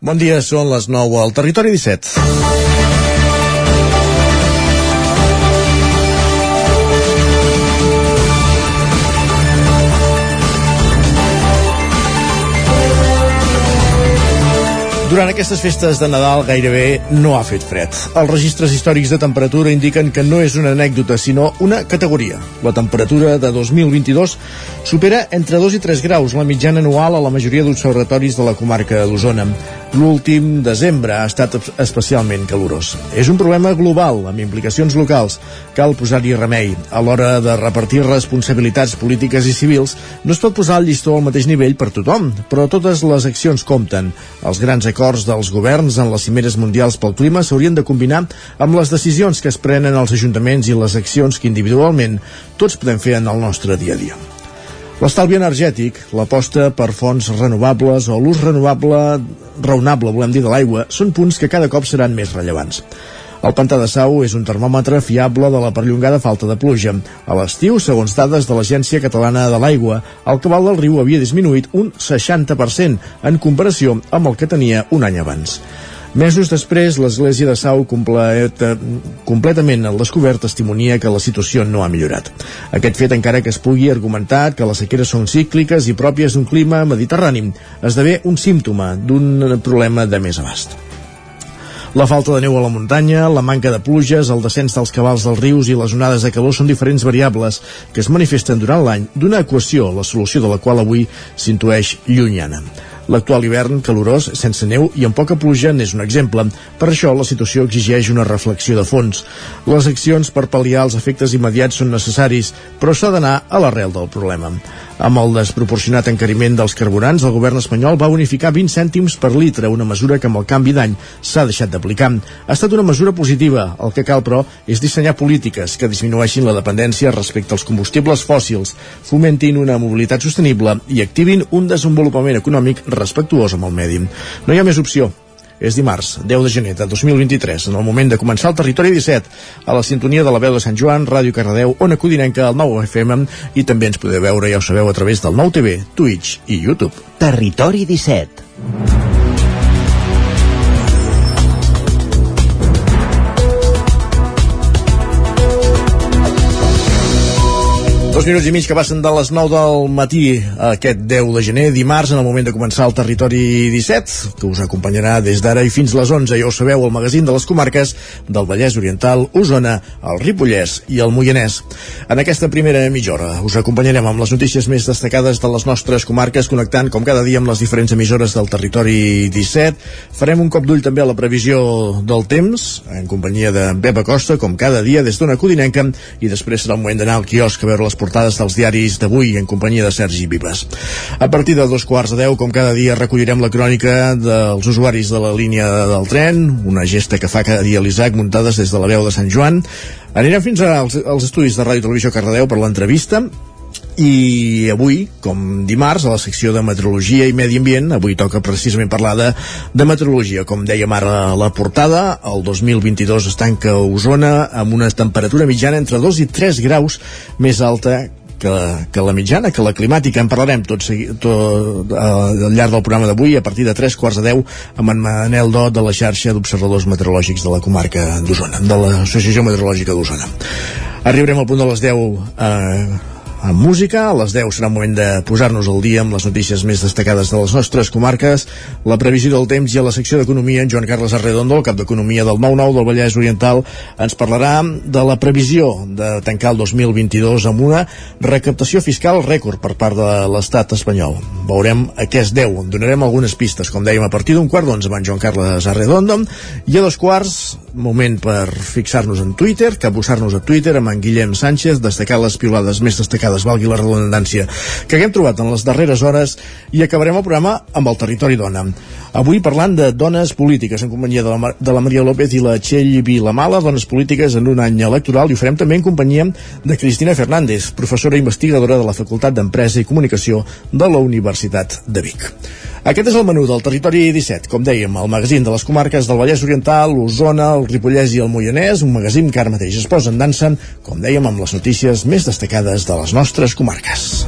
Bon dia, són les 9 al Territori 17. Durant aquestes festes de Nadal gairebé no ha fet fred. Els registres històrics de temperatura indiquen que no és una anècdota, sinó una categoria. La temperatura de 2022 supera entre 2 i 3 graus la mitjana anual a la majoria d'observatoris de la comarca d'Osona. L'últim desembre ha estat especialment calorós. És un problema global, amb implicacions locals. Cal posar-hi remei. A l'hora de repartir responsabilitats polítiques i civils, no es pot posar el llistó al mateix nivell per tothom, però totes les accions compten. Els grans acords dels governs en les cimeres mundials pel clima s'haurien de combinar amb les decisions que es prenen als ajuntaments i les accions que individualment tots podem fer en el nostre dia a dia. L'estalvi energètic, l'aposta per fonts renovables o l'ús renovable raonable, volem dir, de l'aigua, són punts que cada cop seran més rellevants. El pantà de Sau és un termòmetre fiable de la perllongada falta de pluja. A l'estiu, segons dades de l'Agència Catalana de l'Aigua, el cabal del riu havia disminuït un 60% en comparació amb el que tenia un any abans. Mesos després, l'església de Sau completa, completament al descobert testimonia que la situació no ha millorat. Aquest fet, encara que es pugui argumentar que les sequeres són cícliques i pròpies d'un clima mediterrani, esdevé un símptoma d'un problema de més abast. La falta de neu a la muntanya, la manca de pluges, el descens dels cabals dels rius i les onades de calor són diferents variables que es manifesten durant l'any d'una equació, la solució de la qual avui s'intueix llunyana. L'actual hivern calorós, sense neu i amb poca pluja n'és un exemple. Per això la situació exigeix una reflexió de fons. Les accions per pal·liar els efectes immediats són necessaris, però s'ha d'anar a l'arrel del problema. Amb el desproporcionat encariment dels carburants, el govern espanyol va unificar 20 cèntims per litre, una mesura que amb el canvi d'any s'ha deixat d'aplicar. Ha estat una mesura positiva. El que cal, però, és dissenyar polítiques que disminueixin la dependència respecte als combustibles fòssils, fomentin una mobilitat sostenible i activin un desenvolupament econòmic respectuós amb el medi. No hi ha més opció. És dimarts, 10 de gener de 2023, en el moment de començar el Territori 17, a la sintonia de la veu de Sant Joan, Ràdio Cardedeu, Ona Codinenca, al 9 FM, i també ens podeu veure, ja ho sabeu, a través del nou TV, Twitch i YouTube. Territori 17. Dos minuts i mig que passen de les 9 del matí aquest 10 de gener, dimarts, en el moment de començar el Territori 17, que us acompanyarà des d'ara i fins les 11, ja ho sabeu, el magazín de les comarques del Vallès Oriental, Osona, el Ripollès i el Moianès. En aquesta primera mitja hora us acompanyarem amb les notícies més destacades de les nostres comarques, connectant com cada dia amb les diferents emissores del Territori 17. Farem un cop d'ull també a la previsió del temps, en companyia de Beba Costa, com cada dia des d'una Codinenca, i després serà el moment d'anar al quiosc a veure les portades dels diaris d'avui en companyia de Sergi Vives. A partir de dos quarts de deu, com cada dia, recollirem la crònica dels usuaris de la línia del tren, una gesta que fa cada dia l'Isaac, muntades des de la veu de Sant Joan. Anirem fins als, als estudis de Ràdio Televisió Cardedeu per l'entrevista i avui, com dimarts, a la secció de Meteorologia i Medi Ambient, avui toca precisament parlar de, de meteorologia. Com dèiem ara a la portada, el 2022 es tanca a Osona amb una temperatura mitjana entre 2 i 3 graus més alta que, que la mitjana, que la climàtica. En parlarem tot, tot uh, al llarg del programa d'avui a partir de 3 quarts de 10 amb en Manel Dot de la xarxa d'observadors meteorològics de la comarca d'Osona, de l'Associació Meteorològica d'Osona. Arribarem al punt de les 10 eh, amb música. A les 10 serà un moment de posar-nos al dia amb les notícies més destacades de les nostres comarques, la previsió del temps i a la secció d'Economia en Joan Carles Arredondo, el cap d'Economia del 9-9 del Vallès Oriental, ens parlarà de la previsió de tancar el 2022 amb una recaptació fiscal rècord per part de l'estat espanyol. Veurem a què es deu. Donarem algunes pistes, com dèiem, a partir d'un quart d'onze en Joan Carles Arredondo i a dos quarts moment per fixar-nos en Twitter, capbussar-nos a Twitter amb en Guillem Sánchez, destacar les piulades més destacades, valgui la redundància, que haguem trobat en les darreres hores i acabarem el programa amb el territori dona. Avui parlant de dones polítiques en companyia de la, de la Maria López i la Txell Vilamala, dones polítiques en un any electoral i ho farem també en companyia de Cristina Fernández, professora investigadora de la Facultat d'Empresa i Comunicació de la Universitat de Vic. Aquest és el menú del Territori 17, com dèiem, el magazín de les comarques del Vallès Oriental, l'Osona, el Ripollès i el Moianès, un magazín que ara mateix es posa en dansa, com dèiem, amb les notícies més destacades de les nostres comarques.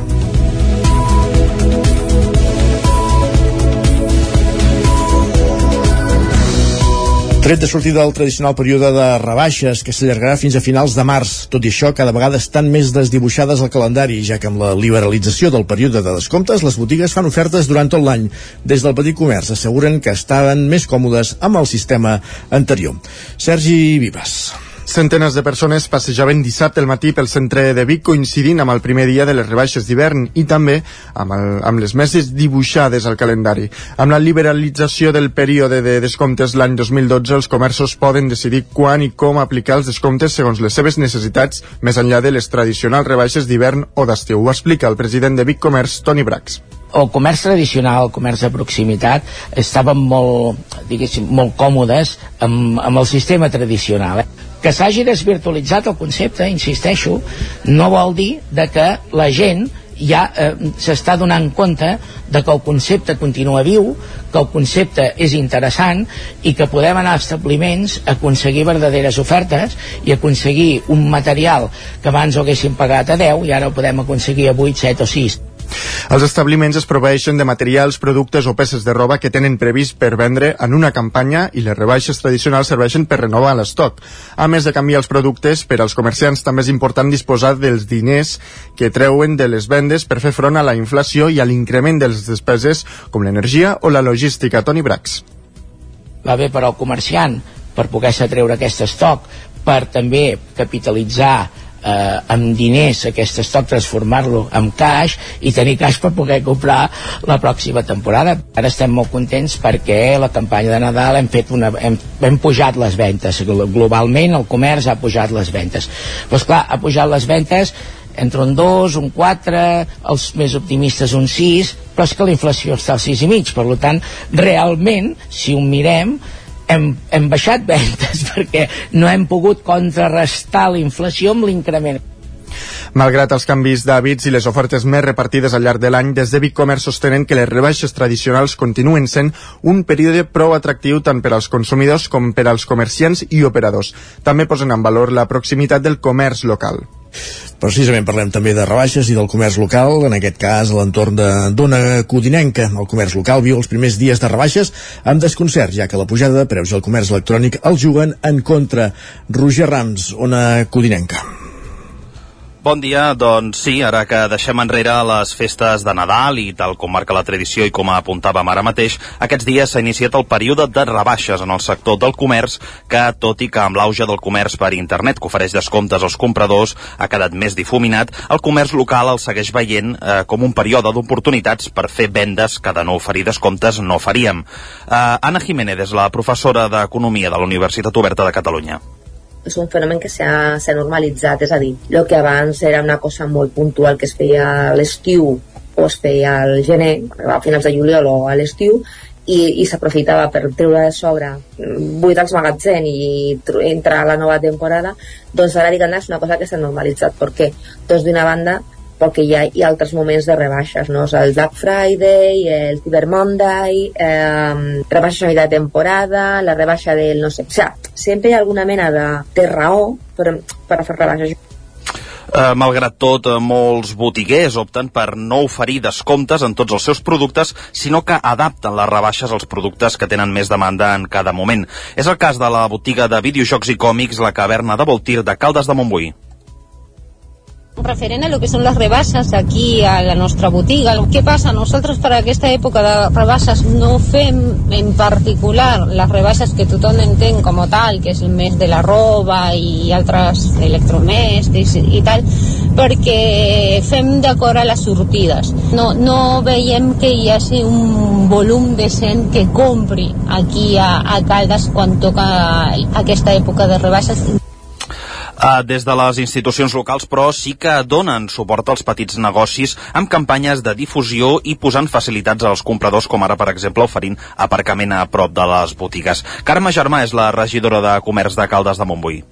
Tret de sortir del tradicional període de rebaixes que s'allargarà fins a finals de març. Tot i això, cada vegada estan més desdibuixades al calendari, ja que amb la liberalització del període de descomptes, les botigues fan ofertes durant tot l'any. Des del petit comerç asseguren que estaven més còmodes amb el sistema anterior. Sergi Vives. Centenes de persones passejaven dissabte al matí pel centre de Vic coincidint amb el primer dia de les rebaixes d'hivern i també amb, el, amb les meses dibuixades al calendari. Amb la liberalització del període de descomptes l'any 2012 els comerços poden decidir quan i com aplicar els descomptes segons les seves necessitats més enllà de les tradicionals rebaixes d'hivern o d'estiu. Ho explica el president de Vic Comerç, Toni Brax el comerç tradicional, el comerç de proximitat, estaven molt, diguéssim, molt còmodes amb, amb el sistema tradicional. Eh? Que s'hagi desvirtualitzat el concepte, insisteixo, no vol dir de que la gent ja eh, s'està donant compte de que el concepte continua viu, que el concepte és interessant i que podem anar a establiments a aconseguir verdaderes ofertes i aconseguir un material que abans ho haguéssim pagat a 10 i ara ho podem aconseguir a 8, 7 o 6. Els establiments es proveeixen de materials, productes o peces de roba que tenen previst per vendre en una campanya i les rebaixes tradicionals serveixen per renovar l'estoc. A més de canviar els productes, per als comerciants també és important disposar dels diners que treuen de les vendes per fer front a la inflació i a l'increment de les despeses com l'energia o la logística. Toni Brax. Va bé per al comerciant per poder-se treure aquest estoc, per també capitalitzar eh, amb diners aquest estoc transformar-lo en cash i tenir cash per poder comprar la pròxima temporada. Ara estem molt contents perquè la campanya de Nadal hem fet una hem, hem pujat les ventes. Globalment el comerç ha pujat les ventes. Doncs clar, ha pujat les ventes entre un 2, un 4, els més optimistes un 6, però és que la inflació està al 6,5, per tant, realment, si ho mirem, hem, hem baixat ventes perquè no hem pogut contrarrestar la inflació amb l'increment. Malgrat els canvis d'hàbits i les ofertes més repartides al llarg de l'any, des de Vic Comerç sostenen que les rebaixes tradicionals continuen sent un període prou atractiu tant per als consumidors com per als comerciants i operadors. També posen en valor la proximitat del comerç local. Precisament parlem també de rebaixes i del comerç local, en aquest cas a l'entorn de Dona Codinenca. El comerç local viu els primers dies de rebaixes amb desconcert, ja que la pujada de preus i el comerç electrònic el juguen en contra. Roger Rams, Ona Codinenca. Bon dia, doncs sí, ara que deixem enrere les festes de Nadal i tal com marca la tradició i com apuntàvem ara mateix, aquests dies s'ha iniciat el període de rebaixes en el sector del comerç que, tot i que amb l'auge del comerç per internet que ofereix descomptes als compradors ha quedat més difuminat, el comerç local el segueix veient eh, com un període d'oportunitats per fer vendes que de no oferir descomptes no faríem. Eh, Anna Jiménez és la professora d'Economia de la Universitat Oberta de Catalunya és un fenomen que s'ha normalitzat, és a dir, el que abans era una cosa molt puntual que es feia a l'estiu o es feia al gener, a finals de juliol o a l'estiu, i, i s'aprofitava per treure de sobre buit als magatzem i entrar a la nova temporada, doncs ara diguem és una cosa que s'ha normalitzat. Per què? Doncs d'una banda perquè hi ha, hi ha altres moments de rebaixes, no? El Black Friday, el Cyber Monday, eh, rebaixes a mitjà de temporada, la rebaixa del no sé... O sigui, sempre hi ha alguna mena de, de raó per, per fer rebaixes. Eh, malgrat tot, eh, molts botiguers opten per no oferir descomptes en tots els seus productes, sinó que adapten les rebaixes als productes que tenen més demanda en cada moment. És el cas de la botiga de videojocs i còmics La Caverna de Voltir de Caldes de Montbui. Referent a lo que són les rebaixes aquí a la nostra botiga. Què passa? Nosaltres per aquesta època de rebaixes no fem en particular les rebaixes que tothom entén com a tal, que és el mes de la roba i altres electrodomèstics i tal, perquè fem d'acord a les sortides. No, no veiem que hi hagi un volum de gent que compri aquí a, a Caldes quan toca aquesta època de rebaixes Uh, des de les institucions locals, però, sí que donen suport als petits negocis amb campanyes de difusió i posant facilitats als compradors, com ara, per exemple, oferint aparcament a prop de les botigues. Carme Germà és la regidora de Comerç de Caldes de Montbui.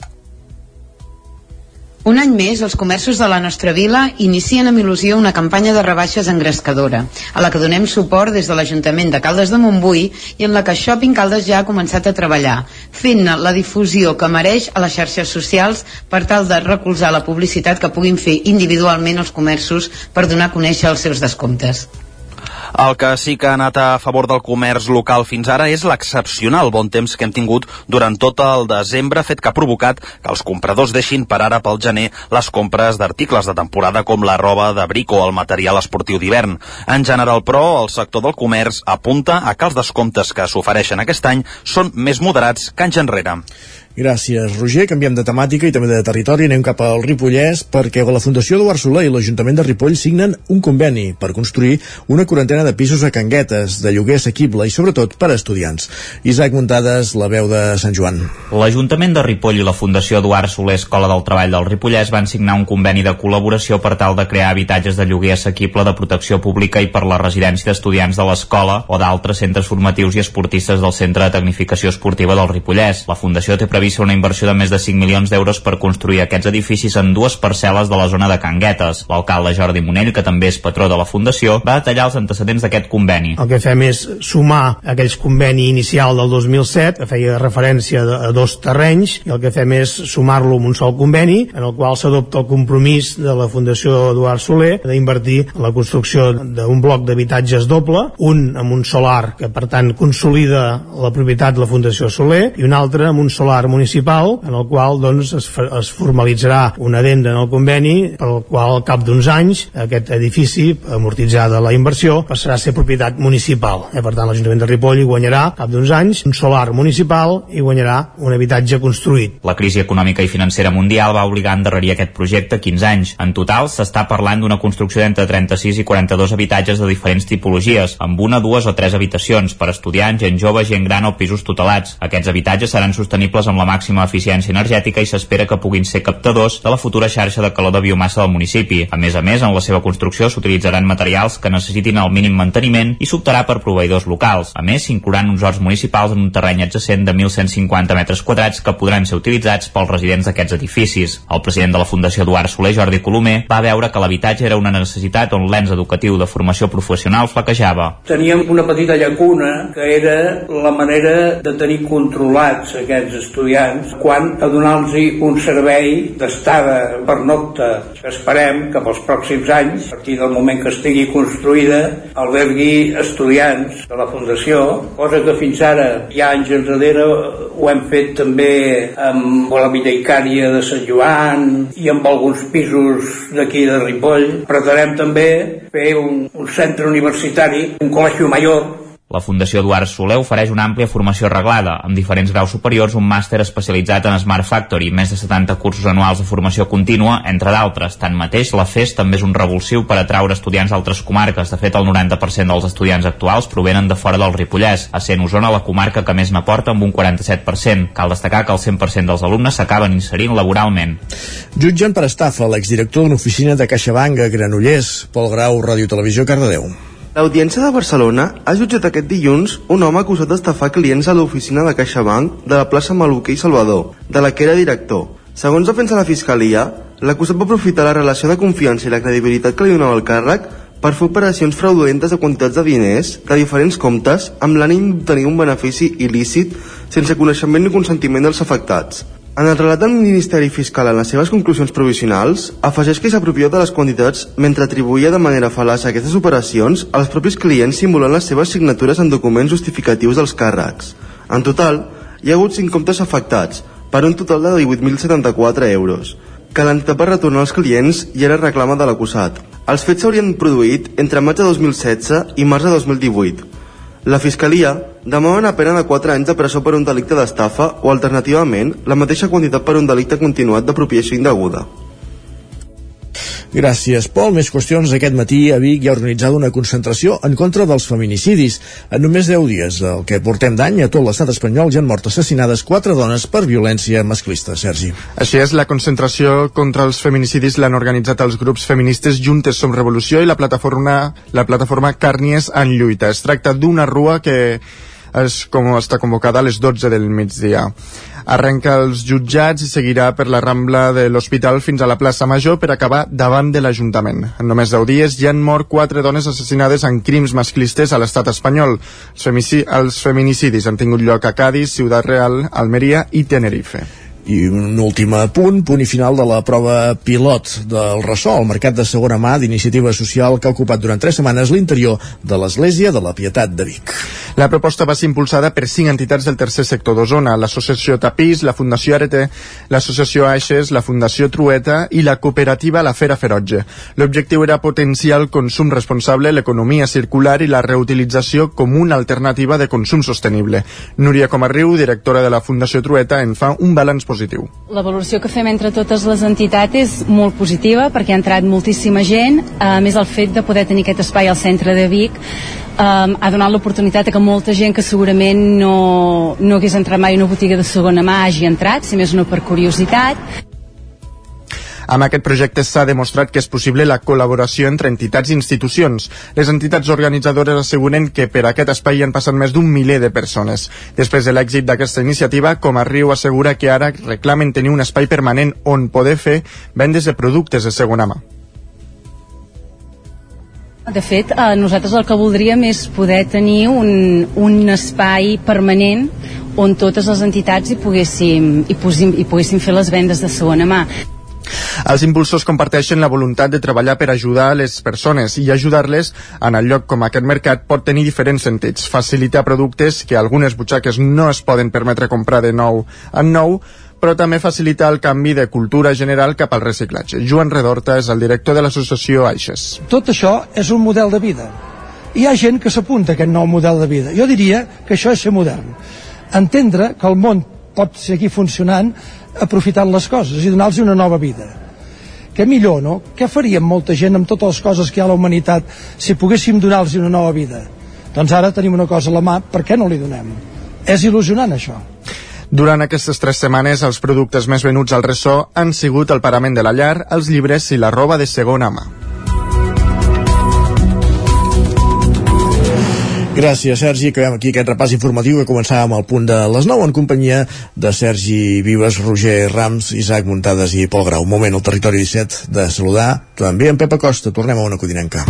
Un any més, els comerços de la nostra vila inicien amb il·lusió una campanya de rebaixes engrescadora, a la que donem suport des de l'Ajuntament de Caldes de Montbui i en la que Shopping Caldes ja ha començat a treballar, fent-ne la difusió que mereix a les xarxes socials per tal de recolzar la publicitat que puguin fer individualment els comerços per donar a conèixer els seus descomptes. El que sí que ha anat a favor del comerç local fins ara és l'excepcional bon temps que hem tingut durant tot el desembre, fet que ha provocat que els compradors deixin per ara pel gener les compres d'articles de temporada com la roba d'abric o el material esportiu d'hivern. En general, però, el sector del comerç apunta a que els descomptes que s'ofereixen aquest any són més moderats que anys enrere. Gràcies, Roger. Canviem de temàtica i també de territori. Anem cap al Ripollès perquè la Fundació Eduard Soler i l'Ajuntament de Ripoll signen un conveni per construir una quarantena de pisos a Canguetes, de lloguer assequible i sobretot per a estudiants. Isaac Muntades, la veu de Sant Joan. L'Ajuntament de Ripoll i la Fundació Eduard Soler Escola del Treball del Ripollès van signar un conveni de col·laboració per tal de crear habitatges de lloguer assequible de protecció pública i per la residència d'estudiants de l'escola o d'altres centres formatius i esportistes del Centre de Tecnificació Esportiva del Ripollès. La Fundació té prevista una inversió de més de 5 milions d'euros per construir aquests edificis en dues parcel·les de la zona de Canguetes. L'alcalde Jordi Monell, que també és patró de la Fundació, va detallar els antecedents d'aquest conveni. El que fem és sumar aquells conveni inicial del 2007, que feia referència a dos terrenys, i el que fem és sumar-lo en un sol conveni, en el qual s'adopta el compromís de la Fundació Eduard Soler d'invertir en la construcció d'un bloc d'habitatges doble, un amb un solar que per tant consolida la propietat de la Fundació Soler i un altre amb un solar municipal en el qual doncs, es, es formalitzarà una adenda en el conveni per al qual al cap d'uns anys aquest edifici, amortitzada la inversió, passarà a ser propietat municipal. Eh, per tant, l'Ajuntament de Ripoll guanyarà cap d'uns anys un solar municipal i guanyarà un habitatge construït. La crisi econòmica i financera mundial va obligar a endarrerir aquest projecte 15 anys. En total, s'està parlant d'una construcció d'entre 36 i 42 habitatges de diferents tipologies, amb una, dues o tres habitacions per estudiants, gent jove, gent gran o pisos tutelats. Aquests habitatges seran sostenibles amb la màxima eficiència energètica i s'espera que puguin ser captadors de la futura xarxa de calor de biomassa del municipi. A més a més, en la seva construcció s'utilitzaran materials que necessitin el mínim manteniment i s'optarà per proveïdors locals. A més, s'inclouran uns horts municipals en un terreny adjacent de 1.150 metres quadrats que podran ser utilitzats pels residents d'aquests edificis. El president de la Fundació Eduard Soler, Jordi Colomer, va veure que l'habitatge era una necessitat on l'ens educatiu de formació professional flaquejava. Teníem una petita llacuna que era la manera de tenir controlats aquests estudiants quan a donar-los un servei d'estada per nocta que esperem que pels pròxims anys, a partir del moment que estigui construïda, albergui estudiants de la Fundació, cosa que fins ara, ja anys enrere, ho hem fet també amb la Villaicària de Sant Joan i amb alguns pisos d'aquí de Ripoll. Pretenem també fer un, un centre universitari, un col·legi major, la Fundació Eduard Soler ofereix una àmplia formació reglada, amb diferents graus superiors, un màster especialitzat en Smart Factory, més de 70 cursos anuals de formació contínua, entre d'altres. Tanmateix, la FES també és un revulsiu per atraure estudiants d'altres comarques. De fet, el 90% dels estudiants actuals provenen de fora del Ripollès, a sent Osona la comarca que més n'aporta amb un 47%. Cal destacar que el 100% dels alumnes s'acaben inserint laboralment. Jutgen per estafa l'exdirector d'una oficina de CaixaBank a Granollers, Pol Grau, Ràdio Televisió, Cardedeu. L'Audiència de Barcelona ha jutjat aquest dilluns un home acusat d'estafar clients a l'oficina de CaixaBank de la plaça Maluquer i Salvador, de la que era director. Segons defensa la Fiscalia, l'acusat va aprofitar la relació de confiança i la credibilitat que li donava el càrrec per fer operacions fraudulentes de quantitats de diners de diferents comptes amb l'ànim d'obtenir un benefici il·lícit sense coneixement ni consentiment dels afectats. En el relat del Ministeri Fiscal en les seves conclusions provisionals, afegeix que s'apropia de les quantitats mentre atribuïa de manera fal·laç aquestes operacions als propis clients simulant les seves signatures en documents justificatius dels càrrecs. En total, hi ha hagut 5 comptes afectats, per un total de 18.074 euros, que l'entitat va retornar als clients i era reclama de l'acusat. Els fets s'haurien produït entre maig de 2016 i març de 2018. La Fiscalia demana una pena de 4 anys de presó per un delicte d'estafa o, alternativament, la mateixa quantitat per un delicte continuat d'apropiació indeguda. Gràcies, Pol. Més qüestions. Aquest matí a Vic hi ha organitzada una concentració en contra dels feminicidis. En només 10 dies, el que portem d'any, a tot l'estat espanyol ja han mort assassinades 4 dones per violència masclista. Sergi. Així és, la concentració contra els feminicidis l'han organitzat els grups feministes Juntes Som Revolució i la plataforma, la plataforma Càrnies en lluita. Es tracta d'una rua que és com està convocada a les 12 del migdia. Arrenca els jutjats i seguirà per la Rambla de l'Hospital fins a la plaça Major per acabar davant de l'Ajuntament. En només 10 dies ja han mort quatre dones assassinades en crims masclistes a l'estat espanyol. Els feminicidis han tingut lloc a Cádiz, Ciutat Real, Almeria i Tenerife. I un últim punt, punt i final de la prova pilot del ressò, el mercat de segona mà d'iniciativa social que ha ocupat durant tres setmanes l'interior de l'Església de la Pietat de Vic. La proposta va ser impulsada per cinc entitats del tercer sector d'Osona, l'Associació Tapís, la Fundació Arete, l'Associació Aixes, la Fundació Trueta i la cooperativa La Fera Ferotge. L'objectiu era potenciar el consum responsable, l'economia circular i la reutilització com una alternativa de consum sostenible. Núria Comarriu, directora de la Fundació Trueta, en fa un balanç positiu. La valoració que fem entre totes les entitats és molt positiva perquè ha entrat moltíssima gent, a més el fet de poder tenir aquest espai al centre de Vic um, ha donat l'oportunitat que molta gent que segurament no, no hagués entrat mai en una botiga de segona mà hagi entrat, si més no per curiositat amb aquest projecte s'ha demostrat que és possible la col·laboració entre entitats i institucions. Les entitats organitzadores asseguren que per aquest espai han passat més d'un miler de persones. Després de l'èxit d'aquesta iniciativa, com a Riu assegura que ara reclamen tenir un espai permanent on poder fer vendes de productes de segona mà. De fet, eh, nosaltres el que voldríem és poder tenir un, un espai permanent on totes les entitats hi poguéssim, hi, posim, hi poguéssim fer les vendes de segona mà. Els impulsors comparteixen la voluntat de treballar per ajudar les persones i ajudar-les en el lloc com aquest mercat pot tenir diferents sentits. Facilitar productes que algunes butxaques no es poden permetre comprar de nou en nou, però també facilitar el canvi de cultura general cap al reciclatge. Joan Redorta és el director de l'associació Aixes. Tot això és un model de vida. Hi ha gent que s'apunta a aquest nou model de vida. Jo diria que això és ser modern. Entendre que el món pot seguir funcionant aprofitant les coses i donar-los una nova vida que millor, no? Què faríem molta gent amb totes les coses que hi ha a la humanitat si poguéssim donar-los una nova vida? Doncs ara tenim una cosa a la mà, per què no li donem? És il·lusionant, això. Durant aquestes tres setmanes, els productes més venuts al ressò han sigut el parament de la llar, els llibres i la roba de segona mà. Gràcies, Sergi. Acabem aquí aquest repàs informatiu que començàvem al punt de les 9 en companyia de Sergi Vives, Roger Rams, Isaac Muntades i Pol Grau. Un moment al territori 17 de saludar també en Pepa Costa. Tornem a una codinenca.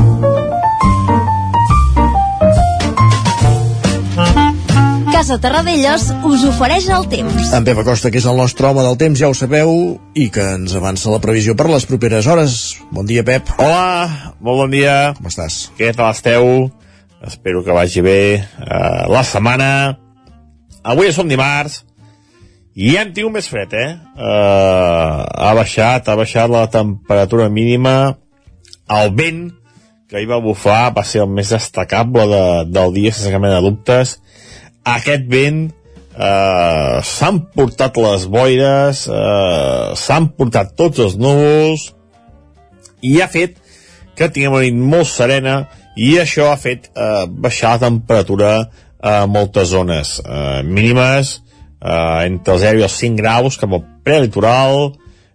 Casa Terradellos us ofereix el temps. En Pepa Costa, que és el nostre home del temps, ja ho sabeu, i que ens avança la previsió per les properes hores. Bon dia, Pep. Hola, molt bon dia. Com estàs? Què tal esteu? Espero que vagi bé uh, la setmana. Avui som dimarts i ja hem tingut més fred, eh? Uh, ha baixat, ha baixat la temperatura mínima. El vent que hi va bufar va ser el més destacable de, del dia sense cap mena de dubtes. Aquest vent uh, s'han portat les boires uh, s'han portat tots els núvols i ha fet que tinguem una nit molt serena i això ha fet eh, baixar la temperatura a moltes zones eh, mínimes eh, entre els 0 i els 5 graus cap al prelitoral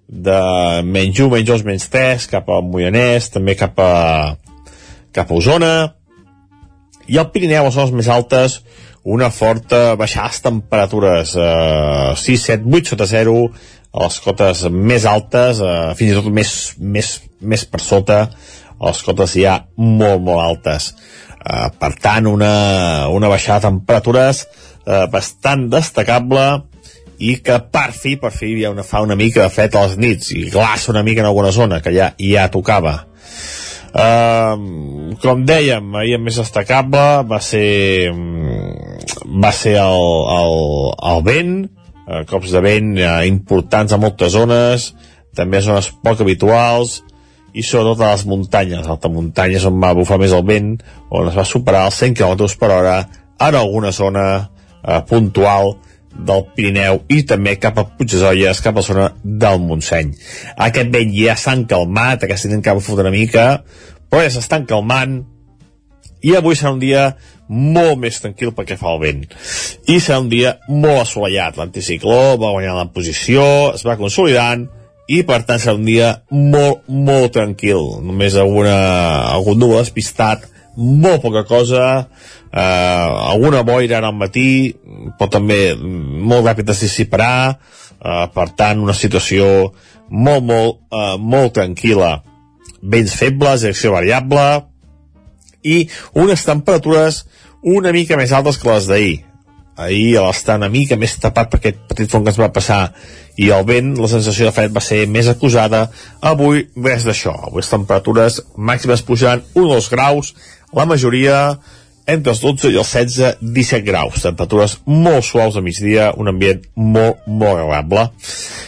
de menys 1, menys 2, menys 3 cap al Moianès, també cap a cap a Osona. I al Pirineu, a zones més altes una forta baixada les temperatures eh, 6, 7, 8 sota 0 a les cotes més altes eh, fins i tot més, més, més per sota les cotes ja molt, molt altes. Uh, per tant, una, una baixada de temperatures uh, bastant destacable i que per fi, per fi ja una, fa una mica de fred a les nits i glaça una mica en alguna zona que ja, ja tocava uh, com dèiem ahir el més destacable va ser va ser el, el, el vent uh, cops de vent uh, importants a moltes zones també zones poc habituals i sobretot a les muntanyes, alta muntanyes on va bufar més el vent, on es va superar els 100 km per hora en alguna zona eh, puntual del Pirineu i també cap a Puigdesolles, cap a la zona del Montseny. Aquest vent ja s'han calmat, aquesta nit encara fot una mica, però ja s'estan calmant i avui serà un dia molt més tranquil perquè fa el vent. I serà un dia molt assolellat. L'anticicló va guanyar la posició, es va consolidant, i per tant serà un dia molt, molt tranquil. Només alguna, algun núvol despistat molt poca cosa eh, alguna boira ara al matí però també molt ràpid es dissiparà eh, per tant una situació molt, molt, eh, molt tranquil·la. Vents febles, direcció variable i unes temperatures una mica més altes que les d'ahir. Ahir a l'estar una mica més tapat per aquest petit front que ens va passar i el vent, la sensació de fred va ser més acusada. Avui, res d'això. Avui les temperatures màximes pujant 1 o 2 graus, la majoria entre els 12 i els 16, 17 graus. Temperatures molt suaus a migdia, un ambient molt, molt agradable.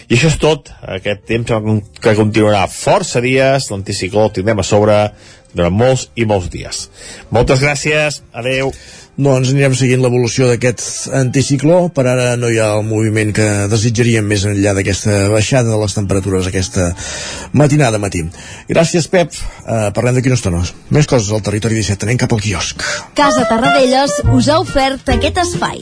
I això és tot. Aquest temps que continuarà força dies, l'anticicló el tindrem a sobre durant molts i molts dies. Moltes gràcies, adeu. Doncs anirem seguint l'evolució d'aquest anticicló. Per ara no hi ha el moviment que desitjaríem més enllà d'aquesta baixada de les temperatures aquesta matinada matí. Gràcies, Pep. Uh, parlem d'aquí una estona. Més coses al territori 17. Anem cap al quiosc. Casa Tarradellas us ha ofert aquest espai.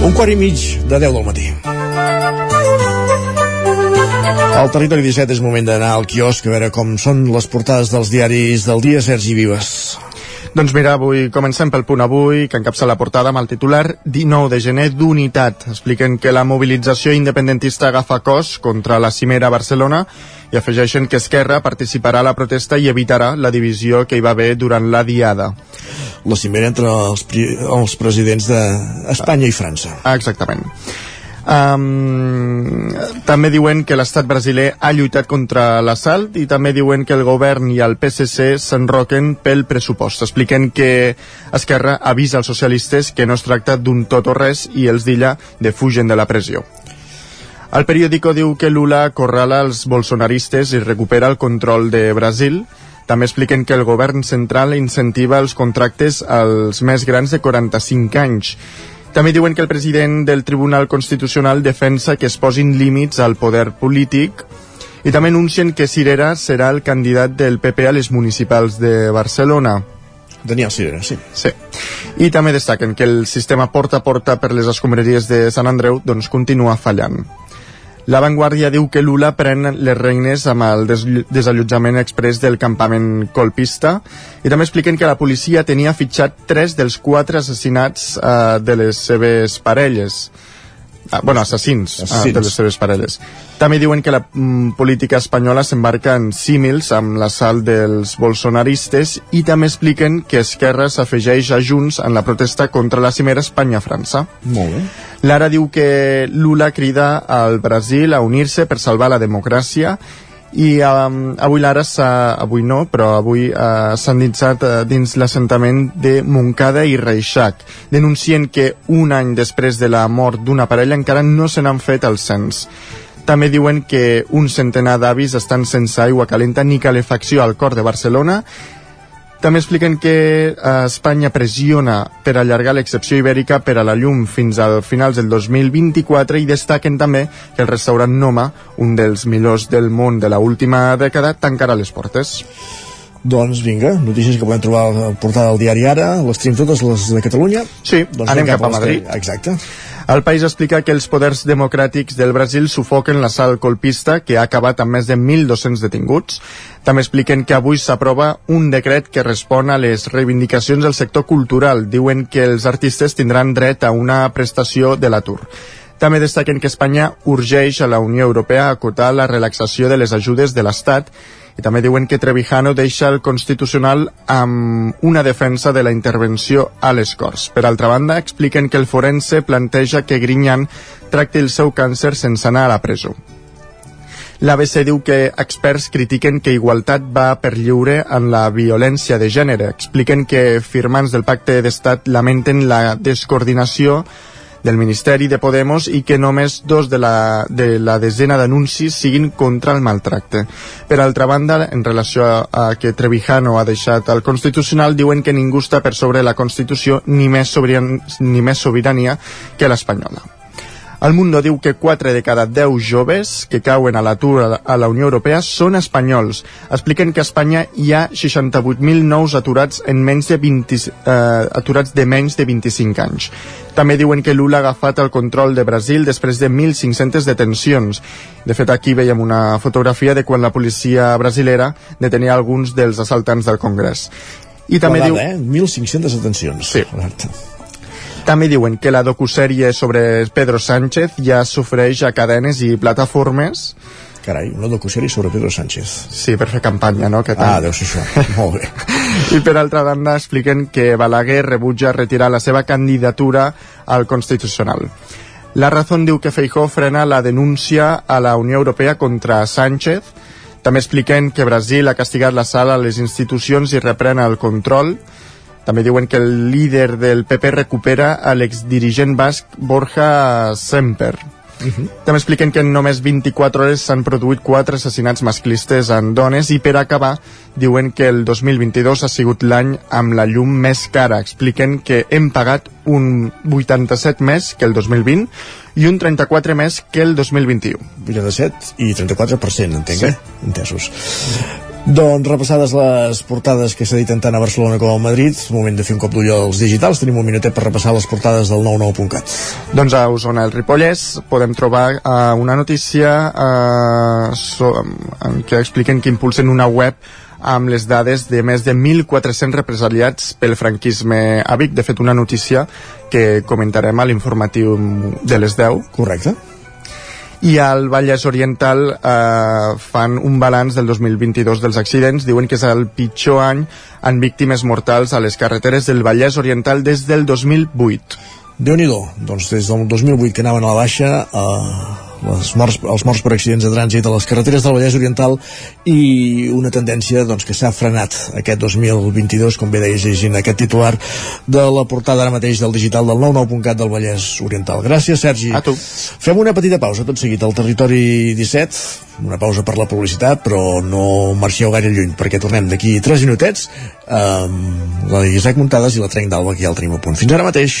Un quart i mig de 10 del matí. Al territori 17 és moment d'anar al quiosc a veure com són les portades dels diaris del dia, Sergi Vives. Doncs mira, avui comencem pel punt avui, que encapça la portada amb el titular 19 de gener d'unitat. Expliquen que la mobilització independentista agafa cos contra la cimera a Barcelona i afegeixen que Esquerra participarà a la protesta i evitarà la divisió que hi va haver durant la diada. La cimera entre els, els presidents d'Espanya i França. Ah, exactament. Um, també diuen que l'estat brasiler ha lluitat contra l'assalt i també diuen que el govern i el PSC s'enroquen pel pressupost. Expliquen que Esquerra avisa als socialistes que no es tracta d'un tot o res i els d'illa defugen de la pressió. El periòdico diu que Lula corrala els bolsonaristes i recupera el control de Brasil. També expliquen que el govern central incentiva els contractes als més grans de 45 anys. També diuen que el president del Tribunal Constitucional defensa que es posin límits al poder polític i també anuncien que Cirera serà el candidat del PP a les municipals de Barcelona. Daniel Cirera, sí. Sí. I també destaquen que el sistema porta a porta per les escombraries de Sant Andreu doncs continua fallant. La Vanguardia diu que Lula pren les regnes amb el des desallotjament express del campament colpista i també expliquen que la policia tenia fitxat tres dels quatre assassinats eh, de les seves parelles. Ah, bueno, assassins, assassins. Ah, de les seves parelles. També diuen que la mm, política espanyola s'embarca en símils amb l'assalt dels bolsonaristes i també expliquen que Esquerra s'afegeix a Junts en la protesta contra la cimera Espanya-França. Molt bé. Lara diu que Lula crida al Brasil a unir-se per salvar la democràcia i um, avui l'ara avui no, però avui uh, s'ha endinsat uh, dins l'assentament de Moncada i Reixac, denuncien que un any després de la mort d'una parella encara no se n'han fet el cens. També diuen que un centenar d'avis estan sense aigua calenta ni calefacció al cor de Barcelona també expliquen que eh, Espanya pressiona per allargar l'excepció ibèrica per a la llum fins al finals del 2024 i destaquen també que el restaurant Noma, un dels millors del món de la última dècada, tancarà les portes. Doncs vinga, notícies que podem trobar a la portada del diari Ara, les tenim totes les de Catalunya. Sí, doncs anem cap a Madrid. Que... Exacte. El país explica que els poders democràtics del Brasil sufoquen l'assalt colpista que ha acabat amb més de 1.200 detinguts. També expliquen que avui s'aprova un decret que respon a les reivindicacions del sector cultural. Diuen que els artistes tindran dret a una prestació de l'atur. També destaquen que Espanya urgeix a la Unió Europea a acotar la relaxació de les ajudes de l'Estat i també diuen que Trevijano deixa el Constitucional amb una defensa de la intervenció a les Corts. Per altra banda, expliquen que el forense planteja que Grinyan tracti el seu càncer sense anar a la presó. L'ABC diu que experts critiquen que Igualtat va per lliure en la violència de gènere. Expliquen que firmants del pacte d'estat lamenten la descoordinació del Ministeri de Podemos i que només dos de la, de la desena d'anuncis siguin contra el maltracte. Per altra banda, en relació a, a que Trevijano ha deixat el Constitucional, diuen que ningú està per sobre la Constitució ni més, sobiran, ni més sobirania que l'espanyola. El Mundo diu que 4 de cada 10 joves que cauen a l'atur a la Unió Europea són espanyols. Expliquen que a Espanya hi ha 68.000 nous aturats en menys de 20, eh, aturats de menys de 25 anys. També diuen que Lula ha agafat el control de Brasil després de 1.500 detencions. De fet, aquí veiem una fotografia de quan la policia brasilera detenia alguns dels assaltants del Congrés. I també diu... Eh? 1.500 detencions. Sí. També diuen que la docusèrie sobre Pedro Sánchez ja sofreix a cadenes i plataformes Carai, una docusèrie sobre Pedro Sánchez. Sí, per fer campanya, no? Que ah, deu ser això. Molt bé. I per altra banda expliquen que Balaguer rebutja retirar la seva candidatura al Constitucional. La Razón diu que Feijó frena la denúncia a la Unió Europea contra Sánchez. També expliquen que Brasil ha castigat la sala a les institucions i reprena el control. També diuen que el líder del PP recupera a l'exdirigent basc Borja Semper. Uh -huh. També expliquen que en només 24 hores s'han produït 4 assassinats masclistes en dones i per acabar diuen que el 2022 ha sigut l'any amb la llum més cara. Expliquen que hem pagat un 87 més que el 2020 i un 34 més que el 2021. 87 i 34%, entenc, sí. eh? Entesos. Doncs repassades les portades que s'editen tant a Barcelona com a Madrid, moment de fer un cop d'ull als digitals, tenim un minutet per repassar les portades del 99.cat. Doncs a Osona, el Ripollès, podem trobar uh, una notícia uh, so, en què expliquen que impulsen una web amb les dades de més de 1.400 represaliats pel franquisme a Vic. De fet, una notícia que comentarem a l'informatiu de les 10. Correcte i al Vallès Oriental eh, fan un balanç del 2022 dels accidents, diuen que és el pitjor any en víctimes mortals a les carreteres del Vallès Oriental des del 2008. déu nhi doncs des del 2008 que anaven a la baixa eh, les morts, els morts per accidents de trànsit a les carreteres del Vallès Oriental i una tendència doncs, que s'ha frenat aquest 2022, com bé deies llegint aquest titular de la portada ara mateix del digital del 99.cat del Vallès Oriental. Gràcies, Sergi. A tu. Fem una petita pausa, tot seguit, al territori 17, una pausa per la publicitat, però no marxeu gaire lluny, perquè tornem d'aquí 3 minutets amb la Isaac Muntades i la Trenc d'Alba, que ja el tenim a punt. Fins ara mateix.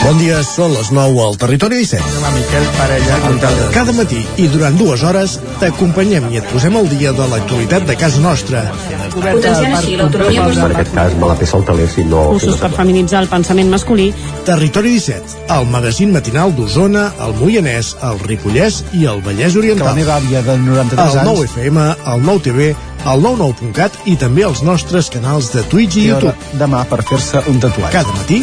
Bon dia, són les 9 al Territori 17. La Miquel Parella, Cada matí i durant dues hores t'acompanyem i et posem al dia de l'actualitat de casa nostra. Potenciant així l'autonomia En aquest cas me la peça el taler si no... Cursos per feminitzar el pensament masculí. Territori 17, el magazín matinal d'Osona, el Moianès, el Ripollès i el Vallès Que la Oriental. meva àvia de 93 El nou anys... FM, el nou TV, el 99.cat i també els nostres canals de Twitch i YouTube. demà per fer-se un tatuatge. Cada matí,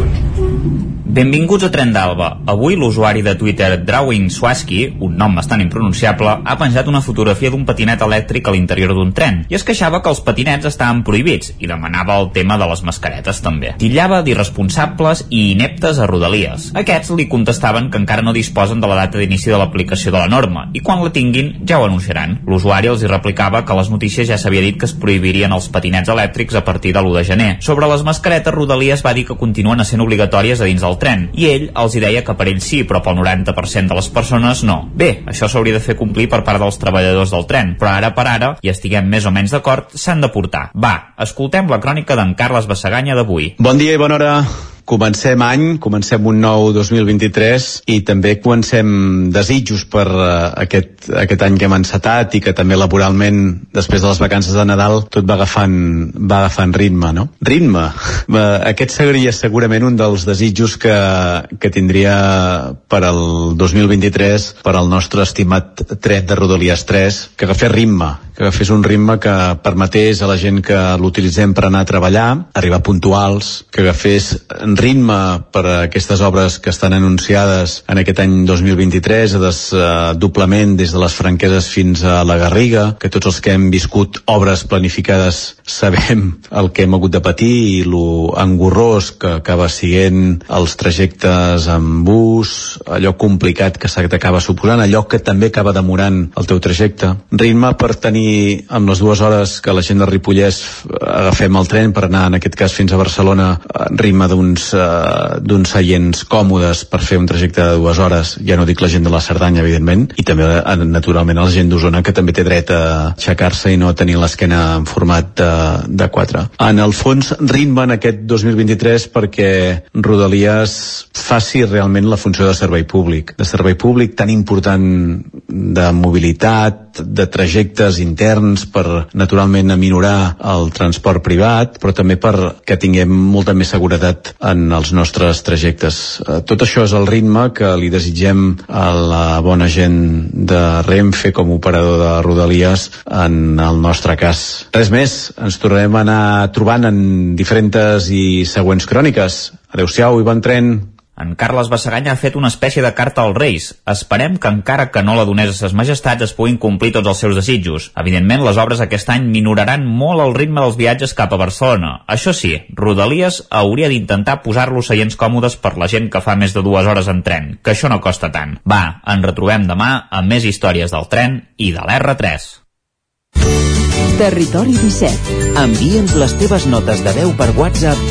Benvinguts a Tren d'Alba. Avui l'usuari de Twitter Drawing Swaski, un nom bastant impronunciable, ha penjat una fotografia d'un patinet elèctric a l'interior d'un tren i es queixava que els patinets estaven prohibits i demanava el tema de les mascaretes també. Titllava d'irresponsables i ineptes a Rodalies. Aquests li contestaven que encara no disposen de la data d'inici de l'aplicació de la norma i quan la tinguin ja ho anunciaran. L'usuari els hi replicava que les notícies ja s'havia dit que es prohibirien els patinets elèctrics a partir de l'1 de gener. Sobre les mascaretes, Rodalies va dir que continuen sent obligatòries a dins del tren i ell els hi deia que per ell sí, però pel 90% de les persones no. Bé, això s'hauria de fer complir per part dels treballadors del tren, però ara per ara, i estiguem més o menys d'acord, s'han de portar. Va, escoltem la crònica d'en Carles Bassaganya d'avui. Bon dia i bona hora. Comencem any, comencem un nou 2023 i també comencem desitjos per uh, aquest, aquest any que hem encetat i que també laboralment, després de les vacances de Nadal, tot va agafant, va agafant ritme, no? Ritme. Uh, aquest seria segurament un dels desitjos que, que tindria per al 2023 per al nostre estimat tren de Rodalies 3, que agafés ritme, que agafés un ritme que permetés a la gent que l'utilitzem per anar a treballar, arribar puntuals, que agafés ritme per a aquestes obres que estan anunciades en aquest any 2023, a desdoblament des de les franqueses fins a la Garriga, que tots els que hem viscut obres planificades sabem el que hem hagut de patir i lo engorrós que acaba siguent els trajectes en bus, allò complicat que s'acaba suposant, allò que també acaba demorant el teu trajecte. Ritme per tenir amb les dues hores que la gent de Ripollès agafem el tren per anar en aquest cas fins a Barcelona ritme d'uns uh, d'uns seients còmodes per fer un trajecte de dues hores, ja no dic la gent de la Cerdanya evidentment, i també eh, naturalment la gent d'Osona que també té dret a aixecar-se i no tenir l'esquena en format de, de 4. En el fons ritme en aquest 2023 perquè Rodalies faci realment la funció de servei públic, de servei públic tan important de mobilitat, de trajectes interns per naturalment aminorar el transport privat, però també per que tinguem molta més seguretat en els nostres trajectes. Eh, Tot això és el ritme que li desitgem a la bona gent de Renfe com a operador de Rodalies en el nostre cas. Res més, ens tornarem a anar trobant en diferents i següents cròniques. Adéu-siau i bon tren. En Carles Bassaganya ha fet una espècie de carta als Reis. Esperem que encara que no la donés a ses majestats es puguin complir tots els seus desitjos. Evidentment, les obres aquest any minoraran molt el ritme dels viatges cap a Barcelona. Això sí, Rodalies hauria d'intentar posar-los seients còmodes per la gent que fa més de dues hores en tren, que això no costa tant. Va, ens retrobem demà amb més històries del tren i de l'R3. Territori 17. Envia'ns les teves notes de veu per WhatsApp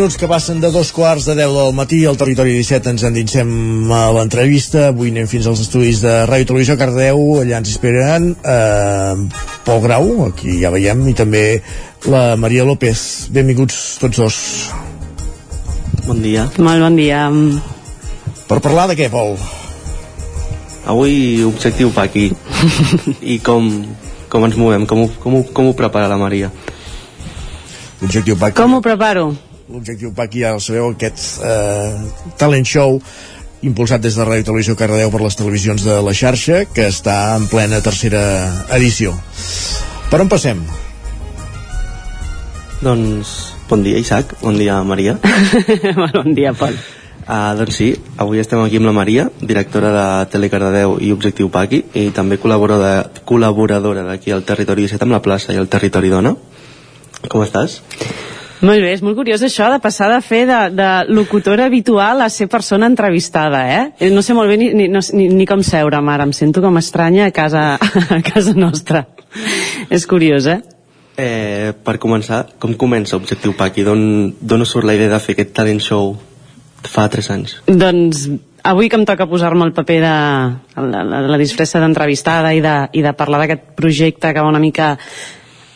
Minuts que passen de dos quarts de 10 del matí al territori 17 ens endinsem a l'entrevista. Avui anem fins als estudis de Ràdio Televisió Cardeu allà ens esperen eh, Pol Grau, aquí ja veiem i també la Maria López. Benvinguts tots dos. Bon dia. Molt bon dia. Per parlar de què, Pol? Avui objectiu pa aquí. I com, com ens movem, com ho, com ho, com ho prepara la Maria. L'objectiu PAC... Com ho preparo? L'objectiu PAC ja el sabeu, aquest eh, talent show impulsat des de Ràdio Televisió Cardedeu per les televisions de la xarxa, que està en plena tercera edició. Per on passem? Doncs, bon dia Isaac, bon dia Maria. bon dia, Pol. Uh, doncs sí, avui estem aquí amb la Maria, directora de Telecardedeu i Objectiu Paqui, i també col·laboradora, col·laboradora d'aquí al Territori 17 amb la plaça i el Territori Dona. Com estàs? Molt bé, és molt curiós això de passar de fer de, de locutora habitual a ser persona entrevistada, eh? No sé molt bé ni, ni, no, ni, ni com seure, mare, em sento com estranya a casa, a casa nostra. és curiós, eh? Eh, per començar, com comença Objectiu Paqui? D'on us surt la idea de fer aquest talent show fa 3 anys? Doncs avui que em toca posar-me el paper de la, la, la disfressa d'entrevistada i, de, i de parlar d'aquest projecte que va una mica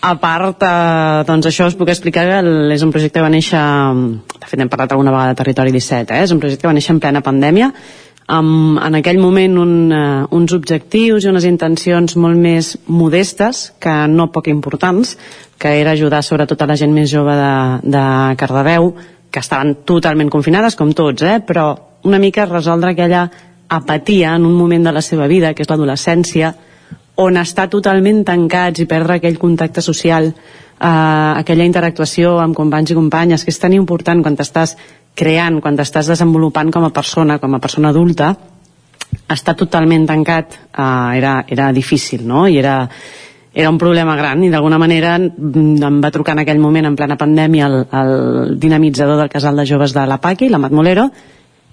a part, eh, doncs això us puc explicar que és un projecte que va néixer de fet hem parlat alguna vegada de Territori 17 eh? és un projecte que va néixer en plena pandèmia amb en aquell moment un, uh, uns objectius i unes intencions molt més modestes que no poc importants que era ajudar sobretot a la gent més jove de, de Cardedeu que estaven totalment confinades, com tots, eh? però una mica resoldre aquella apatia en un moment de la seva vida, que és l'adolescència, on estar totalment tancats i perdre aquell contacte social, eh, aquella interactuació amb companys i companyes, que és tan important quan t'estàs creant, quan t'estàs desenvolupant com a persona, com a persona adulta, estar totalment tancat eh, era, era difícil, no? I era, era un problema gran i d'alguna manera em va trucar en aquell moment en plena pandèmia el, el dinamitzador del casal de joves de la Paqui, la Molero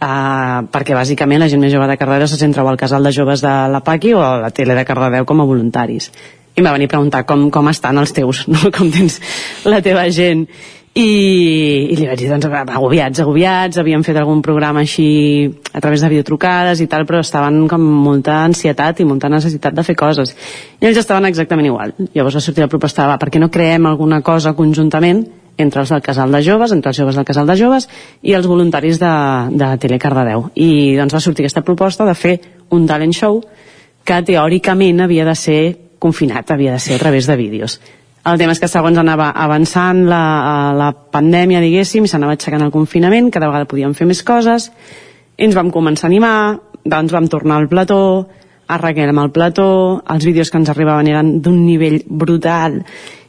Uh, perquè bàsicament la gent més jove de Cardedeu se centra o al casal de joves de la Paqui o a la tele de Cardedeu com a voluntaris. I em va venir a preguntar com, com estan els teus no? com tens la teva gent? I, i li vaig dir doncs agobiats, agobiats, havíem fet algun programa així a través de videotrucades i tal, però estaven com molta ansietat i molta necessitat de fer coses. I ells estaven exactament igual. Llavors va sortir la proposta va, per què no creem alguna cosa conjuntament entre els del casal de joves, entre els joves del casal de joves i els voluntaris de, de Tele Cardedeu. I doncs va sortir aquesta proposta de fer un talent show que teòricament havia de ser confinat, havia de ser a través de vídeos. El tema és que segons anava avançant la, la pandèmia, diguéssim, s'anava aixecant el confinament, cada vegada podíem fer més coses, i ens vam començar a animar, doncs vam tornar al plató, arreglem el plató, els vídeos que ens arribaven eren d'un nivell brutal,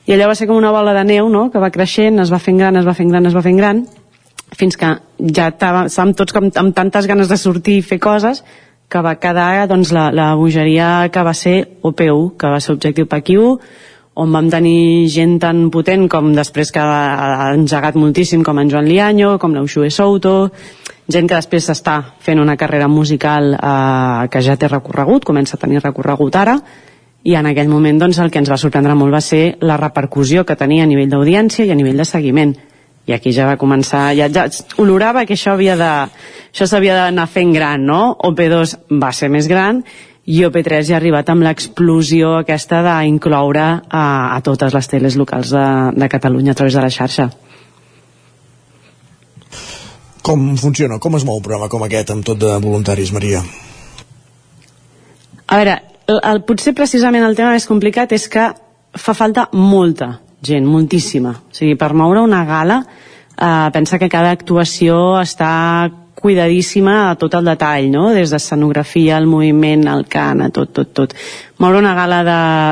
i allò va ser com una bola de neu no? que va creixent, es va fent gran, es va fent gran, es va fent gran fins que ja estàvem tots com, amb tantes ganes de sortir i fer coses que va quedar doncs, la, la bogeria que va ser OP1, que va ser Objectiu PQ, on vam tenir gent tan potent com després que ha engegat moltíssim com en Joan Lianyo, com l'Uxue Souto, gent que després està fent una carrera musical eh, que ja té recorregut, comença a tenir recorregut ara, i en aquell moment doncs, el que ens va sorprendre molt va ser la repercussió que tenia a nivell d'audiència i a nivell de seguiment i aquí ja va començar, ja, ja olorava que això havia de, això s'havia d'anar fent gran, no? OP2 va ser més gran i OP3 ja ha arribat amb l'explosió aquesta d'incloure a, a totes les teles locals de, de Catalunya a través de la xarxa. Com funciona? Com es mou un programa com aquest amb tot de voluntaris, Maria? A veure, el, potser precisament el tema més complicat és que fa falta molta gent, moltíssima. O sigui, per moure una gala, eh, pensa que cada actuació està cuidadíssima a tot el detall, no? Des d'escenografia, el moviment, el cant, a tot, tot, tot. Moure una gala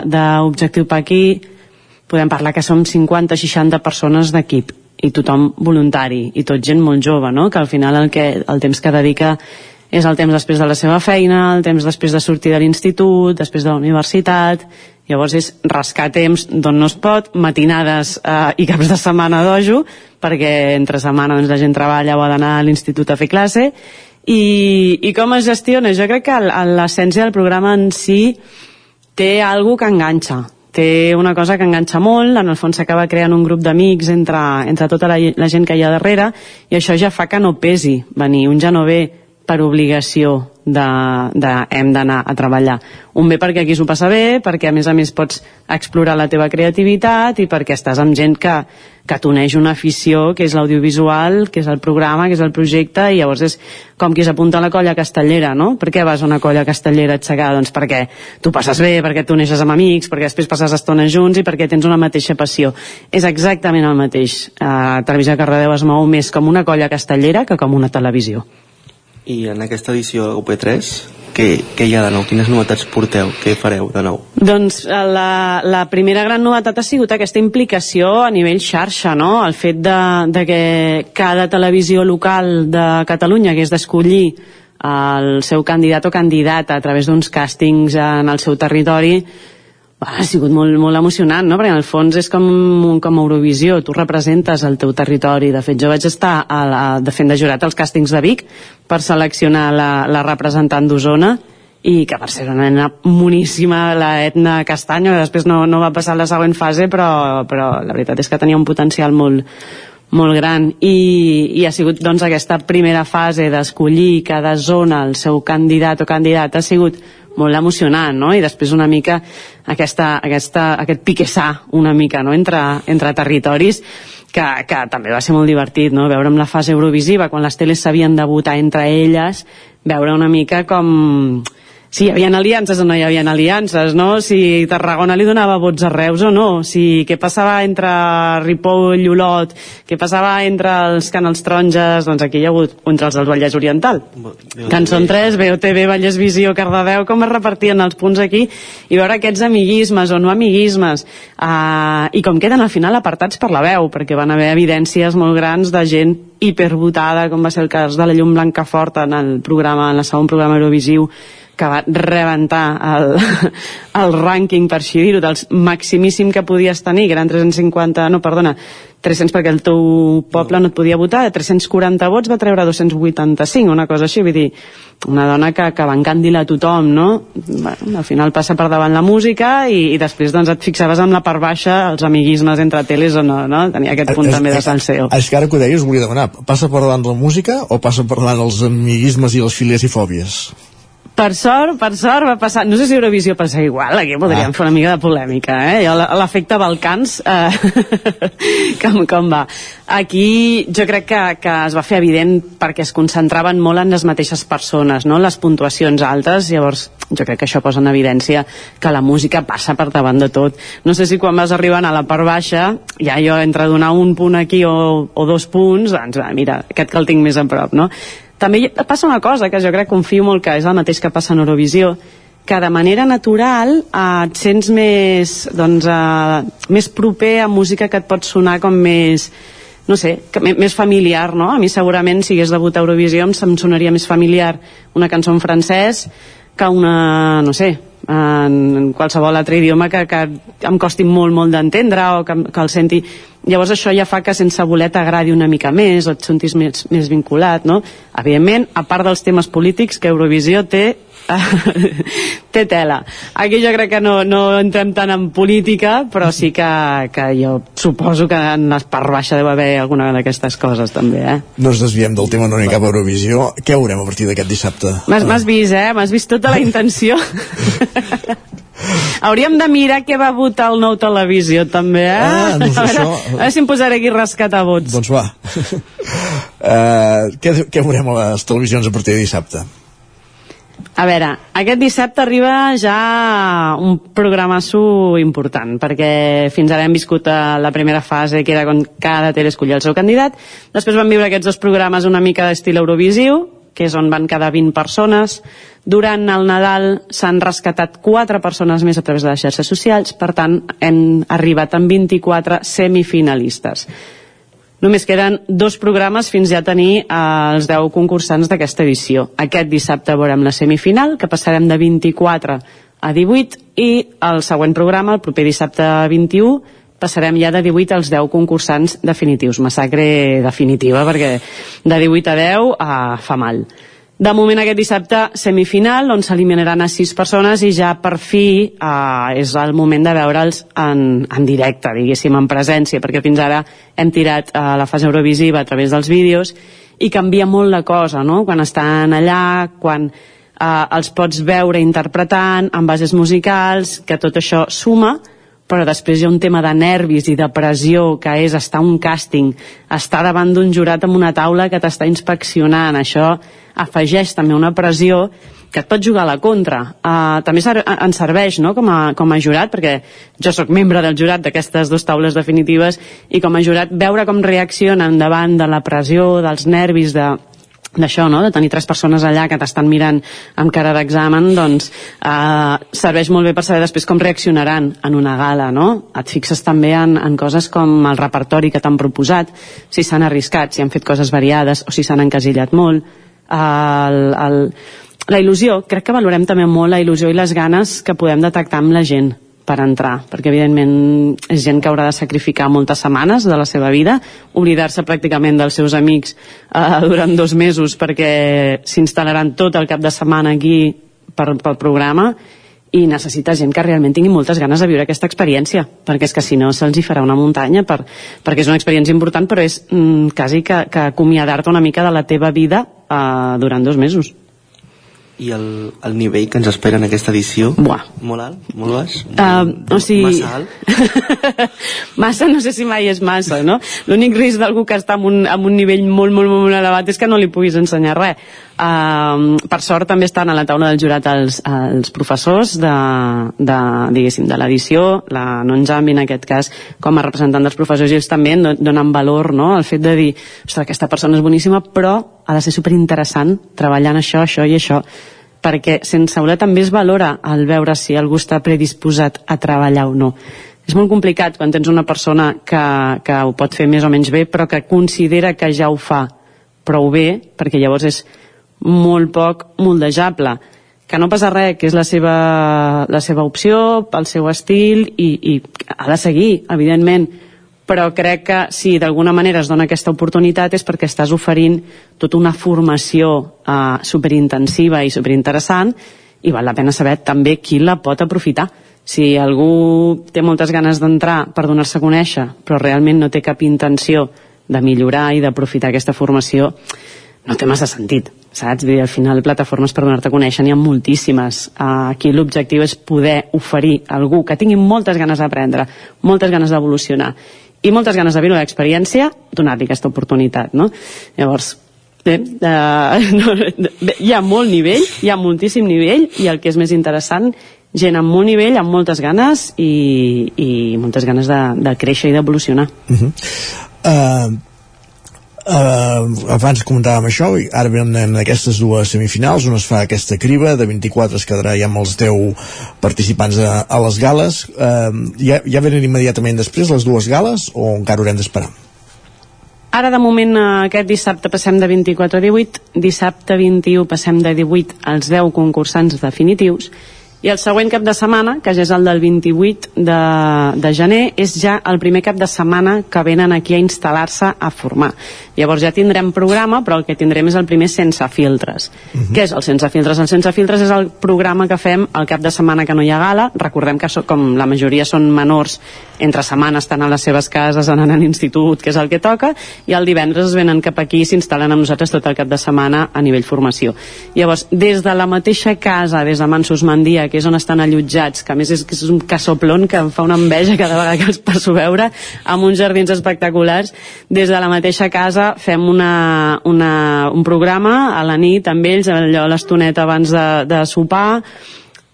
d'Objectiu per aquí, podem parlar que som 50-60 persones d'equip i tothom voluntari i tot gent molt jove, no? Que al final el, que, el temps que dedica és el temps després de la seva feina, el temps després de sortir de l'institut, després de la universitat, llavors és rascar temps d'on no es pot, matinades eh, i caps de setmana dojo, perquè entre setmana doncs, la gent treballa o ha d'anar a l'institut a fer classe, i, i com es gestiona? Jo crec que l'essència del programa en si té algo que enganxa, té una cosa que enganxa molt, en el fons s'acaba creant un grup d'amics entre, entre tota la, la gent que hi ha darrere i això ja fa que no pesi venir, un ja no ve per obligació de, de hem d'anar a treballar. Un bé perquè aquí s'ho passa bé, perquè a més a més pots explorar la teva creativitat i perquè estàs amb gent que, que t'uneix una afició que és l'audiovisual, que és el programa, que és el projecte i llavors és com qui s'apunta a la colla castellera, no? Per què vas a una colla castellera a aixecar? Doncs perquè tu passes bé, perquè t'uneixes amb amics, perquè després passes estona junts i perquè tens una mateixa passió. És exactament el mateix. Uh, Televisió de Cardedeu es mou més com una colla castellera que com una televisió. I en aquesta edició UP3, què, què hi ha de nou? Quines novetats porteu? Què fareu de nou? Doncs eh, la, la primera gran novetat ha sigut aquesta implicació a nivell xarxa, no? El fet de, de que cada televisió local de Catalunya hagués d'escollir el seu candidat o candidata a través d'uns càstings en el seu territori ha sigut molt, molt emocionant, no? perquè en el fons és com, com Eurovisió, tu representes el teu territori. De fet, jo vaig estar a la, de fent de jurat als càstings de Vic per seleccionar la, la representant d'Osona i que per ser una nena moníssima la Etna Castanyo, després no, no va passar la següent fase, però, però la veritat és que tenia un potencial molt, molt gran i, i ha sigut doncs aquesta primera fase d'escollir cada zona el seu candidat o candidat ha sigut molt emocionant, no? I després una mica aquesta, aquesta, aquest piquessà una mica, no?, entre, entre territoris que, que també va ser molt divertit, no?, veure amb la fase eurovisiva, quan les teles s'havien de votar entre elles, veure una mica com si hi havia aliances o no hi havia aliances, no? Si Tarragona li donava vots a Reus o no, si què passava entre Ripoll i Olot, què passava entre els canals taronges, doncs aquí hi ha hagut entre els del Vallès Oriental. Cançó 3, BOTV, Vallès Visió, Cardedeu, com es repartien els punts aquí, i veure aquests amiguismes o no amiguismes, uh, i com queden al final apartats per la veu, perquè van haver evidències molt grans de gent hipervotada, com va ser el cas de la llum blanca forta en el programa, en el segon programa Eurovisiu, que va rebentar el, el rànquing, per així dir-ho, dels maximíssim que podies tenir, que eren 350, no, perdona, 300 perquè el teu poble no et podia votar, de 340 vots va treure 285, una cosa així, vull dir, una dona que, que va encandilar tothom, no? Bueno, al final passa per davant la música i, i després doncs et fixaves amb la part baixa els amiguismes entre teles o no, no? Tenia aquest punt Es- també de salseo. És que ara que ho deies, volia demanar, passa per davant la música o passa per davant els amiguismes i les filies i fòbies? Per sort, per sort va passar... No sé si Eurovisió passa igual, aquí podríem ah. fer una mica de polèmica, eh? L'efecte Balcans, eh, com, com va? Aquí jo crec que, que es va fer evident perquè es concentraven molt en les mateixes persones, no? Les puntuacions altes, llavors jo crec que això posa en evidència que la música passa per davant de tot. No sé si quan vas arribant a la part baixa, ja jo entre donar un punt aquí o, o dos punts, doncs va, mira, aquest que el tinc més a prop, no? També passa una cosa que jo crec, confio molt que és el mateix que passa en Eurovisió, que de manera natural eh, et sents més, doncs, eh, més proper a música que et pot sonar com més, no sé, que, més familiar, no? A mi segurament si hagués de votar a Eurovisió em sonaria més familiar una cançó en francès que una, no sé, en, qualsevol altre idioma que, que em costi molt, molt d'entendre o que, que el senti... Llavors això ja fa que sense voler t'agradi una mica més o et sentis més, més vinculat, no? Evidentment, a part dels temes polítics, que Eurovisió té té tela. Aquí jo crec que no, no entrem tant en política, però sí que, que jo suposo que en les part baixa deu haver alguna d'aquestes coses també, eh? No ens desviem del tema, no anem cap Eurovisió. Què veurem a partir d'aquest dissabte? M'has m'has vist, eh? M'has vist tota la intenció. Hauríem de mirar què va votar el nou televisió, també, eh? Ah, doncs a, veure, això- a veure si em posaré aquí a rescatar vots. Doncs va. uh, què, què veurem a les televisions a partir de dissabte? A veure, aquest dissabte arriba ja un programasso important, perquè fins ara hem viscut eh, la primera fase, que era quan cada tele escollia el seu candidat, després vam viure aquests dos programes una mica d'estil Eurovisiu, que és on van quedar 20 persones. Durant el Nadal s'han rescatat 4 persones més a través de les xarxes socials, per tant, hem arribat amb 24 semifinalistes. Només queden dos programes fins ja tenir eh, els 10 concursants d'aquesta edició. Aquest dissabte veurem la semifinal, que passarem de 24 a 18, i el següent programa, el proper dissabte 21, passarem ja de 18 als 10 concursants definitius. Massacre definitiva, perquè de 18 a 10 eh, fa mal. De moment aquest dissabte semifinal on s'eliminaran a sis persones i ja per fi eh, és el moment de veure'ls en, en directe, diguéssim, en presència, perquè fins ara hem tirat eh, la fase Eurovisiva a través dels vídeos i canvia molt la cosa, no? Quan estan allà, quan eh, els pots veure interpretant amb bases musicals, que tot això suma, però després hi ha un tema de nervis i de pressió que és estar un càsting, estar davant d'un jurat amb una taula que t'està inspeccionant, això afegeix també una pressió que et pot jugar a la contra. Uh, també ser ens serveix no? com, a, com a jurat, perquè jo sóc membre del jurat d'aquestes dues taules definitives i com a jurat veure com reaccionen davant de la pressió, dels nervis, de, d'això, no? de tenir tres persones allà que t'estan mirant amb cara d'examen, doncs eh, serveix molt bé per saber després com reaccionaran en una gala, no? Et fixes també en, en coses com el repertori que t'han proposat, si s'han arriscat, si han fet coses variades o si s'han encasillat molt. El, el, la il·lusió, crec que valorem també molt la il·lusió i les ganes que podem detectar amb la gent per entrar, perquè evidentment és gent que haurà de sacrificar moltes setmanes de la seva vida, oblidar-se pràcticament dels seus amics eh, durant dos mesos perquè s'instal·laran tot el cap de setmana aquí per, pel programa i necessita gent que realment tingui moltes ganes de viure aquesta experiència, perquè és que si no se'ls hi farà una muntanya, per, perquè és una experiència important, però és mm, quasi que, que acomiadar-te una mica de la teva vida eh, durant dos mesos i el, el nivell que ens espera en aquesta edició Buah. molt alt, molt baix uh, o sigui... massa alt massa no sé si mai és massa no? l'únic risc d'algú que està en un, en un nivell molt, molt, molt elevat és que no li puguis ensenyar res uh, per sort també estan a la taula del jurat els, els professors de, de, diguéssim, de l'edició la Nonjambi en aquest cas com a representant dels professors i ells també donen valor no? al fet de dir, ostres, aquesta persona és boníssima però ha de ser superinteressant treballar en això, això i això perquè sense voler també es valora el veure si algú està predisposat a treballar o no. És molt complicat quan tens una persona que, que ho pot fer més o menys bé, però que considera que ja ho fa prou bé, perquè llavors és molt poc moldejable. Que no passa res, que és la seva, la seva opció, el seu estil, i, i ha de seguir, evidentment, però crec que si d'alguna manera es dona aquesta oportunitat és perquè estàs oferint tota una formació eh, superintensiva i superinteressant i val la pena saber també qui la pot aprofitar. Si algú té moltes ganes d'entrar per donar-se a conèixer, però realment no té cap intenció de millorar i d'aprofitar aquesta formació, no té massa sentit, saps? Dir, al final plataformes per donar-te a conèixer n'hi ha moltíssimes. Uh, aquí l'objectiu és poder oferir a algú que tingui moltes ganes d'aprendre, moltes ganes d'evolucionar i moltes ganes de viure l'experiència, donar-li aquesta oportunitat, no? Llavors, bé, eh, no, hi ha molt nivell, hi ha moltíssim nivell, i el que és més interessant, gent amb molt nivell, amb moltes ganes i, i moltes ganes de, de créixer i d'evolucionar. Uh -huh. uh, uh, abans comentàvem això i ara venen aquestes dues semifinals on es fa aquesta criba de 24 es quedarà ja amb els 10 participants a, a les gales uh, ja, ja venen immediatament després les dues gales o encara haurem d'esperar? Ara, de moment, eh, aquest dissabte passem de 24 a 18, dissabte 21 passem de 18 als 10 concursants definitius, i el següent cap de setmana, que ja és el del 28 de, de gener, és ja el primer cap de setmana que venen aquí a instal·lar-se a formar. Llavors ja tindrem programa, però el que tindrem és el primer sense filtres. Uh -huh. Què és el sense filtres? El sense filtres és el programa que fem el cap de setmana que no hi ha gala. Recordem que so, com la majoria són menors, entre setmanes estan a les seves cases, anant a l'institut, que és el que toca, i el divendres es venen cap aquí i s'instal·len amb nosaltres tot el cap de setmana a nivell formació. Llavors, des de la mateixa casa, des de Mansos Mandia, que és on estan allotjats, que a més és, és un casoplon que em fa una enveja cada vegada que els passo a veure, amb uns jardins espectaculars, des de la mateixa casa fem una, una, un programa a la nit amb ells, allò l'estoneta abans de, de sopar,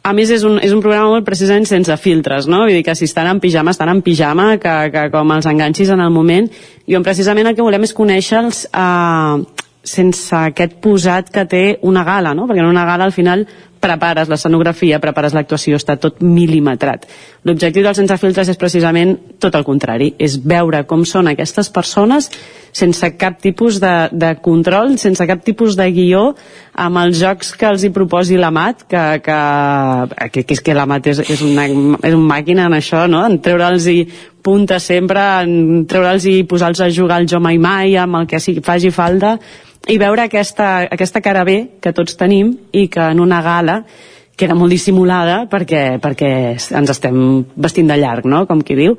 a més és un, és un programa molt precisament sense filtres, no? Vull dir que si estan en pijama, estan en pijama, que, que com els enganxis en el moment, i on precisament el que volem és conèixer-los eh, sense aquest posat que té una gala, no? Perquè en una gala al final prepares l'escenografia, prepares l'actuació, està tot mil·limetrat. L'objectiu dels Sense Filtres és precisament tot el contrari, és veure com són aquestes persones sense cap tipus de, de control, sense cap tipus de guió, amb els jocs que els hi proposi la mat, que, que, que, que és que la mat és, és, una, és una màquina en això, no? en treure'ls i punta sempre, en treure'ls i posar-los a jugar al jo mai mai, amb el que sigui, faci falta, i veure aquesta, aquesta cara B que tots tenim i que en una gala queda molt dissimulada perquè, perquè ens estem vestint de llarg, no?, com qui diu.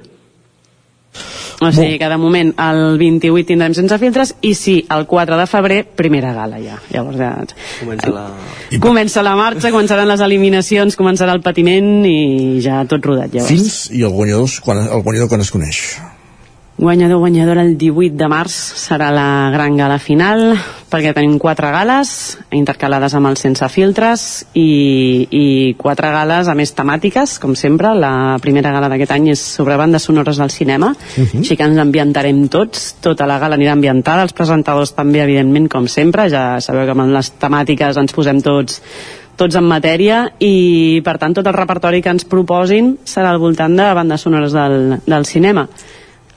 O sigui que de moment el 28 tindrem sense filtres i sí, el 4 de febrer, primera gala ja. Llavors ja... Comença la... Comença la marxa, començaran les eliminacions, començarà el patiment i ja tot rodat llavors. Fins i el guanyador, quan, el guanyador quan es coneix. Guanyador, guanyadora el 18 de març serà la gran gala final perquè tenim quatre gales intercalades amb els sense filtres i, i quatre gales a més temàtiques, com sempre. La primera gala d'aquest any és sobre bandes sonores del cinema, uh -huh. així que ens ambientarem tots, tota la gala anirà ambientada els presentadors també, evidentment, com sempre. Ja sabeu que amb les temàtiques ens posem tots tots en matèria. I per tant tot el repertori que ens proposin serà al voltant de bandes sonores del, del cinema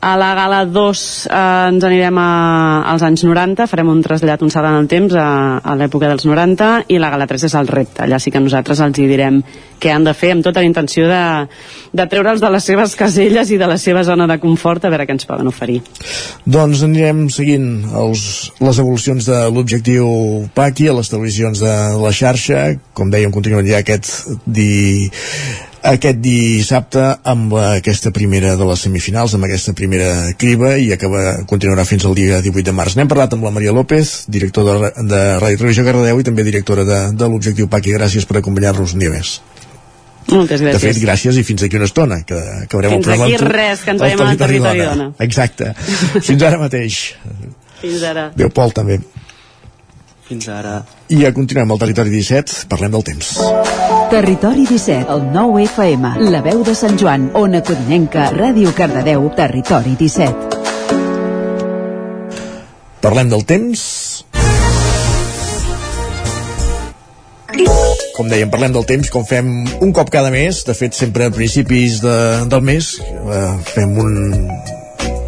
a la gala 2 eh, ens anirem a, als anys 90, farem un trasllat, un salt en el temps a, a l'època dels 90 i la gala 3 és el repte. Allà sí que nosaltres els hi direm què han de fer amb tota la intenció de, de treure'ls de les seves caselles i de la seva zona de confort a veure què ens poden oferir. Doncs anirem seguint els, les evolucions de l'objectiu PACI a les televisions de la xarxa. Com dèiem, continuen ja aquest di aquest dissabte amb aquesta primera de les semifinals, amb aquesta primera criba i acaba, continuarà fins al dia 18 de març. N'hem parlat amb la Maria López, director de, de Ràdio Televisió Cardedeu i també directora de, de l'Objectiu Paqui. Gràcies per acompanyar-nos un dia més. Moltes gràcies. De fet, gràcies i fins aquí una estona, que acabarem fins el programa. Fins aquí res, que ens veiem al Territori Dona. Exacte. fins ara mateix. Fins ara. Adéu, Pol, també. Fins ara. I a continuem al Territori 17, parlem del temps. Territori 17, el 9 FM, la veu de Sant Joan, Ona Codinenca, Ràdio Cardedeu, Territori 17. Parlem del temps. Com dèiem, parlem del temps com fem un cop cada mes, de fet sempre a principis de, del mes eh, fem un,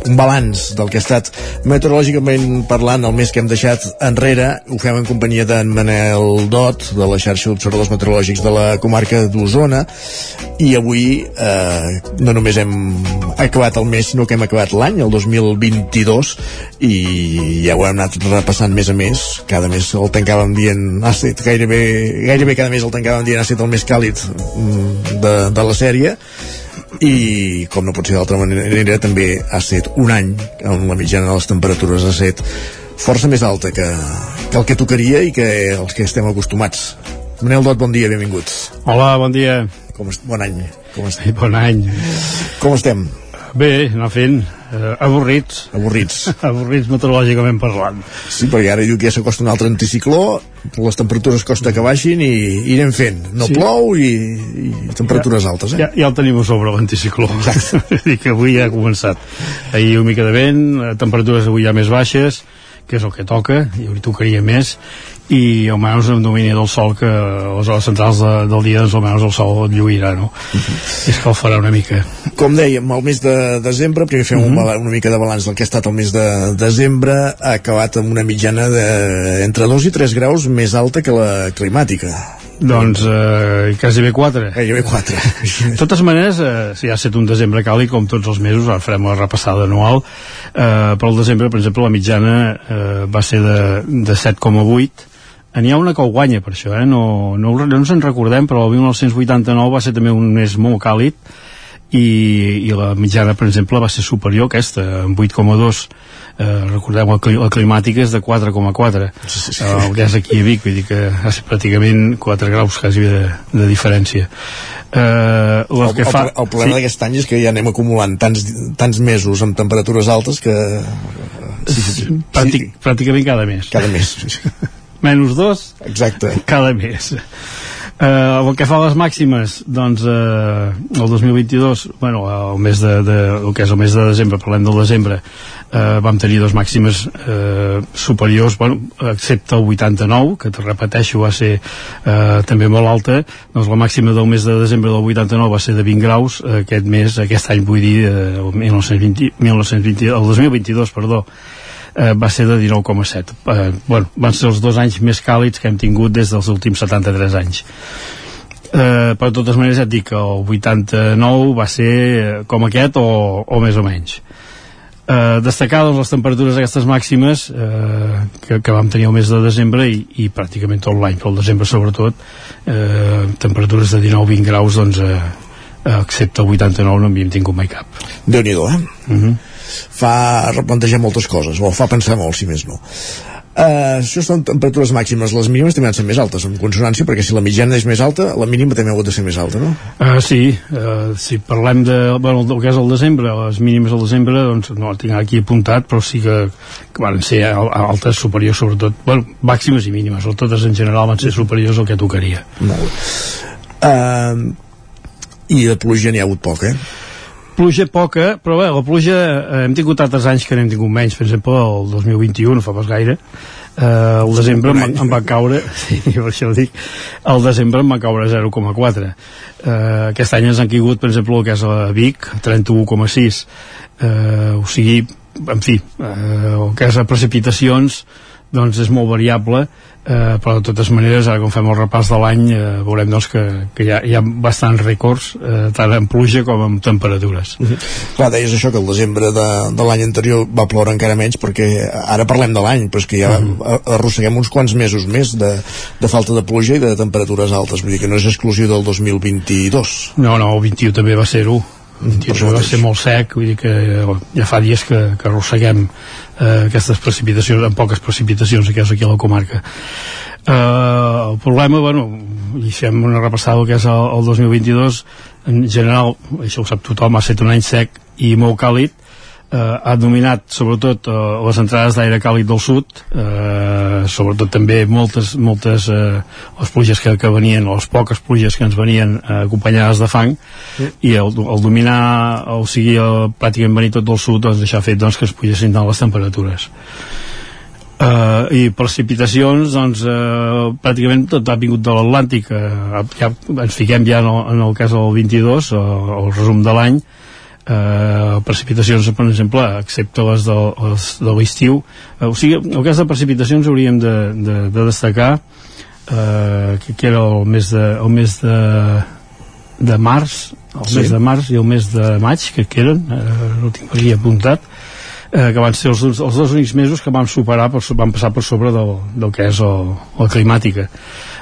un balanç del que ha estat meteorològicament parlant el mes que hem deixat enrere. Ho fem en companyia d'en Manel Dot de la xarxa d'observadors meteorològics de la comarca d'Osona. I avui eh, no només hem acabat el mes sinó que hem acabat l'any, el 2022 i ja ho hem anat repassant mes a mes, cada mes el tancàvem dient ha estat gairebé, gairebé cada mes el tancàvem dient ha estat el més càlid mm, de, de la sèrie i com no pot ser d'altra manera també ha estat un any on la mitjana de les temperatures ha estat força més alta que, que el que tocaria i que els que estem acostumats. Manel Dot, bon dia, benvinguts. Hola, bon dia. Com est bon any. Com estem? Bon any. Com estem? Bé, anar fent eh, avorrits. Avorrits. Avorrits meteorològicament parlant. Sí, perquè ara diu que ja s'acosta un altre anticicló les temperatures costa que baixin i, i anem fent. No Sí. plou i, i temperatures ja, altes eh? ja, ja el tenim a sobre l'anticicló. I que avui ja ha començat. Ahir una mica de vent, eh, temperatures avui ja més baixes que és el que toca i avui tocaria més i almenys amb domini del sol que a les hores centrals de, del dia doncs almenys el sol lluirà no? i escalfarà una mica Com dèiem, el mes de desembre, primer fem Mhm. un bala- una mica de balanç del que ha estat el mes de desembre, ha acabat amb una mitjana de entre 2 i 3 graus més alta que la climàtica. Doncs eh, quasi bé 4. Gairebé 4. De totes maneres, eh, si ha estat un desembre càlid, com tots els mesos, ara farem la repassada anual, eh, però el desembre, per exemple, la mitjana eh, va ser de, de 7,8, N'hi ha una que ho guanya per això, eh? no, no, no ens en recordem, però el 1989 va ser també un mes molt càlid i, i la mitjana, per exemple, va ser superior a aquesta, amb 8,2 eh, recordem el, cli- el climàtic és de 4,4 eh, el que és aquí a Vic vull dir que sigut pràcticament 4 graus quasi de, de diferència. Eh, el, El, que el, fa el problema d'aquest any és que ja anem acumulant tants, tants mesos amb temperatures altes que... Sí, sí, sí. Pràctic, pràcticament cada mes. Cada mes menys dos exacte. cada mes Uh, el que fa a les màximes doncs uh, el 2022 bueno, el mes de, de, el que és el mes de desembre, parlem del desembre uh, vam tenir dos màximes uh, superiors, bueno, excepte el 89 que te repeteixo va ser uh, també molt alta. Doncs la màxima del mes de desembre del 89 va ser de 20 graus, uh, aquest mes aquest any vull dir, uh, el 1920, 1920 el 2022, perdó eh, va ser de 19,7 eh, bueno, van ser els dos anys més càlids que hem tingut des dels últims 73 anys eh, però de totes maneres ja et dic que el 89 va ser eh, com aquest o, o més o menys eh, destacar doncs, les temperatures aquestes màximes eh, que, que vam tenir el mes de desembre i, i pràcticament tot l'any, però el desembre sobretot eh, temperatures de 19-20 graus doncs, eh, excepte el 89 no havíem tingut mai cap déu nhi eh? Uh -huh. Fa replantejar moltes coses o fa pensar molt, si més no. Uh, això són temperatures màximes. Les mínimes també han de ser més altes en consonància perquè si la mitjana és més alta la mínima també ha hagut de ser més alta no? Uh, sí, uh, si parlem de, bueno, del que és el desembre, les mínimes al desembre doncs no el tinc aquí apuntat però sí que, que van ser altes superiors sobretot, bueno, màximes i mínimes o totes en general van ser superiors al que tocaria. Molt uh, i de pluja n'hi ha hagut poc, eh? Pluja poca, però bé, la pluja eh, hem tingut altres anys que n'hem tingut menys, per exemple el 2021, no fa pas gaire eh, el desembre em, em va caure sí, per això ho dic el desembre em va caure 0,4 eh, aquest any ens han caigut per exemple el que és a Vic 31,6 eh, o sigui en fi, eh, el que és precipitacions doncs és molt variable eh, però de totes maneres ara quan fem el repàs de l'any eh, veurem doncs que, que hi, ha, hi ha bastants rècords eh, tant en pluja com en temperatures. Uh -huh. Clar, deies això que el desembre de, de l'any anterior va ploure encara menys perquè ara parlem de l'any però és que ja uh -huh. arrosseguem uns quants mesos més de, de falta de pluja i de temperatures altes. Vull dir que no és exclusiu del 2022 No, no, el 21 també va ser-ho. Va ser molt sec, vull dir que ja fa dies que, que arrosseguem eh, aquestes precipitacions, amb poques precipitacions que és aquí a la comarca. Eh, el problema, bueno, i fem una repassada que és el, el 2022, en general, això ho sap tothom, ha estat un any sec i molt càlid, eh, ha dominat sobretot eh, les entrades d'aire càlid del sud. Eh, sobretot també moltes, moltes eh, les pluges que, que venien o les poques pluges que ens venien eh, acompanyades de fang. Sí. i el, el dominar o sigui el, pràcticament venir tot del sud doncs això ha fet doncs, que es pugessin tant les temperatures. Uh, i precipitacions doncs uh, pràcticament tot ha vingut de l'Atlàntic. Uh, ja ens fiquem ja en el, en el cas del 22 uh, el resum de l'any. eh, precipitacions, per exemple, excepte les de, les de l'estiu. Eh, o sigui, el cas de precipitacions hauríem de, de, de destacar eh, que, que era el mes de, el mes de, de març, el sí. mes de març i el mes de maig, que, que eren, eh, no tinc aquí apuntat, eh, que van ser els, els dos únics mesos que van superar, per, van passar per sobre del, del que és el, la climàtica.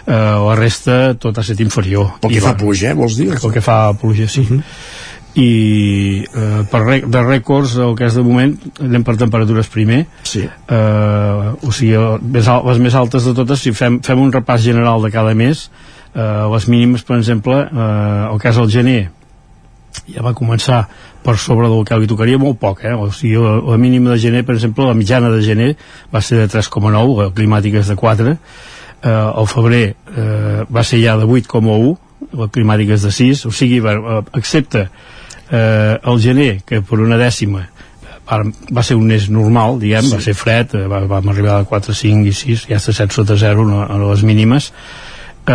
Eh, la resta tot ha estat inferior. Pel que I fa va, pluja, eh, vols dir? Pel que fa pluja, sí. Uh -huh i eh, per re de rècords el que és de moment anem per temperatures primer sí. eh, o sigui les, les més altes de totes si fem, fem un repàs general de cada mes eh, les mínimes per exemple eh, el cas del gener ja va començar per sobre del que li tocaria molt poc, eh? o sigui, la, la mínima de gener, per exemple, la mitjana de gener va ser de 3,9, la climàtica és de 4, eh, el febrer eh, va ser ja de 8,1, la climàtica és de 6, o sigui, va, excepte eh, el gener, que per una dècima va, va ser un mes normal, diguem, sí. va ser fred, eh, va, vam arribar a 4, 5 i 6, ja està 7 sota 0 no, a les mínimes. Eh,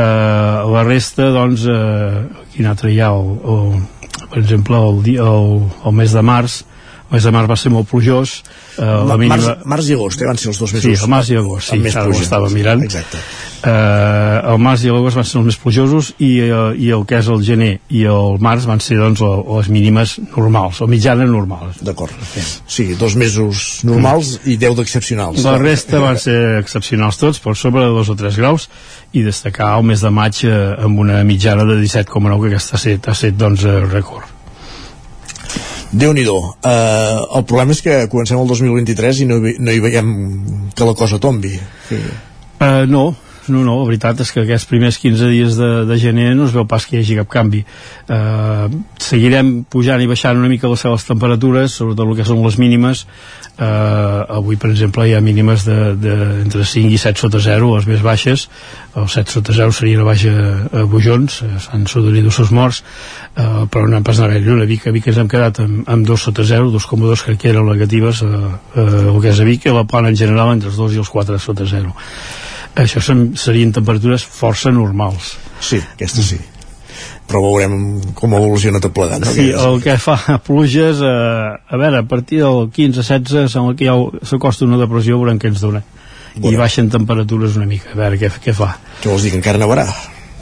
la resta, doncs, eh, quin altre hi ha? El, el, per exemple, el, el, el mes de març, el mes de març va ser molt plujós, Uh, la mínima... març, març i agost, eh, van ser els dos mesos. Sí, el març i agost, sí, més ara ho estava mirant. Exacte. Uh, el març i l'agost van ser els més plujosos i, uh, i el que és el gener i el març van ser doncs, les mínimes normals, o mitjanes normals. D'acord. Sí, dos mesos normals mm. i deu d'excepcionals. La resta van ser excepcionals tots, per sobre de dos o tres graus, i destacar el mes de maig uh, amb una mitjana de 17,9 que aquesta ha set, ha set doncs, rècord déu nhi uh, el problema és que comencem el 2023 i no, no hi veiem que la cosa tombi. Sí. uh, no, no, no, la veritat és que aquests primers 15 dies de, de gener no es veu pas que hi hagi cap canvi. Uh, seguirem pujant i baixant una mica les seves temperatures sobretot el que són les mínimes Uh, avui per exemple hi ha mínimes de, de, entre 5 i 7 sota 0 les més baixes, el 7 sota 0 seria una baixa a Bujons uh, s'han sudonit dos morts. Uh, però no hem pas anar gaire, a Vic, a Vic ens hem quedat amb, amb 2 sota 0, 2,2 crec que eren negatives uh, uh, el que és a Vic i la plana en general entre els 2 i els 4 sota 0 això serien temperatures força normals. Sí, aquesta sí però veurem com evoluciona tot plegat no? sí, el que fa pluges eh, a veure, a partir del 15-16 sembla que ja s'acosta una depressió veurem què ens dona bueno. i baixen temperatures una mica a veure què, què fa què vols dir, que encara nevarà?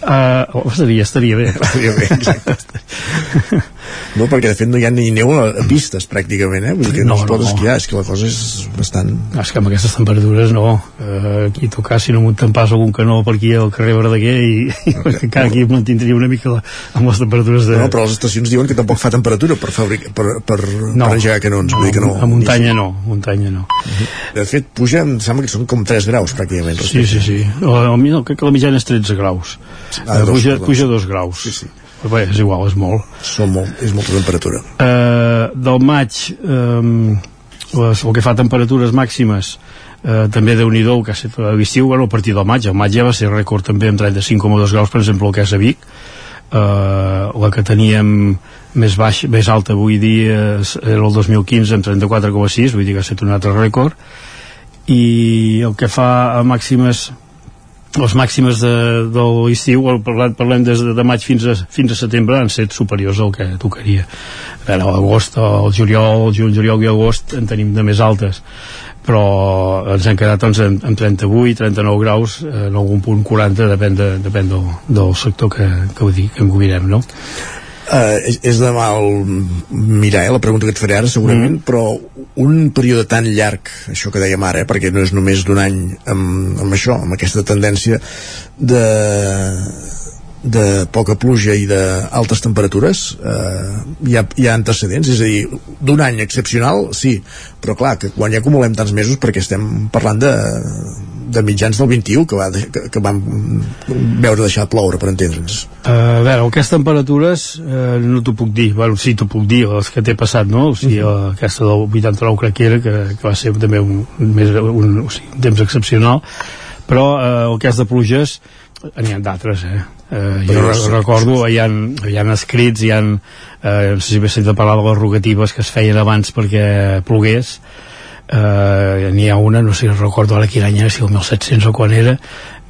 Uh, oh, estaria, estaria bé estaria bé, exacte No, perquè de fet no hi ha ni neu a, a pistes pràcticament, eh? Vull dir que no, No, es pot no. esquiar, és que la cosa és bastant... És que amb aquestes temperatures no. Eh, aquí tocar si no munten pas algun canó per aquí al carrer Verdaguer i, i encara aquí mantindria una mica la, amb les temperatures de... No, però les estacions diuen que tampoc fa temperatura per, fabricar, per, per, No. per engegar canons. Vull dir que no, a muntanya no, a muntanya no. De fet, puja, em sembla que són com 3 graus pràcticament. Sí, sí, sí. O, o, no, crec que la mitjana és 13 graus. Ah, dos, puja, perdó. puja dos graus. Sí, sí. Però bé, és igual, és molt. Són molt, és molta temperatura. Eh, del maig, eh, les, el que fa temperatures màximes, eh, també déu nhi que ha estat l'estiu, bueno, a partir del maig, el maig ja va ser rècord també amb 35,2 graus, per exemple, el que és a Vic, eh, la que teníem més baix, més alta avui dia era el 2015 amb 34,6 vull dir que ha estat un altre rècord i el que fa a màximes les màximes de, de l'estiu parlem, parlem des de, de maig fins a, fins a setembre han set superiors al que tocaria a l'agost, el juliol el juny, juliol i agost en tenim de més altes però ens hem quedat doncs, en, en 38, 39 graus eh, en algun punt 40 depèn, de, depèn del, del sector que, que, ho di, que ho mirem no? Uh, és, és de mal mirar, eh, la pregunta que et faré ara segurament, mm. però un període tan llarg, això que dèiem ara, eh, perquè no és només d'un any amb, amb això, amb aquesta tendència de, de poca pluja i d'altes temperatures eh, hi, ha, hi ha antecedents, és a dir d'un any excepcional, sí però clar, que quan ja acumulem tants mesos perquè estem parlant de, de mitjans del 21 que, va, de- que, que vam veure deixar de ploure, per entendre'ns. Uh, a veure, aquestes temperatures uh, no t'ho puc dir, bueno, sí t'ho puc dir les que t'he passat, no? O sigui, uh aquesta del 89 crec que era, que, que va ser també un, més, un, o sigui, un temps excepcional. Però uh, el que és de pluges n'hi ha d'altres, eh? Uh, jo Però re sí, recordo, hi ha, hi ha escrits, hi ha, uh, no sé si haver sentit parlar de les rogatives que es feien abans perquè plogués, eh, n'hi ha una, no sé si recordo ara quin any era, si el 1700 o quan era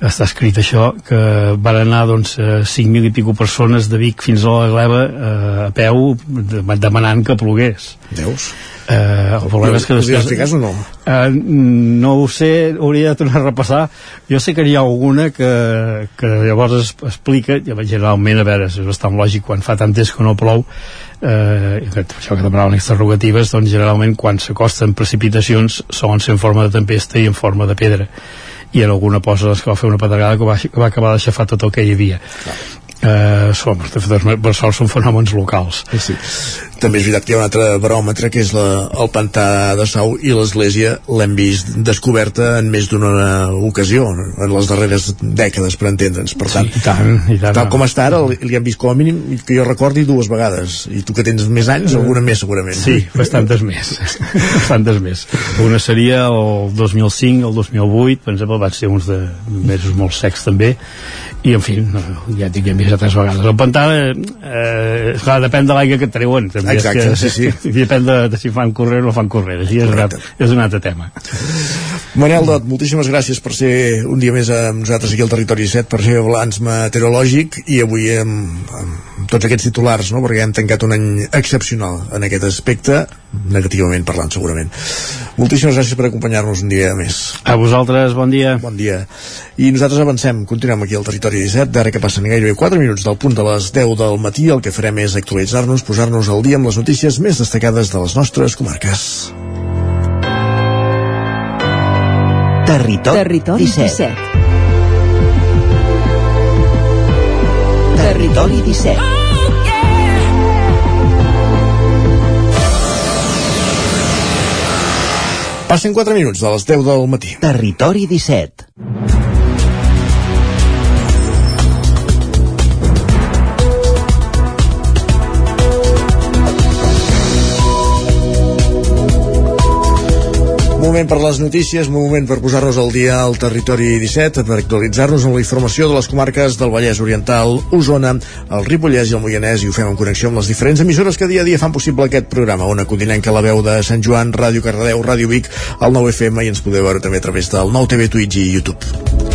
està escrit això, que van anar doncs eh, 5.000 i pico persones de Vic fins a la Gleva eh, a peu de- demanant que plogués Veus? Eh, el problema és que després... cas o no? Eh, no ho sé, hauria de tornar a repassar. Jo sé que n'hi ha alguna que, que llavors es, explica, generalment, a veure, és bastant lògic, quan fa tant temps que no plou, eh, això que demanaven aquestes rogatives, doncs generalment quan s'acosten precipitacions solen ser en forma de tempesta i en forma de pedra. I en alguna posa doncs, que va fer una pedregada que va, que va acabar d'aixafar tot el que hi havia eh, som, de fet, per sort són fenòmens locals sí. també és veritat que hi ha un altre baròmetre que és la, el pantà de Sau i l'església l'hem vist descoberta en més d'una ocasió en les darreres dècades per entendre'ns per tant, i tant, i tant. tal com està ara li, li hem vist com a mínim que jo recordi dues vegades i tu que tens més anys, alguna més segurament Sí, bastantes més. bastantes més. Una seria el 2005, el 2008, per exemple, van ser uns de mesos molt secs també, i en fi, no, ja dic, ja tres vegades. El pantà, eh, clar, depèn de l'aigua que treuen. També és Exacte, que, sí, sí. Depèn de, de si fan córrer o no fan córrer. Així és, un és un altre tema. Manel Dot, moltíssimes gràcies per ser un dia més amb nosaltres aquí al Territori 7 per el balanç meteorològic i avui amb, amb tots aquests titulars no? perquè hem tancat un any excepcional en aquest aspecte, negativament parlant segurament. Moltíssimes gràcies per acompanyar-nos un dia més. A vosaltres, bon dia. Bon dia. I nosaltres avancem, continuem aquí al Territori 17, d'ara que passen gairebé 4 minuts del punt de les 10 del matí, el que farem és actualitzar-nos, posar-nos al dia amb les notícies més destacades de les nostres comarques. Territori, Territori 17. 17. Territori 17. Passen 4 minuts de les 10 del matí. Territori 17. Moment per les notícies, moment per posar-nos al dia al territori 17, per actualitzar-nos amb la informació de les comarques del Vallès Oriental, Osona, el Ripollès i el Moianès, i ho fem en connexió amb les diferents emissores que dia a dia fan possible aquest programa. Ona Codinenca, la veu de Sant Joan, Ràdio Cardedeu, Ràdio Vic, el 9FM, i ens podeu veure també a través del 9TV, Twitch i YouTube.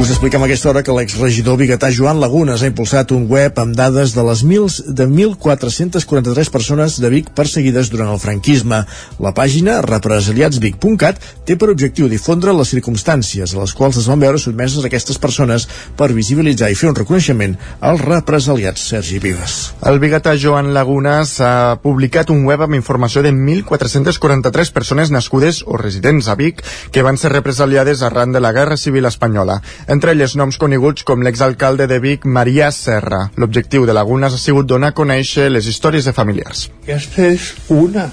Us expliquem aquesta hora que l'exregidor biguetà Joan Lagunes ha impulsat un web amb dades de les mils de 1.443 persones de Vic perseguides durant el franquisme. La pàgina represaliatsvic.cat té per objectiu difondre les circumstàncies a les quals es van veure sotmeses aquestes persones per visibilitzar i fer un reconeixement als represaliats Sergi Vives. El biguetà Joan Lagunes ha publicat un web amb informació de 1.443 persones nascudes o residents a Vic que van ser represaliades arran de la Guerra Civil Espanyola entre elles noms coneguts com l'exalcalde de Vic, Maria Serra. L'objectiu de Lagunes ha sigut donar a conèixer les històries de familiars. Aquesta és una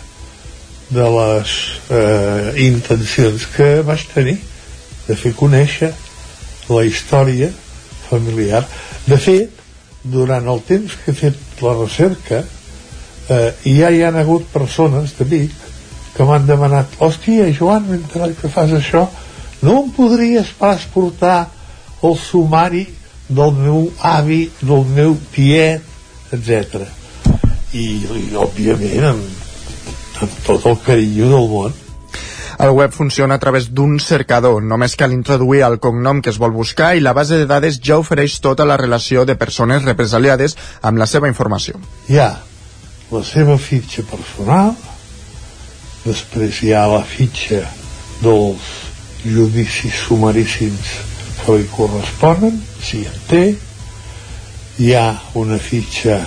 de les eh, intencions que vaig tenir, de fer conèixer la història familiar. De fet, durant el temps que he fet la recerca, eh, ja hi han hagut persones de Vic que m'han demanat hòstia, Joan, mentre que fas això, no em podries pas portar el sumari del meu avi, del meu tiet, etc. I, i òbviament amb, amb tot el carinyo del món el web funciona a través d'un cercador. Només cal introduir el cognom que es vol buscar i la base de dades ja ofereix tota la relació de persones represaliades amb la seva informació. Hi ha la seva fitxa personal, després hi ha la fitxa dels judicis sumaríssims que li corresponen, si en té, hi ha una fitxa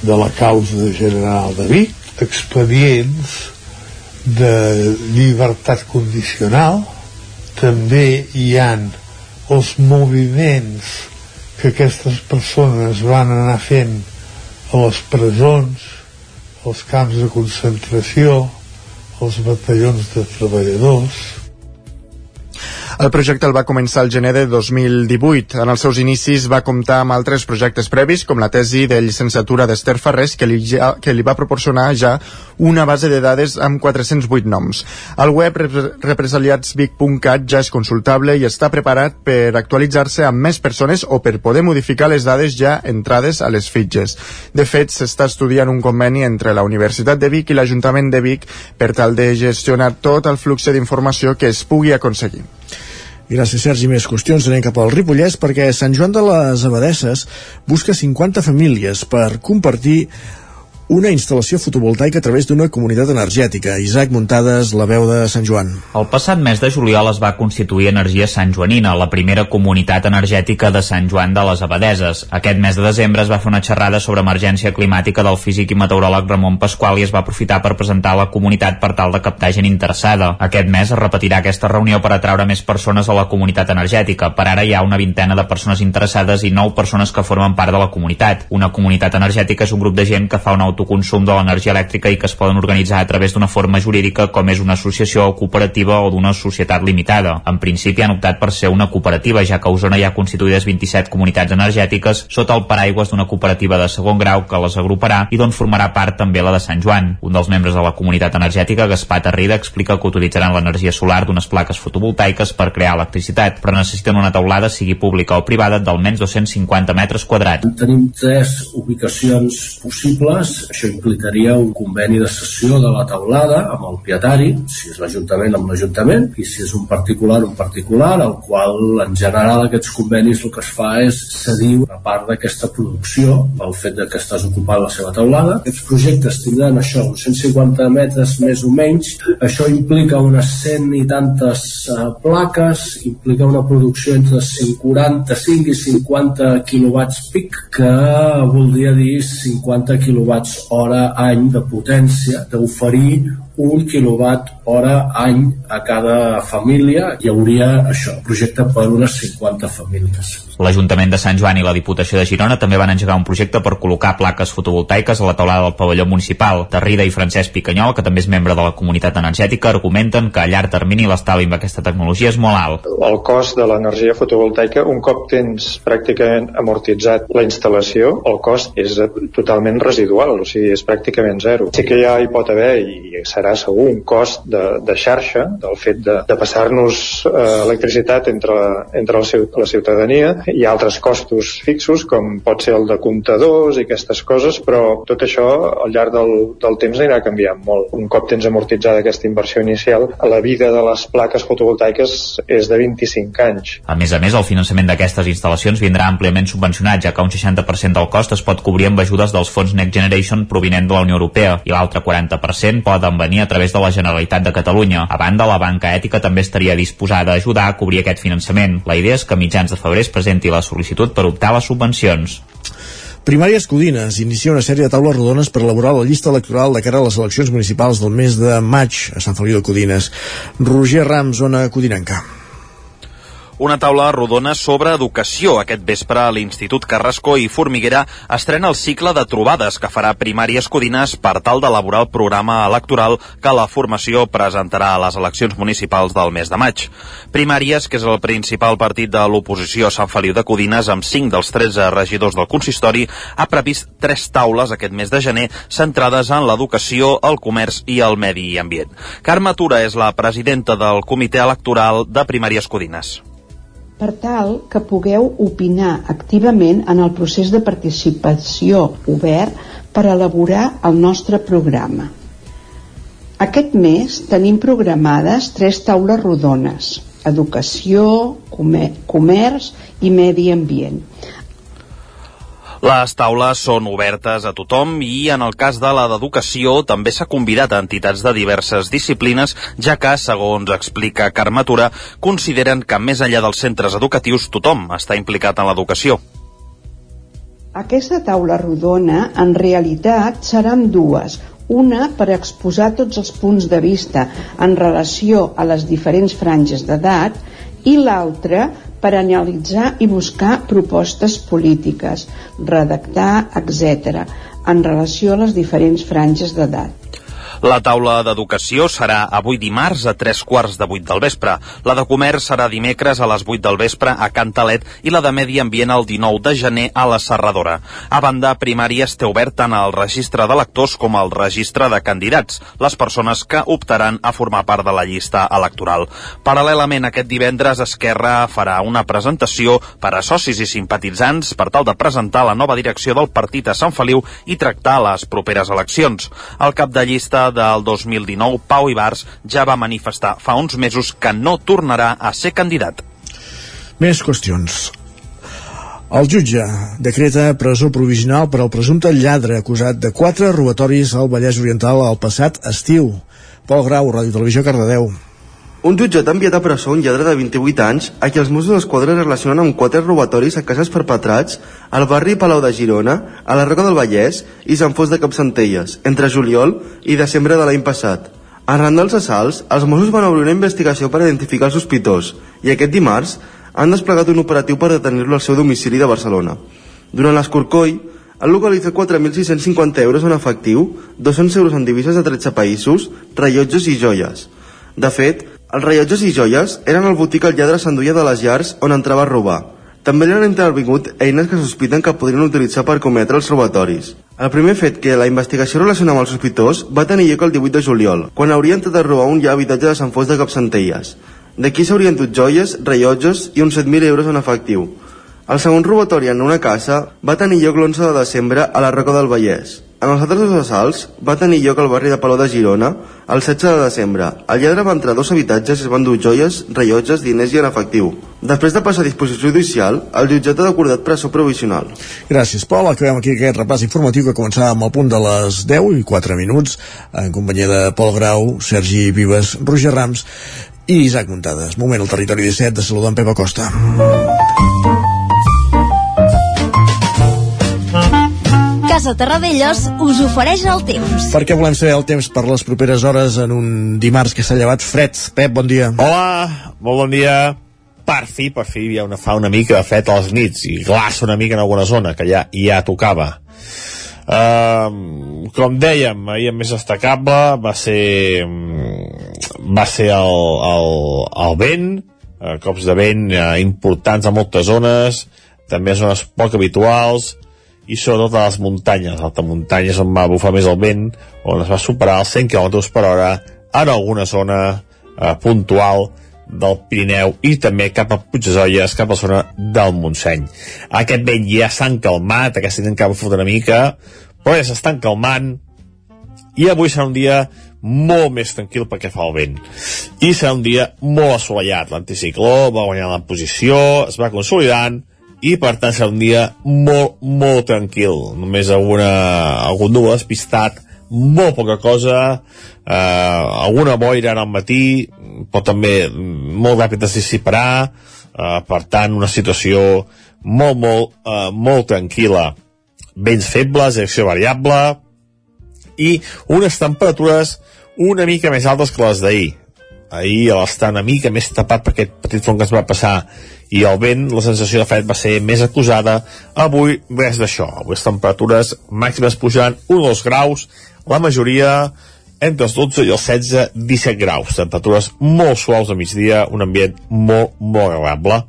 de la causa general de Vic, expedients de llibertat condicional, també hi han els moviments que aquestes persones van anar fent a les presons, als camps de concentració, als batallons de treballadors, el projecte el va començar el gener de 2018. En els seus inicis va comptar amb altres projectes previs, com la tesi de llicenciatura d'Ester Ferrés, que li, ja, que li va proporcionar ja una base de dades amb 408 noms. El web represaliatsvic.cat ja és consultable i està preparat per actualitzar-se amb més persones o per poder modificar les dades ja entrades a les fitxes. De fet, s'està estudiant un conveni entre la Universitat de Vic i l'Ajuntament de Vic per tal de gestionar tot el flux d'informació que es pugui aconseguir. Gràcies, Sergi. Més qüestions anem cap al Ripollès perquè Sant Joan de les Abadesses busca 50 famílies per compartir una instal·lació fotovoltaica a través d'una comunitat energètica. Isaac Muntades, la veu de Sant Joan. El passat mes de juliol es va constituir Energia Sant Joanina, la primera comunitat energètica de Sant Joan de les Abadeses. Aquest mes de desembre es va fer una xerrada sobre emergència climàtica del físic i meteoròleg Ramon Pasqual i es va aprofitar per presentar la comunitat per tal de captar gent interessada. Aquest mes es repetirà aquesta reunió per atraure més persones a la comunitat energètica. Per ara hi ha una vintena de persones interessades i nou persones que formen part de la comunitat. Una comunitat energètica és un grup de gent que fa una autoconsum de l'energia elèctrica i que es poden organitzar a través d'una forma jurídica com és una associació o cooperativa o d'una societat limitada. En principi han optat per ser una cooperativa, ja que a Osona hi ha constituïdes 27 comunitats energètiques sota el paraigües d'una cooperativa de segon grau que les agruparà i d'on formarà part també la de Sant Joan. Un dels membres de la comunitat energètica, Gaspar Tarrida, explica que utilitzaran l'energia solar d'unes plaques fotovoltaiques per crear electricitat, però necessiten una taulada, sigui pública o privada, d'almenys 250 metres quadrats. Tenim tres ubicacions possibles això implicaria un conveni de cessió de la taulada amb el pietari, si és l'Ajuntament amb l'Ajuntament, i si és un particular, un particular, al qual en general aquests convenis el que es fa és cedir una part d'aquesta producció pel fet de que estàs ocupant la seva taulada. Aquests projectes tindran això, uns 150 metres més o menys. Això implica unes 100 i tantes uh, plaques, implica una producció entre 145 i 50 quilowatts pic, que voldria dir 50 quilowatts hora any de potència d'oferir un quilowatt hora any a cada família hi hauria això, projecte per unes 50 famílies. L'Ajuntament de Sant Joan i la Diputació de Girona també van engegar un projecte per col·locar plaques fotovoltaiques a la taulada del pavelló municipal. Tarrida i Francesc Picanyol, que també és membre de la comunitat energètica, argumenten que a llarg termini l'estalvi amb aquesta tecnologia és molt alt. El cost de l'energia fotovoltaica, un cop tens pràcticament amortitzat la instal·lació, el cost és totalment residual. o sigui, és pràcticament zero. Sí que ja hi pot haver, i serà segur, un cost de, de xarxa, del fet de, de passar-nos eh, electricitat entre, entre la, la ciutadania. Hi ha altres costos fixos, com pot ser el de comptadors i aquestes coses, però tot això al llarg del, del temps anirà canviant molt. Un cop tens amortitzada aquesta inversió inicial, la vida de les plaques fotovoltaiques és de 25 anys. A més a més, el finançament d'aquestes instal·lacions vindrà àmpliament subvencionat, ja que un 60% del cost es pot cobrir amb ajudes dels fons Next Generation provinent de la Unió Europea i l'altre 40% poden venir a través de la Generalitat de Catalunya. A banda, la banca ètica també estaria disposada a ajudar a cobrir aquest finançament. La idea és que a mitjans de febrer es presenti la sol·licitud per optar a les subvencions. Primàries Codines inicia una sèrie de taules rodones per elaborar la llista electoral de cara a les eleccions municipals del mes de maig a Sant Feliu de Codines. Roger Rams, zona codinenca una taula rodona sobre educació. Aquest vespre l'Institut Carrasco i Formiguera estrena el cicle de trobades que farà Primàries Codines per tal d'elaborar el programa electoral que la formació presentarà a les eleccions municipals del mes de maig. Primàries, que és el principal partit de l'oposició a Sant Feliu de Codines, amb 5 dels 13 regidors del consistori, ha previst tres taules aquest mes de gener centrades en l'educació, el comerç i el medi ambient. Carme Tura és la presidenta del comitè electoral de Primàries Codines per tal que pugueu opinar activament en el procés de participació obert per elaborar el nostre programa. Aquest mes tenim programades tres taules rodones, educació, comerç i medi ambient, les taules són obertes a tothom i en el cas de la d'educació també s'ha convidat a entitats de diverses disciplines, ja que, segons explica Carmatura, consideren que més enllà dels centres educatius tothom està implicat en l'educació. Aquesta taula rodona, en realitat, seran dues. Una per exposar tots els punts de vista en relació a les diferents franges d'edat i l'altra per analitzar i buscar propostes polítiques, redactar, etc., en relació a les diferents franges d'edat. La taula d'educació serà avui dimarts a tres quarts de vuit del vespre. La de comerç serà dimecres a les vuit del vespre a Cantalet i la de medi ambient el 19 de gener a la Serradora. A banda, primàries té obert tant el registre d'electors com el registre de candidats, les persones que optaran a formar part de la llista electoral. Paral·lelament, aquest divendres Esquerra farà una presentació per a socis i simpatitzants per tal de presentar la nova direcció del partit a Sant Feliu i tractar les properes eleccions. El cap de llista del 2019, Pau Ibars ja va manifestar fa uns mesos que no tornarà a ser candidat. Més qüestions. El jutge decreta presó provisional per al presumpte lladre acusat de quatre robatoris al Vallès Oriental al passat estiu. Pol Grau, Ràdio Televisió, Cardedeu. Un jutjat ha enviat a presó un lladre de 28 anys a qui els Mossos d'Esquadra relacionen amb quatre robatoris a cases perpetrats al barri Palau de Girona, a la Roca del Vallès i Sant Fos de Capcentelles, entre juliol i desembre de l'any passat. Arran dels assalts, els Mossos van obrir una investigació per identificar el sospitós i aquest dimarts han desplegat un operatiu per detenir-lo al seu domicili de Barcelona. Durant l'escorcoll, han localitzat 4.650 euros en efectiu, 200 euros en divises de 13 països, rellotges i joies. De fet, els rellotges i joies eren el botic el lladre s'enduia de les llars on entrava a robar. També li han intervingut eines que sospiten que podrien utilitzar per cometre els robatoris. El primer fet que la investigació relaciona amb el sospitós va tenir lloc el 18 de juliol, quan hauria entrat a robar un ja habitatge de Sant Fos de Capcentelles. D'aquí s'haurien dut joies, rellotges i uns 7.000 euros en efectiu. El segon robatori en una casa va tenir lloc l'11 de desembre a la Roca del Vallès. En els altres dos assalts va tenir lloc al barri de Palau de Girona el 16 de desembre. El lladre va entrar a dos habitatges i es van dur joies, rellotges, diners i en efectiu. Després de passar a disposició judicial, el jutjat ha acordat presó provisional. Gràcies, Pol. Acabem aquí aquest repàs informatiu que començava amb el punt de les 10 i 4 minuts en companyia de Pol Grau, Sergi Vives, Roger Rams i Isaac Muntades. Moment al territori 17 de saludar en Pepa Costa. Casa Terradellos us ofereix el temps. Perquè volem saber el temps per les properes hores en un dimarts que s'ha llevat fred. Pep, bon dia. Hola, molt bon dia. Per fi, per fi, ja una, fa una mica de fred a les nits i glaça una mica en alguna zona, que ja, ja tocava. Uh, com dèiem, ahir el més destacable va ser va ser el, el, el vent, uh, cops de vent uh, importants a moltes zones, també zones poc habituals, i sobretot a les muntanyes, alta muntanyes on va bufar més el vent, on es va superar els 100 km per hora en alguna zona eh, puntual del Pirineu i també cap a Puigdesolles, cap a la zona del Montseny. Aquest vent ja s'han calmat, aquesta nit encara fot una mica, però ja s'estan calmant i avui serà un dia molt més tranquil perquè fa el vent. I serà un dia molt assolellat. L'anticicló va guanyar la posició, es va consolidant, i per tant serà un dia molt, molt tranquil. Només alguna, algun núvol despistat, molt poca cosa, eh, alguna boira al matí, però també molt ràpid es dissiparà, eh, per tant una situació molt, molt, eh, molt tranquil·la. Vents febles, direcció variable, i unes temperatures una mica més altes que les d'ahir. Ahir l'estar una mica més tapat per aquest petit front que es va passar i el vent, la sensació de fred va ser més acusada. Avui res d'això. Avui les temperatures màximes pujant 1 o 2 graus, la majoria entre els 12 i els 16, 17 graus. Temperatures molt suaus a migdia, un ambient molt, molt agradable.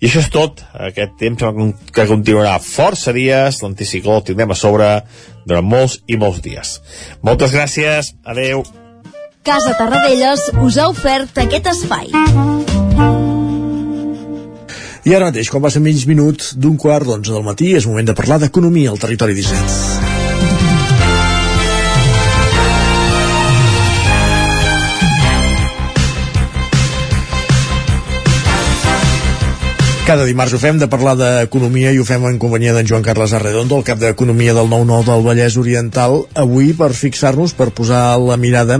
I això és tot. Aquest temps que continuarà força dies, l'anticicló el tindrem a sobre durant molts i molts dies. Moltes gràcies, adeu. Casa Tarradellas us ha ofert aquest espai. I ara mateix, quan passen menys minuts d'un quart d'onze del matí, és moment de parlar d'economia al territori 17. Cada dimarts ho fem de parlar d'economia i ho fem en companyia d'en Joan Carles Arredondo, el cap d'Economia del 9-9 del Vallès Oriental, avui per fixar-nos, per posar la mirada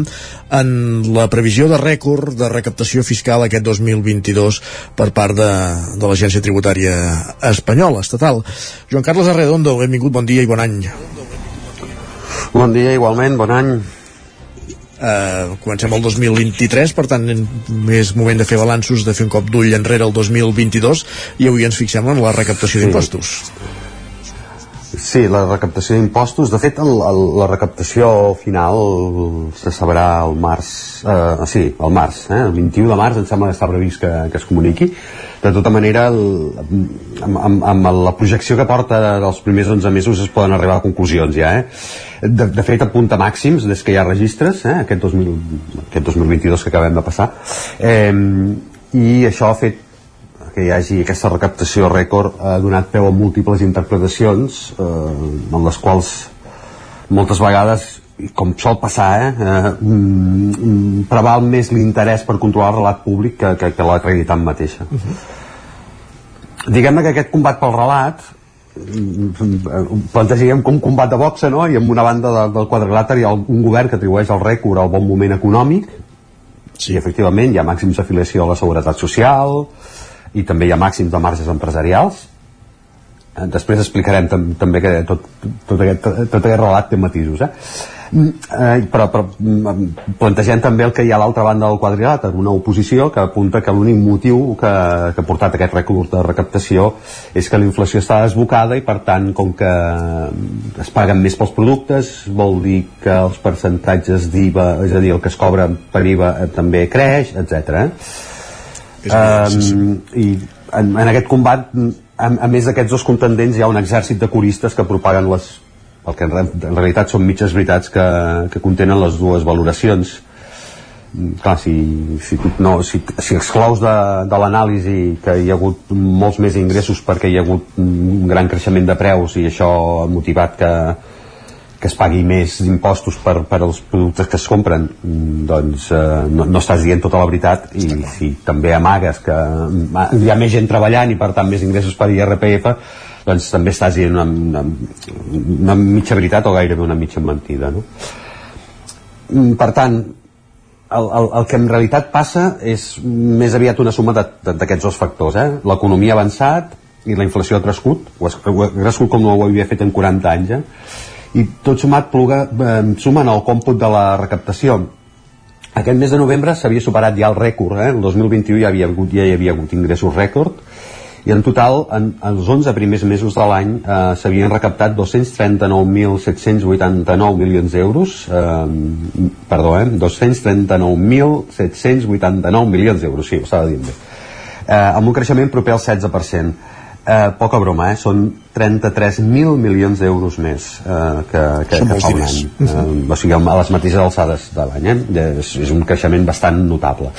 en la previsió de rècord de recaptació fiscal aquest 2022 per part de, de l'Agència Tributària Espanyola, estatal. Joan Carles Arredondo, benvingut, bon dia i bon any. Bon dia, igualment, bon any. Uh, comencem el 2023 per tant és moment de fer balanços de fer un cop d'ull enrere el 2022 i avui ens fixem en la recaptació d'impostos Sí, la recaptació d'impostos. De fet, el, el, la recaptació final se sabrà al març, eh, sí, al març, eh, el 21 de març em sembla que està previst que, que es comuniqui. De tota manera, el, amb, amb, amb la projecció que porta dels primers 11 mesos es poden arribar a conclusions ja, eh? De, de fet, apunta màxims des que hi ha registres, eh? aquest, 2000, aquest 2022 que acabem de passar, eh, i això ha fet que hi hagi aquesta recaptació rècord ha donat peu a múltiples interpretacions eh, en les quals moltes vegades com sol passar eh, eh, mm, preval més l'interès per controlar el relat públic que, que, que la realitat mateixa uh -huh. diguem-ne que aquest combat pel relat mm, plantegem com combat de boxa no? i amb una banda de, del quadrilàter hi ha un govern que atribueix el rècord al bon moment econòmic sí. i efectivament hi ha màxims d'afiliació a la seguretat social i també hi ha màxims de marges empresarials Eh, després explicarem tam també que tot, tot, aquest, tot aquest relat té matisos eh? Mm, eh, però, però mm, plantegem també el que hi ha a l'altra banda del quadrilàter una oposició que apunta que l'únic motiu que, que ha portat aquest rècord de recaptació és que la inflació està desbocada i per tant com que es paguen més pels productes vol dir que els percentatges d'IVA és a dir, el que es cobra per IVA eh, també creix, etc. Eh? Um, i en, en aquest combat a, a més d'aquests dos contendents hi ha un exèrcit de curistes que propaguen les el que en, en realitat són mitges veritats que, que contenen les dues valoracions. Mm, clar, si, si, tu no, si, si exclous de, de l'anàlisi que hi ha hagut molts més ingressos perquè hi ha hagut un gran creixement de preus i això ha motivat que, que es pagui més impostos per, per als productes que es compren mm, doncs eh, no, no estàs dient tota la veritat i si també amagues que mm, hi ha més gent treballant i per tant més ingressos per IRPF doncs també estàs dient una, una, una mitja veritat o gairebé una mitja mentida no? Mm, per tant el, el, el que en realitat passa és més aviat una suma d'aquests dos factors eh? l'economia ha avançat i la inflació ha crescut o ha ha crescut com no ho havia fet en 40 anys eh? I tot sumat pluga, eh, suma en el còmput de la recaptació. Aquest mes de novembre s'havia superat ja el rècord eh? el 2021 ja, havia hagut, ja hi havia hagut ingressos rècord i en total en, en els 11 primers mesos de l'any eh, s'havien recaptat 239.789 milions d'euros eh, perdó, eh, 239.789 milions d'euros sí, ho estava dient bé. Eh, amb un creixement proper al 16% eh, poca broma, eh? són 33.000 milions d'euros més eh, que, que, Són que fa un any. Eh, o sigui, a les mateixes alçades de l'any. Eh? És, és un creixement bastant notable.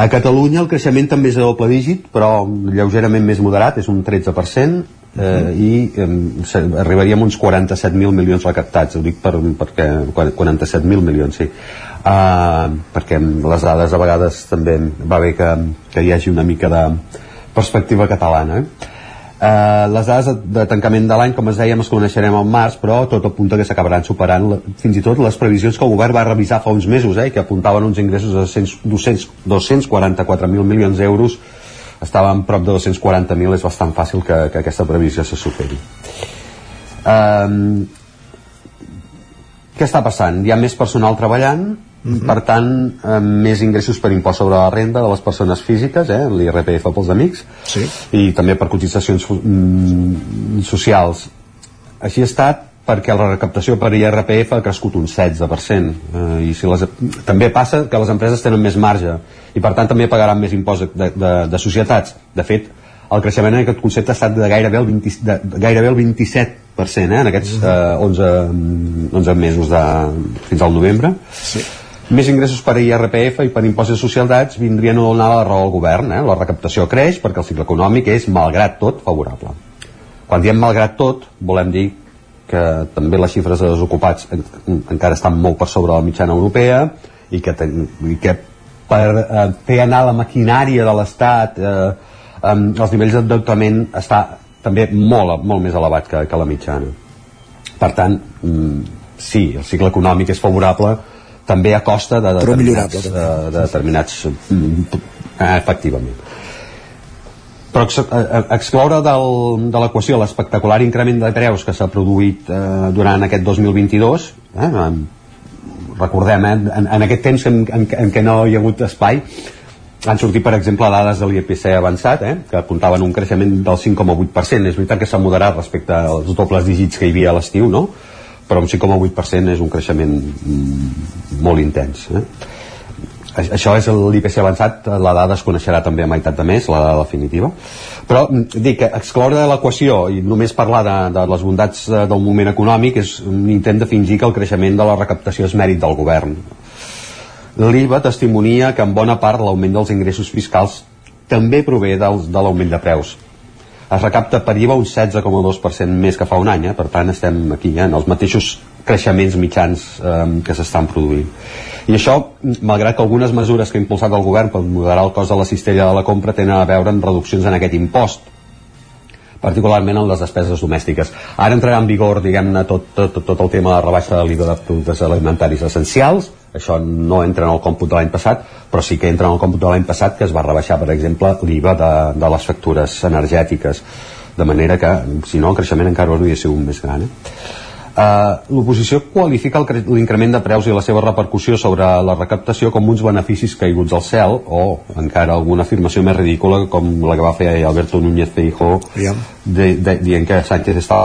A Catalunya el creixement també és de doble dígit, però lleugerament més moderat, és un 13%, eh, i eh, arribaríem a uns 47.000 milions recaptats, ho dic per, perquè 47.000 milions, sí. Uh, perquè les dades a vegades també va bé que, que hi hagi una mica de perspectiva catalana. Eh? Uh, les dades de, tancament de l'any, com es dèiem, es coneixerem al març, però tot apunta que s'acabaran superant la, fins i tot les previsions que el govern va revisar fa uns mesos, eh, que apuntaven uns ingressos de 200 200 244.000 milions d'euros, estaven prop de 240.000, és bastant fàcil que, que aquesta previsió se superi. Um, què està passant? Hi ha més personal treballant, per tant, eh, més ingressos per impost sobre la renda de les persones físiques, eh, l'IRPF pels amics, sí. i també per cotitzacions mm, socials. Així ha estat perquè la recaptació per IRPF ha crescut un 16%, eh, i si les, també passa que les empreses tenen més marge, i per tant també pagaran més impost de, de, de societats. De fet, el creixement en aquest concepte ha estat de gairebé el, 20, de, de gairebé el 27% eh, en aquests eh, 11, 11 mesos de, fins al novembre. Sí. Més ingressos per IRPF i per impost de societats vindrien a donar la raó al govern. Eh? La recaptació creix perquè el cicle econòmic és, malgrat tot, favorable. Quan diem malgrat tot, volem dir que també les xifres de desocupats en, en, encara estan molt per sobre la mitjana europea i que, ten, i que per eh, fer anar la maquinària de l'Estat eh, eh, els nivells d'endeutament està també molt, molt més elevat que, que la mitjana. Per tant, mm, sí, el cicle econòmic és favorable també a costa de determinats, de, de determinats eh, efectivament però eh, excloure del, de l'equació l'espectacular increment de preus que s'ha produït eh, durant aquest 2022 eh, em- recordem, eh, en, en aquest temps en, en, en què no hi ha hagut espai han sortit, per exemple, dades de l'IPC avançat, eh, que apuntaven un creixement del 5,8%. És veritat que s'ha moderat respecte als dobles dígits que hi havia a l'estiu, no? Però un 5,8% és un creixement mm, molt intens. Eh? Aix- Això és l'IPC avançat, la dada es coneixerà també a meitat de mes, la dada definitiva. Però mm, dic que excloure l'equació i només parlar de, de les bondats eh, del moment econòmic és un intent de fingir que el creixement de la recaptació és mèrit del govern. L'IVA testimonia que en bona part l'augment dels ingressos fiscals també prové del, de l'augment de preus. Es recapta per IVA un 16,2% més que fa un any, eh? per tant estem aquí eh? en els mateixos creixements mitjans eh, que s'estan produint. I això, malgrat que algunes mesures que ha impulsat el govern per moderar el cost de la cistella de la compra tenen a veure amb reduccions en aquest impost, particularment en les despeses domèstiques. Ara entrarà en vigor, diguem-ne, tot, tot, tot, el tema de la rebaixa de l'IVA de productes alimentaris essencials, això no entra en el còmput de l'any passat, però sí que entra en el còmput de l'any passat que es va rebaixar, per exemple, l'IVA de, de les factures energètiques, de manera que, si no, el creixement encara hauria sigut més gran. Eh? Uh, L'oposició qualifica l'increment de preus i la seva repercussió sobre la recaptació com uns beneficis caiguts al cel o encara alguna afirmació més ridícula com la que va fer Alberto Núñez Feijóo de, de, dient que Sánchez està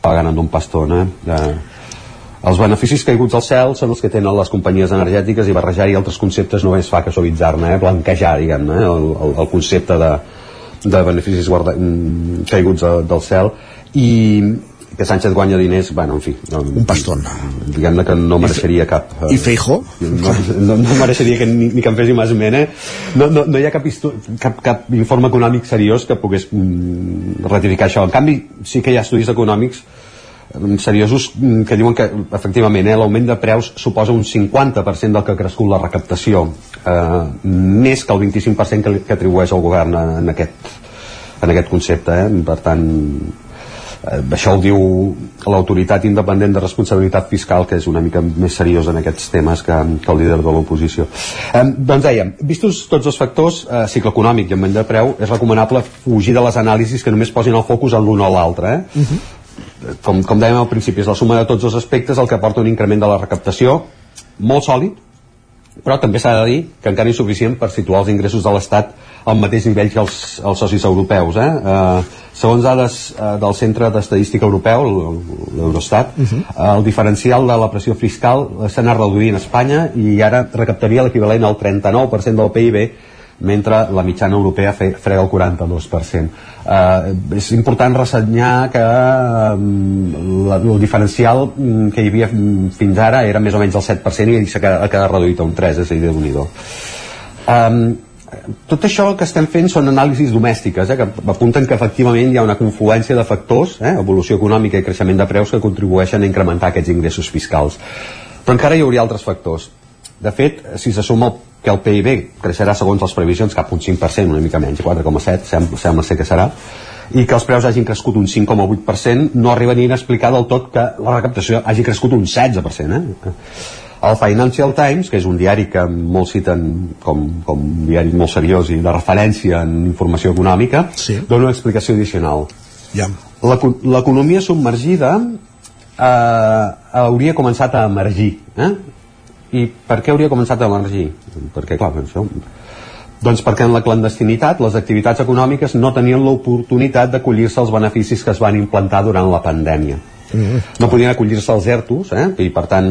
pagant d'un pastón eh? de, els beneficis caiguts al cel són els que tenen les companyies energètiques i barrejar-hi altres conceptes només fa que suavitzar-ne, eh? blanquejar, diguem-ne, eh? el, el, el concepte de, de beneficis guarda, mm, caiguts de, del cel i que Sánchez guanya diners, bueno, en fi no, un pastón diguem-ne que no mereixeria cap eh, I Feijó? no, no, no mereixeria que ni, ni que em fes més esment eh? no, no, no hi ha cap, cap, cap informe econòmic seriós que pogués mm, ratificar això en canvi sí que hi ha estudis econòmics seriosos mm, que diuen que efectivament eh, l'augment de preus suposa un 50% del que ha crescut la recaptació eh, més que el 25% que, que atribueix el govern en aquest, en aquest concepte eh? per tant eh, això ho diu l'autoritat independent de responsabilitat fiscal que és una mica més seriós en aquests temes que, que el líder de l'oposició eh, doncs dèiem, vistos tots els factors eh, cicle econòmic i augment de preu és recomanable fugir de les anàlisis que només posin el focus en l'un o l'altre eh? Com, com dèiem al principi, és la suma de tots els aspectes el que porta un increment de la recaptació molt sòlid, però també s'ha de dir que encara insuficient per situar els ingressos de l'Estat al mateix nivell que els, els socis europeus. Eh? Eh, segons dades eh, del Centre d'Estadística Europeu, l'Eurostat, uh -huh. el diferencial de la pressió fiscal s'ha anat reduint a Espanya i ara recaptaria l'equivalent al 39% del PIB mentre la mitjana europea fe, frega el 42%. Eh, és important ressenyar que um, la, el diferencial mm, que hi havia fins ara era més o menys el 7% i s'ha quedat, quedat reduït a un 3, és a dir, déu nhi um, tot això que estem fent són anàlisis domèstiques eh, que apunten que efectivament hi ha una confluència de factors, eh, evolució econòmica i creixement de preus que contribueixen a incrementar aquests ingressos fiscals. Però encara hi hauria altres factors. De fet, si se suma que el PIB creixerà segons les previsions cap un 5%, una mica menys, 4,7 sembla, sembla ser que serà, i que els preus hagin crescut un 5,8%, no arriba ni a explicar del tot que la recaptació hagi crescut un 16%. Eh? El Financial Times, que és un diari que molts citen com, com un diari molt seriós i de referència en informació econòmica, sí. dona una explicació addicional. Ja. L'economia submergida eh, hauria començat a emergir. Eh? I per què hauria començat a emergir? Perquè, clar, això... Doncs perquè en la clandestinitat les activitats econòmiques no tenien l'oportunitat d'acollir-se als beneficis que es van implantar durant la pandèmia. No podien acollir-se als ERTOs eh? i per tant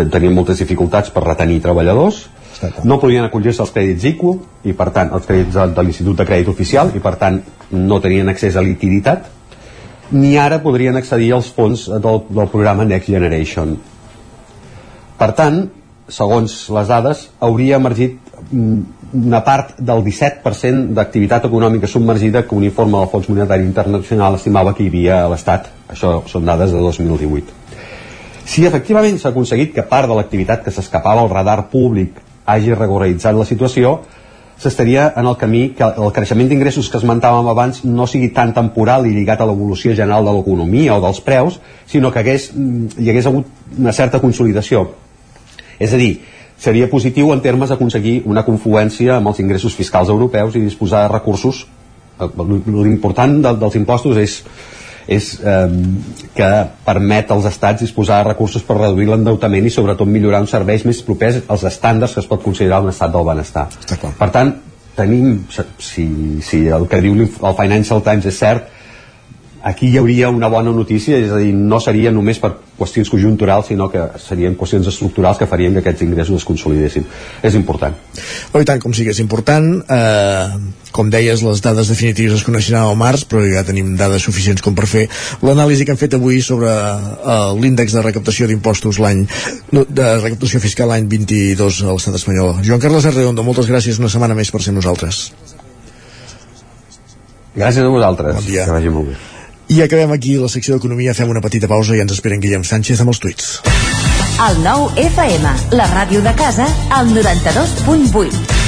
tenien moltes dificultats per retenir treballadors no podien acollir-se als crèdits ICO i per tant els crèdits de l'Institut de Crèdit Oficial i per tant no tenien accés a liquiditat ni ara podrien accedir als fons del, del programa Next Generation per tant, segons les dades, hauria emergit mm, una part del 17% d'activitat econòmica submergida que un informe del Fons Monetari Internacional estimava que hi havia a l'Estat. Això són dades de 2018. Si efectivament s'ha aconseguit que part de l'activitat que s'escapava al radar públic hagi regularitzat la situació, s'estaria en el camí que el creixement d'ingressos que esmentàvem abans no sigui tan temporal i lligat a l'evolució general de l'economia o dels preus, sinó que hagués, mm, hi hagués hagut una certa consolidació és a dir, seria positiu en termes d'aconseguir una confluència amb els ingressos fiscals europeus i disposar de recursos l'important de, dels impostos és és eh, que permet als estats disposar de recursos per reduir l'endeutament i sobretot millorar uns serveis més propers als estàndards que es pot considerar un estat del benestar. Per tant, tenim, si, si el que diu el Financial Times és cert, aquí hi hauria una bona notícia, és a dir, no seria només per qüestions conjunturals, sinó que serien qüestions estructurals que farien que aquests ingressos es consolidessin. És important. Oh, tant, com sigui, és important. Eh, com deies, les dades definitives es coneixeran al març, però ja tenim dades suficients com per fer l'anàlisi que hem fet avui sobre eh, l'índex de recaptació d'impostos l'any de recaptació fiscal l'any 22 a l'estat espanyol. Joan Carles Arredondo, moltes gràcies una setmana més per ser nosaltres. Gràcies a vosaltres. Bon dia. Que vagi molt bé. I acabem aquí la secció d'Economia, fem una petita pausa i ens esperen Guillem Sánchez amb els tuits. El nou FM, la ràdio de casa, al 92.8.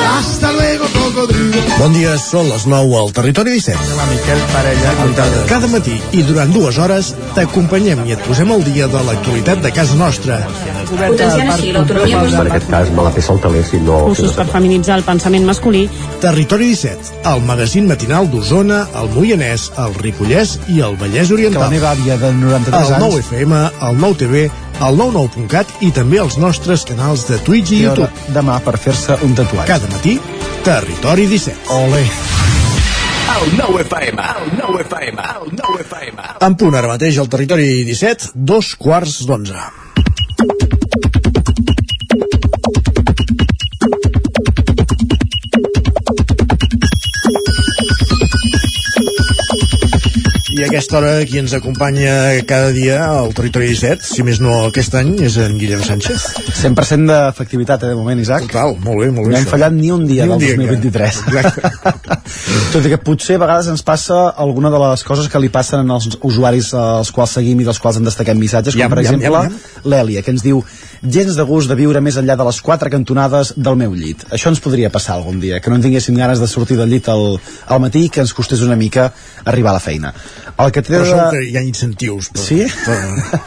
Hasta luego, cocodrilo. Bon dia, són les 9 al Territori 17. La Miquel Parella. Cada matí i durant dues hores t'acompanyem i et posem al dia de l'actualitat de casa nostra. Potenciant així l'autonomia En aquest cas me la peça el si no... Cursos per feminitzar el pensament masculí. Territori 17, el magazín matinal d'Osona, el Moianès, el Ripollès i el Vallès Que Oriental. la meva àvia de 93 El anys... 9FM, el 9TV, el 99.cat i també els nostres canals de Twitch i I YouTube. demà per fer-se un tatuatge. Cada matí, Territori 17. Ole. El 9 FM, el 9 FM, el 9 FM. En punt ara mateix al Territori 17, dos quarts d'onze. I a aquesta hora qui ens acompanya cada dia al Territori 17, si més no aquest any, és en Guillem Sánchez. 100% d'efectivitat, eh, de moment, Isaac. Total, molt bé, molt bé. No hem això. fallat ni un dia Ni un del dia, 2023. Tot i que potser a vegades ens passa alguna de les coses que li passen als usuaris als quals seguim i dels quals en destaquem missatges, com Iam, per iam, exemple iam, l'Èlia, que ens diu gens de gust de viure més enllà de les quatre cantonades del meu llit. Això ens podria passar algun dia, que no en tinguéssim ganes de sortir del llit al, al matí i que ens costés una mica arribar a la feina. El que té Però de... que hi ha incentius per, Sí? per,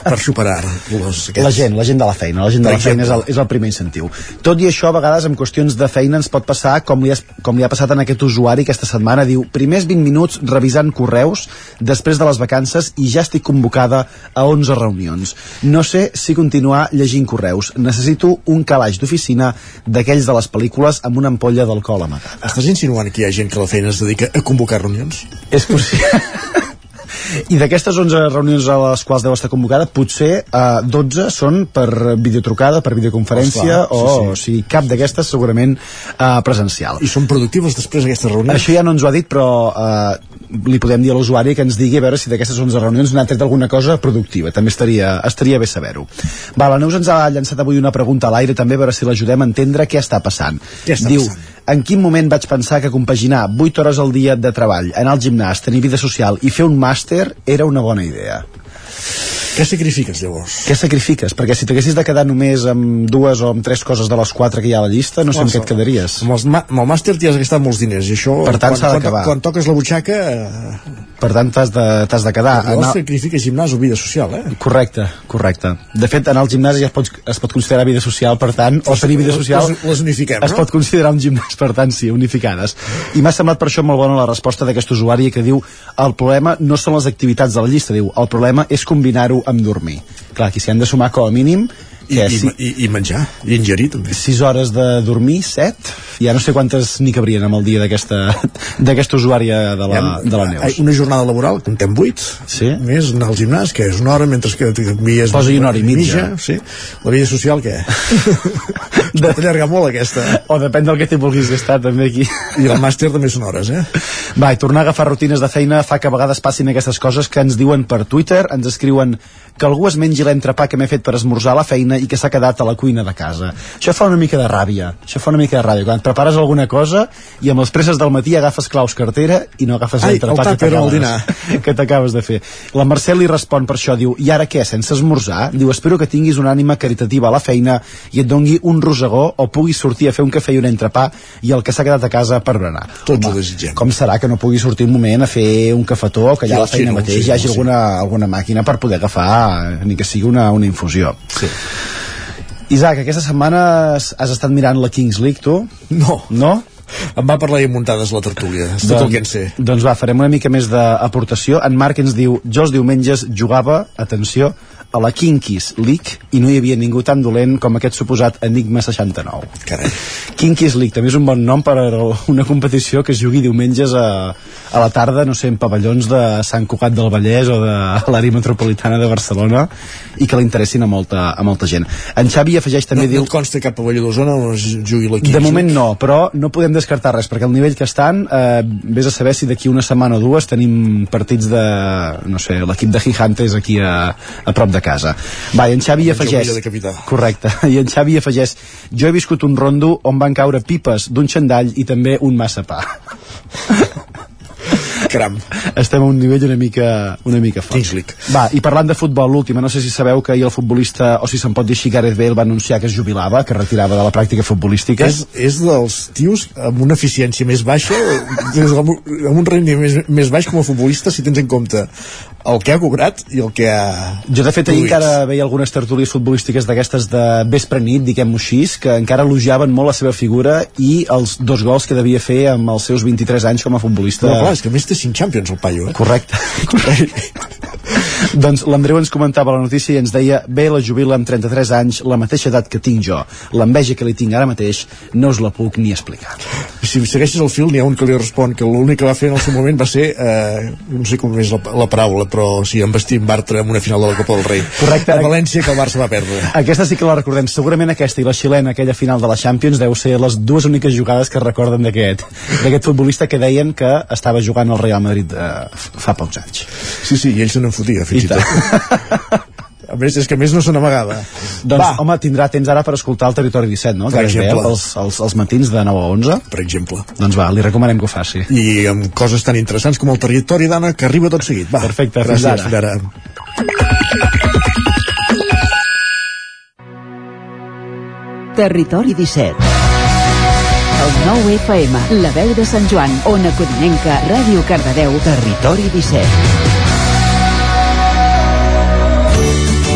per superar los, aquests. La gent, la gent de la feina, la gent de la feina és el, és el primer incentiu. Tot i això, a vegades, en qüestions de feina ens pot passar com li, has, com li ha passat en aquest usuari aquesta setmana. Diu, primers 20 minuts revisant correus després de les vacances i ja estic convocada a 11 reunions. No sé si continuar llegint correus. Necessito un calaix d'oficina d'aquells de les pel·lícules amb una ampolla d'alcohol amagat. Estàs insinuant que hi ha gent que la feina es dedica a convocar reunions? És possible. I d'aquestes 11 reunions a les quals deu estar convocada, potser eh, 12 són per videotrucada, per videoconferència, Esclar, sí, o, sí. o sigui, cap d'aquestes segurament eh, presencial. I són productives després aquestes reunions? Això ja no ens ho ha dit, però eh, li podem dir a l'usuari que ens digui a veure si d'aquestes 11 reunions n'ha tret alguna cosa productiva. També estaria, estaria bé saber-ho. Va, la Neus ens ha llançat avui una pregunta a l'aire també a veure si l'ajudem a entendre què està passant. Què està Diu, passant? En quin moment vaig pensar que compaginar 8 hores al dia de treball, anar al gimnàs, tenir vida social i fer un màster era una bona idea? Què sacrifiques, llavors? Què sacrifiques? Perquè si t'haguessis de quedar només amb dues o amb tres coses de les quatre que hi ha a la llista, no sé amb què et quedaries. Amb, els amb el màster t'hi has gastat molts diners i això, Per tant, quan, s'ha quan, d'acabar. quan toques la butxaca, eh, Per tant, t'has de, t'has de quedar. llavors Anar- sacrifiques gimnàs o vida social, eh? Correcte, correcte. De fet, anar al gimnàs ja es pot, es pot considerar vida social, per tant, o tenir vida social... Les, les unifiquem, es no? pot considerar un gimnàs, per tant, sí, unificades. I m'ha semblat per això molt bona la resposta d'aquest usuari que diu el problema no són les activitats de la llista, diu el problema és combinar-ho amb dormir. Clar, aquí s'hi han de sumar com a mínim I, i, si, i, I menjar, i ingerir també. 6 hores de dormir, 7, ja no sé quantes n'hi cabrien amb el dia d'aquesta usuària de la, de la Neus. Una jornada laboral, comptem 8, sí? més anar al gimnàs, que és una hora, mentre que t'envies... Posa-hi una hora i mitja. Sí. La vida social, què? de t'allargar molt, aquesta. O depèn del que t'hi vulguis gastar, també, aquí. I el màster també són hores, eh? Va, i tornar a agafar rutines de feina fa que a vegades passin aquestes coses que ens diuen per Twitter, ens escriuen que algú es mengi l'entrepà que m'he fet per esmorzar a la feina i que s'ha quedat a la cuina de casa. Això fa una mica de ràbia. Això fa una mica de ràbia. Quan et prepares alguna cosa i amb les presses del matí agafes claus cartera i no agafes Ai, l'entrepà el que que t'acabes de fer. La Mercè li respon per això, diu, i ara què, sense esmorzar? Diu, espero que tinguis una ànima caritativa a la feina i et dongui un rosegó o puguis sortir a fer un cafè i un entrepà i el que s'ha quedat a casa per berenar. Tots ho desitgem. Com serà que no pugui sortir un moment a fer un cafetó o que allà a la Sí, feina no, mateix sí, hi hagi no, sí. alguna, alguna màquina per poder agafar ni que sigui una, una infusió. Sí. Isaac, aquesta setmana has, has estat mirant la Kings League, tu? No. No? Em va parlar i muntades la tertúlia, és tot el que en sé. Doncs va, farem una mica més d'aportació. En Marc ens diu, jo els diumenges jugava, atenció, a la Kinkies League i no hi havia ningú tan dolent com aquest suposat Enigma 69. Carai. Kinkies League també és un bon nom per a una competició que es jugui diumenges a, a la tarda, no sé, en pavellons de Sant Cugat del Vallès o de l'àrea metropolitana de Barcelona i que l'interessin a molta, a molta gent. En Xavi afegeix també no, diu... No et consta cap pavelló d'Osona on es jugui l'equip? De moment no, però no podem descartar res, perquè el nivell que estan, eh, vés a saber si d'aquí una setmana o dues tenim partits de, no sé, l'equip de Gigantes aquí a, a prop de casa. Va, i en Xavi El afegeix... de. Correcte. I en Xavi afegeix jo he viscut un rondo on van caure pipes d'un xandall i també un massa Caram. Estem a un nivell una mica, una mica fort. League. Va, i parlant de futbol, l'última, no sé si sabeu que ahir el futbolista, o si se'n pot dir així, Gareth Bale va anunciar que es jubilava, que retirava de la pràctica futbolística. És, és dels tios amb una eficiència més baixa, amb un amb un rendiment més, més baix com a futbolista, si tens en compte el que ha cobrat i el que ha... Jo, de fet, ahir encara veia algunes tertúlies futbolístiques d'aquestes de vespre nit, diguem-ho així, que encara elogiaven molt la seva figura i els dos gols que devia fer amb els seus 23 anys com a futbolista. No, clar, és que més té 5 Champions el paio, eh? Correcte. doncs l'Andreu ens comentava la notícia i ens deia bé la jubila amb 33 anys, la mateixa edat que tinc jo. L'enveja que li tinc ara mateix no us la puc ni explicar. Si segueixes el fil, n'hi ha un que li respon que l'únic que va fer en el seu moment va ser, eh, no sé com és la, la paraula, però sí, embestir en Bartra en una final de la Copa del Rei. Correcte. A València, que el Barça va perdre. Aquesta sí que la recordem. Segurament aquesta i la xilena, aquella final de la Champions, deu ser les dues úniques jugades que recorden d'aquest d'aquest futbolista que deien que estava jugant al Real Madrid eh, fa pocs anys. Sí, sí, i ell se n'enfotia, fins i, tot. A més, és que a més no se n'amagava. Doncs, Va. home, tindrà temps ara per escoltar el Territori 17, no? Per Gareth exemple. Bale, els, els, els matins de 9 a 11. Per exemple. Doncs va, li recomanem que ho faci. I amb coses tan interessants com el territori d'Anna, que arriba tot seguit. Va, Perfecte, fins gràcies, ara. Fins ara. Territori 17. El 9 FM, la veu de Sant Joan, Ona Codinenca, Ràdio Cardedeu, Territori 17.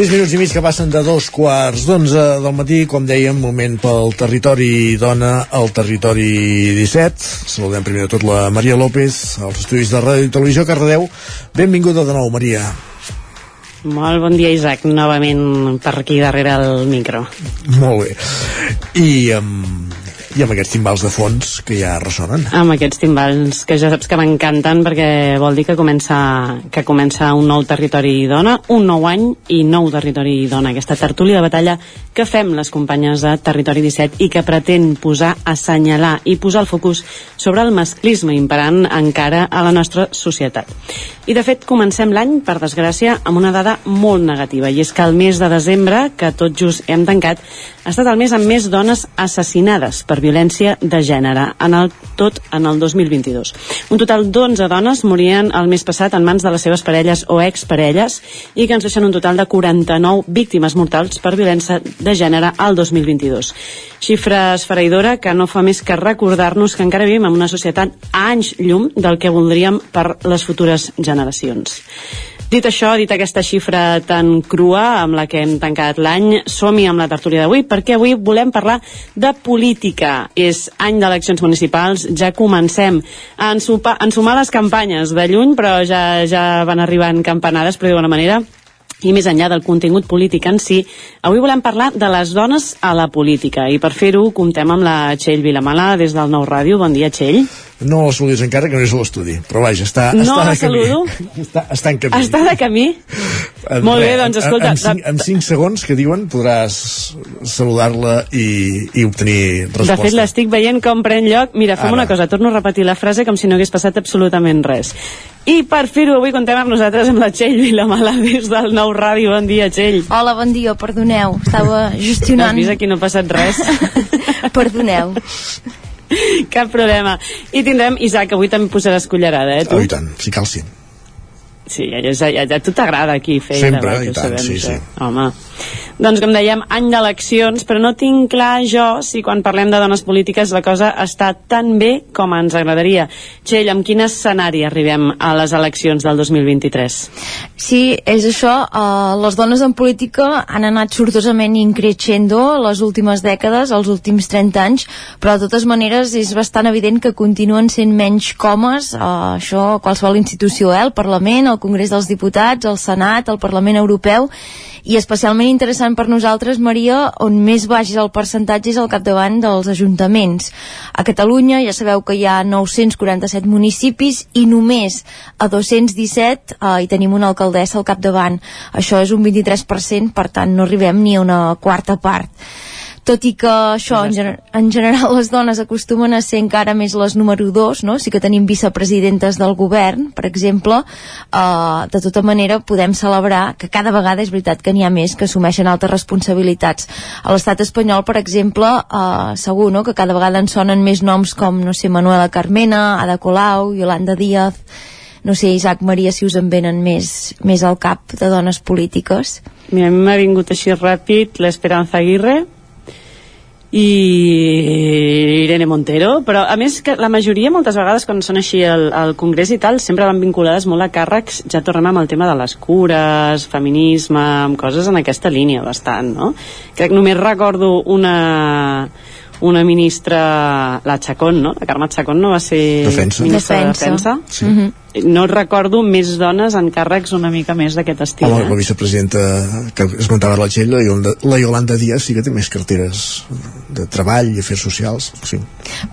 Sis minuts i mig que passen de dos quarts d'onze del matí, com dèiem, moment pel territori dona al territori 17. Saludem primer de tot la Maria López, als estudis de Ràdio i Televisió Cardedeu. Benvinguda de nou, Maria. Molt bon dia, Isaac, novament per aquí darrere el micro. Molt bé. I amb, i amb aquests timbals de fons que ja ressonen. Amb aquests timbals que ja saps que m'encanten perquè vol dir que comença, que comença un nou territori dona, un nou any i nou territori dona. Aquesta tertúlia de batalla que fem les companyes de Territori 17 i que pretén posar, assenyalar i posar el focus sobre el masclisme imperant encara a la nostra societat. I de fet comencem l'any, per desgràcia, amb una dada molt negativa i és que el mes de desembre, que tot just hem tancat, ha estat el mes amb més dones assassinades per violència de gènere en el tot en el 2022. Un total d'11 dones morien el mes passat en mans de les seves parelles o exparelles i que ens deixen un total de 49 víctimes mortals per violència de gènere al 2022. Xifra esfereïdora que no fa més que recordar-nos que encara vivim en una societat a anys llum del que voldríem per les futures generacions. Dit això, dit aquesta xifra tan crua amb la que hem tancat l'any, som-hi amb la tertúlia d'avui, perquè avui volem parlar de política. És any d'eleccions municipals, ja comencem a ensumar les campanyes de lluny, però ja, ja van arribant campanades, per dir-ho manera, i més enllà del contingut polític en si, avui volem parlar de les dones a la política. I per fer-ho comptem amb la Txell Vilamala des del Nou Ràdio. Bon dia, Txell. No la saludis encara, que no és a l'estudi. Però vaja, està, No està la de camí. Està, està en camí. Està de camí? En Molt bé, doncs en- escolta, En, cinc, en cinc segons que diuen podràs saludar-la i, i obtenir resposta. De fet, l'estic veient com pren lloc. Mira, fem Ara. una cosa, torno a repetir la frase com si no hagués passat absolutament res. I per fer-ho avui contem amb nosaltres amb la Txell Vilamala des del Nou Ràdio. Bon dia, Txell. Hola, bon dia, perdoneu, estava Has gestionant... vist aquí no ha passat res? Perdoneu. Cap problema. I tindrem Isaac, avui també posaràs cullerada, eh, tu? Oh, i tant, si cal sí. Sí, ja, ja, ja, ja a tu t'agrada aquí fer Sempre, debat, i tant, sabem, sí, això. sí. Home. Doncs com dèiem, any d'eleccions, però no tinc clar jo si quan parlem de dones polítiques la cosa està tan bé com ens agradaria. Txell, amb quin escenari arribem a les eleccions del 2023? Sí, és això, uh, les dones en política han anat sortosament increixendo les últimes dècades, els últims 30 anys, però de totes maneres és bastant evident que continuen sent menys comes, uh, això qualsevol institució, eh, el Parlament, el Congrés dels Diputats, el Senat, el Parlament Europeu, i especialment interessant per nosaltres, Maria, on més baix és el percentatge és al capdavant dels ajuntaments. A Catalunya ja sabeu que hi ha 947 municipis i només a 217 eh, hi tenim una alcaldessa al capdavant. Això és un 23%, per tant no arribem ni a una quarta part tot i que això en, gener en general les dones acostumen a ser encara més les número 2, no? sí que tenim vicepresidentes del govern, per exemple uh, de tota manera podem celebrar que cada vegada és veritat que n'hi ha més que assumeixen altres responsabilitats a l'estat espanyol, per exemple uh, segur no? que cada vegada en sonen més noms com, no sé, Manuela Carmena Ada Colau, Yolanda Díaz no sé, Isaac Maria, si us en venen més, més al cap de dones polítiques Mira, a mi m'ha vingut així ràpid l'Esperanza Aguirre i Irene Montero, però a més que la majoria moltes vegades quan són així al, al Congrés i tal sempre van vinculades molt a càrrecs, ja tornem amb el tema de les cures, feminisme, amb coses en aquesta línia bastant, no? Crec que només recordo una una ministra, la Chacón, no? La Carme Chacón no va ser Defensa. ministra Defensa. de Defensa? Sí. Mm -hmm. No recordo més dones en càrrecs una mica més d'aquest estil. Home, eh? la vicepresidenta que esmentava la Txell, la Yolanda, la Yolanda Díaz, sí que té més carteres de treball i afers socials. Sí.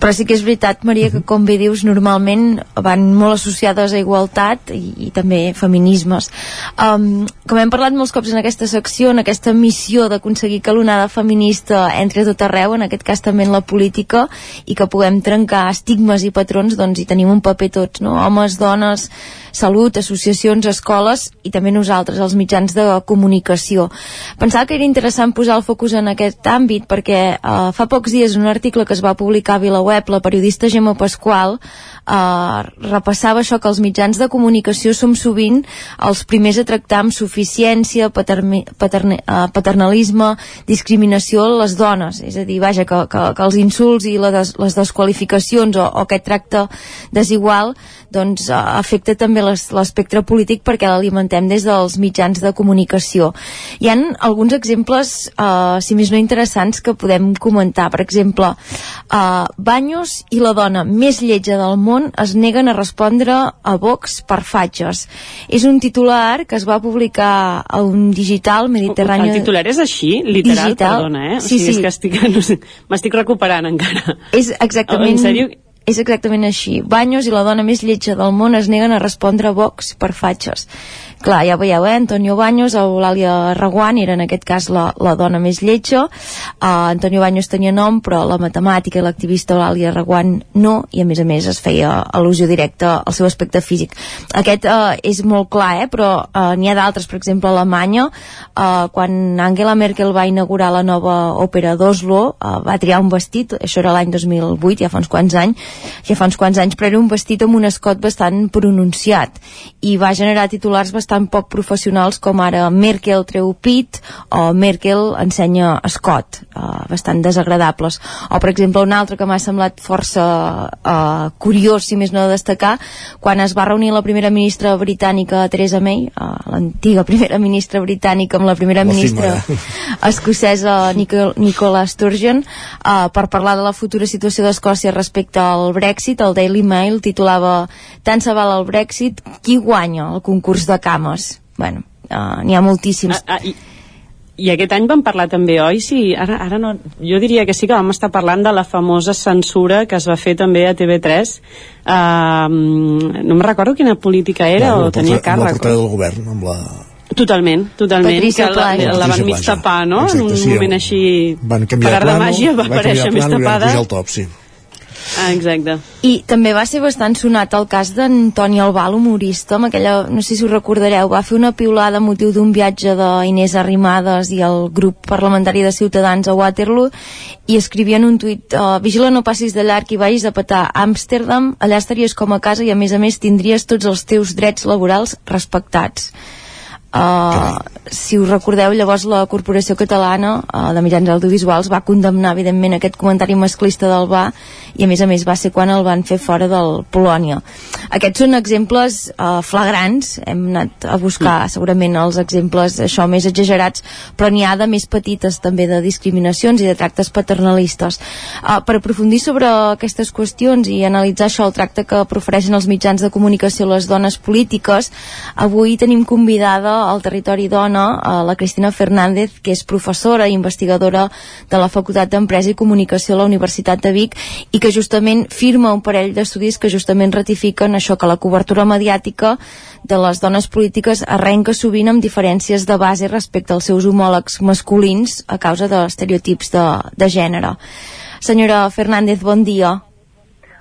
Però sí que és veritat, Maria, que com bé dius, normalment van molt associades a igualtat i, i també feminismes. Um, com hem parlat molts cops en aquesta secció, en aquesta missió d'aconseguir que l'onada feminista entri a tot arreu, en aquest cas també en la política, i que puguem trencar estigmes i patrons, doncs hi tenim un paper tots, no? Homes, dones, salut, associacions, escoles i també nosaltres, els mitjans de comunicació. Pensava que era interessant posar el focus en aquest àmbit perquè eh, fa pocs dies un article que es va publicar a VilaWeb, la periodista Gemma Pasqual eh, repassava això que els mitjans de comunicació som sovint els primers a tractar amb suficiència, paterni, paterne, eh, paternalisme, discriminació a les dones, és a dir, vaja, que, que, que els insults i la des, les desqualificacions o, o aquest tracte desigual doncs eh, afecta també les- l'espectre polític perquè l'alimentem des dels mitjans de comunicació. Hi han alguns exemples, eh, si més no interessants, que podem comentar. Per exemple, eh, Banyos i la dona més lletja del món es neguen a respondre a Vox per fatxes. És un titular que es va publicar a un digital mediterrani... El titular és així, literal, Digital. perdona, eh? O Sí, sigui, sí. És que estic, no sé, m'estic recuperant encara. És exactament... En sèrio? És exactament així. Banyos i la dona més lletja del món es neguen a respondre a Vox per fatxes. Clar, ja veieu, eh? Antonio Baños, Eulàlia Reguant era en aquest cas la, la dona més lletja. Uh, Antonio Baños tenia nom, però la matemàtica i l'activista Eulàlia Reguant no, i a més a més es feia al·lusió directa al seu aspecte físic. Aquest uh, és molt clar, eh? però uh, n'hi ha d'altres, per exemple, a Alemanya, uh, quan Angela Merkel va inaugurar la nova òpera d'Oslo, uh, va triar un vestit, això era l'any 2008, ja fa uns quants anys, ja fa uns quants anys, però era un vestit amb un escot bastant pronunciat i va generar titulars bastant poc professionals com ara Merkel treu pit o Merkel ensenya escot, uh, bastant desagradables. O, per exemple, un altre que m'ha semblat força uh, curiós, si més no de destacar, quan es va reunir la primera ministra britànica Theresa May, uh, l'antiga primera ministra britànica amb la primera ministra escocesa Nicol Nicola Sturgeon uh, per parlar de la futura situació d'Escòcia respecte al Brexit, el Daily Mail titulava tant se val el Brexit, qui guanya el concurs de cames? Bueno, uh, n'hi ha moltíssims. Ah, ah, i, I aquest any vam parlar també, oi? Sí, ara, ara no... Jo diria que sí que vam estar parlant de la famosa censura que es va fer també a TV3. Uh, no em recordo quina política era amb o la tenia amb la càrrec. portada del govern, amb la... Totalment, totalment. Patricia que la, Plaja. la van mig tapar, no? Exacte, en un sí, moment així... Van per canviar art de màgia va van canviar aparèixer més plano i van tapada. pujar al top, sí. Ah, exacte. I també va ser bastant sonat el cas d'Antoni Albal, humorista, amb aquella, no sé si us recordareu, va fer una piulada a motiu d'un viatge d'Inés Arrimadas i el grup parlamentari de Ciutadans a Waterloo i escrivia en un tuit uh, vigila no passis de llarg i vagis a petar a Amsterdam, allà estaries com a casa i a més a més tindries tots els teus drets laborals respectats. Uh, si us recordeu, llavors la Corporació Catalana uh, de Mitjans Audiovisuals va condemnar evidentment aquest comentari masclista del BA i a més a més va ser quan el van fer fora del Polònia. Aquests són exemples uh, flagrants, hem anat a buscar mm. segurament els exemples això més exagerats, però n'hi ha de més petites també de discriminacions i de tractes paternalistes. Uh, per aprofundir sobre aquestes qüestions i analitzar això, el tracte que profereixen els mitjans de comunicació a les dones polítiques, avui tenim convidada al Territori Dona a la Cristina Fernández, que és professora i investigadora de la Facultat d'Empresa i Comunicació a la Universitat de Vic i que justament firma un parell d'estudis que justament ratifiquen això, que la cobertura mediàtica de les dones polítiques arrenca sovint amb diferències de base respecte als seus homòlegs masculins a causa d'estereotips de, de gènere. Senyora Fernández, bon dia.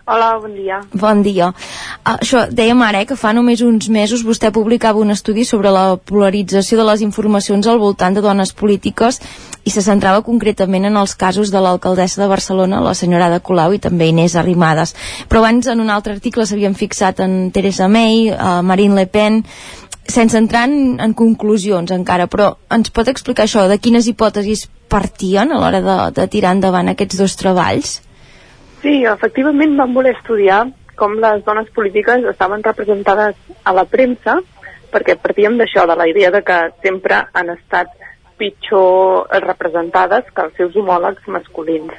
Hola, bon dia. Bon dia. Uh, això, dèiem ara eh, que fa només uns mesos vostè publicava un estudi sobre la polarització de les informacions al voltant de dones polítiques i se centrava concretament en els casos de l'alcaldessa de Barcelona, la senyora de Colau i també Inés Arrimadas. Però abans en un altre article s'havien fixat en Teresa May, uh, Marine Le Pen, sense entrar en, en conclusions encara, però ens pot explicar això, de quines hipòtesis partien a l'hora de, de tirar endavant aquests dos treballs? Sí, efectivament vam voler estudiar com les dones polítiques estaven representades a la premsa, perquè partíem d'això, de la idea de que sempre han estat pitjor representades que els seus homòlegs masculins.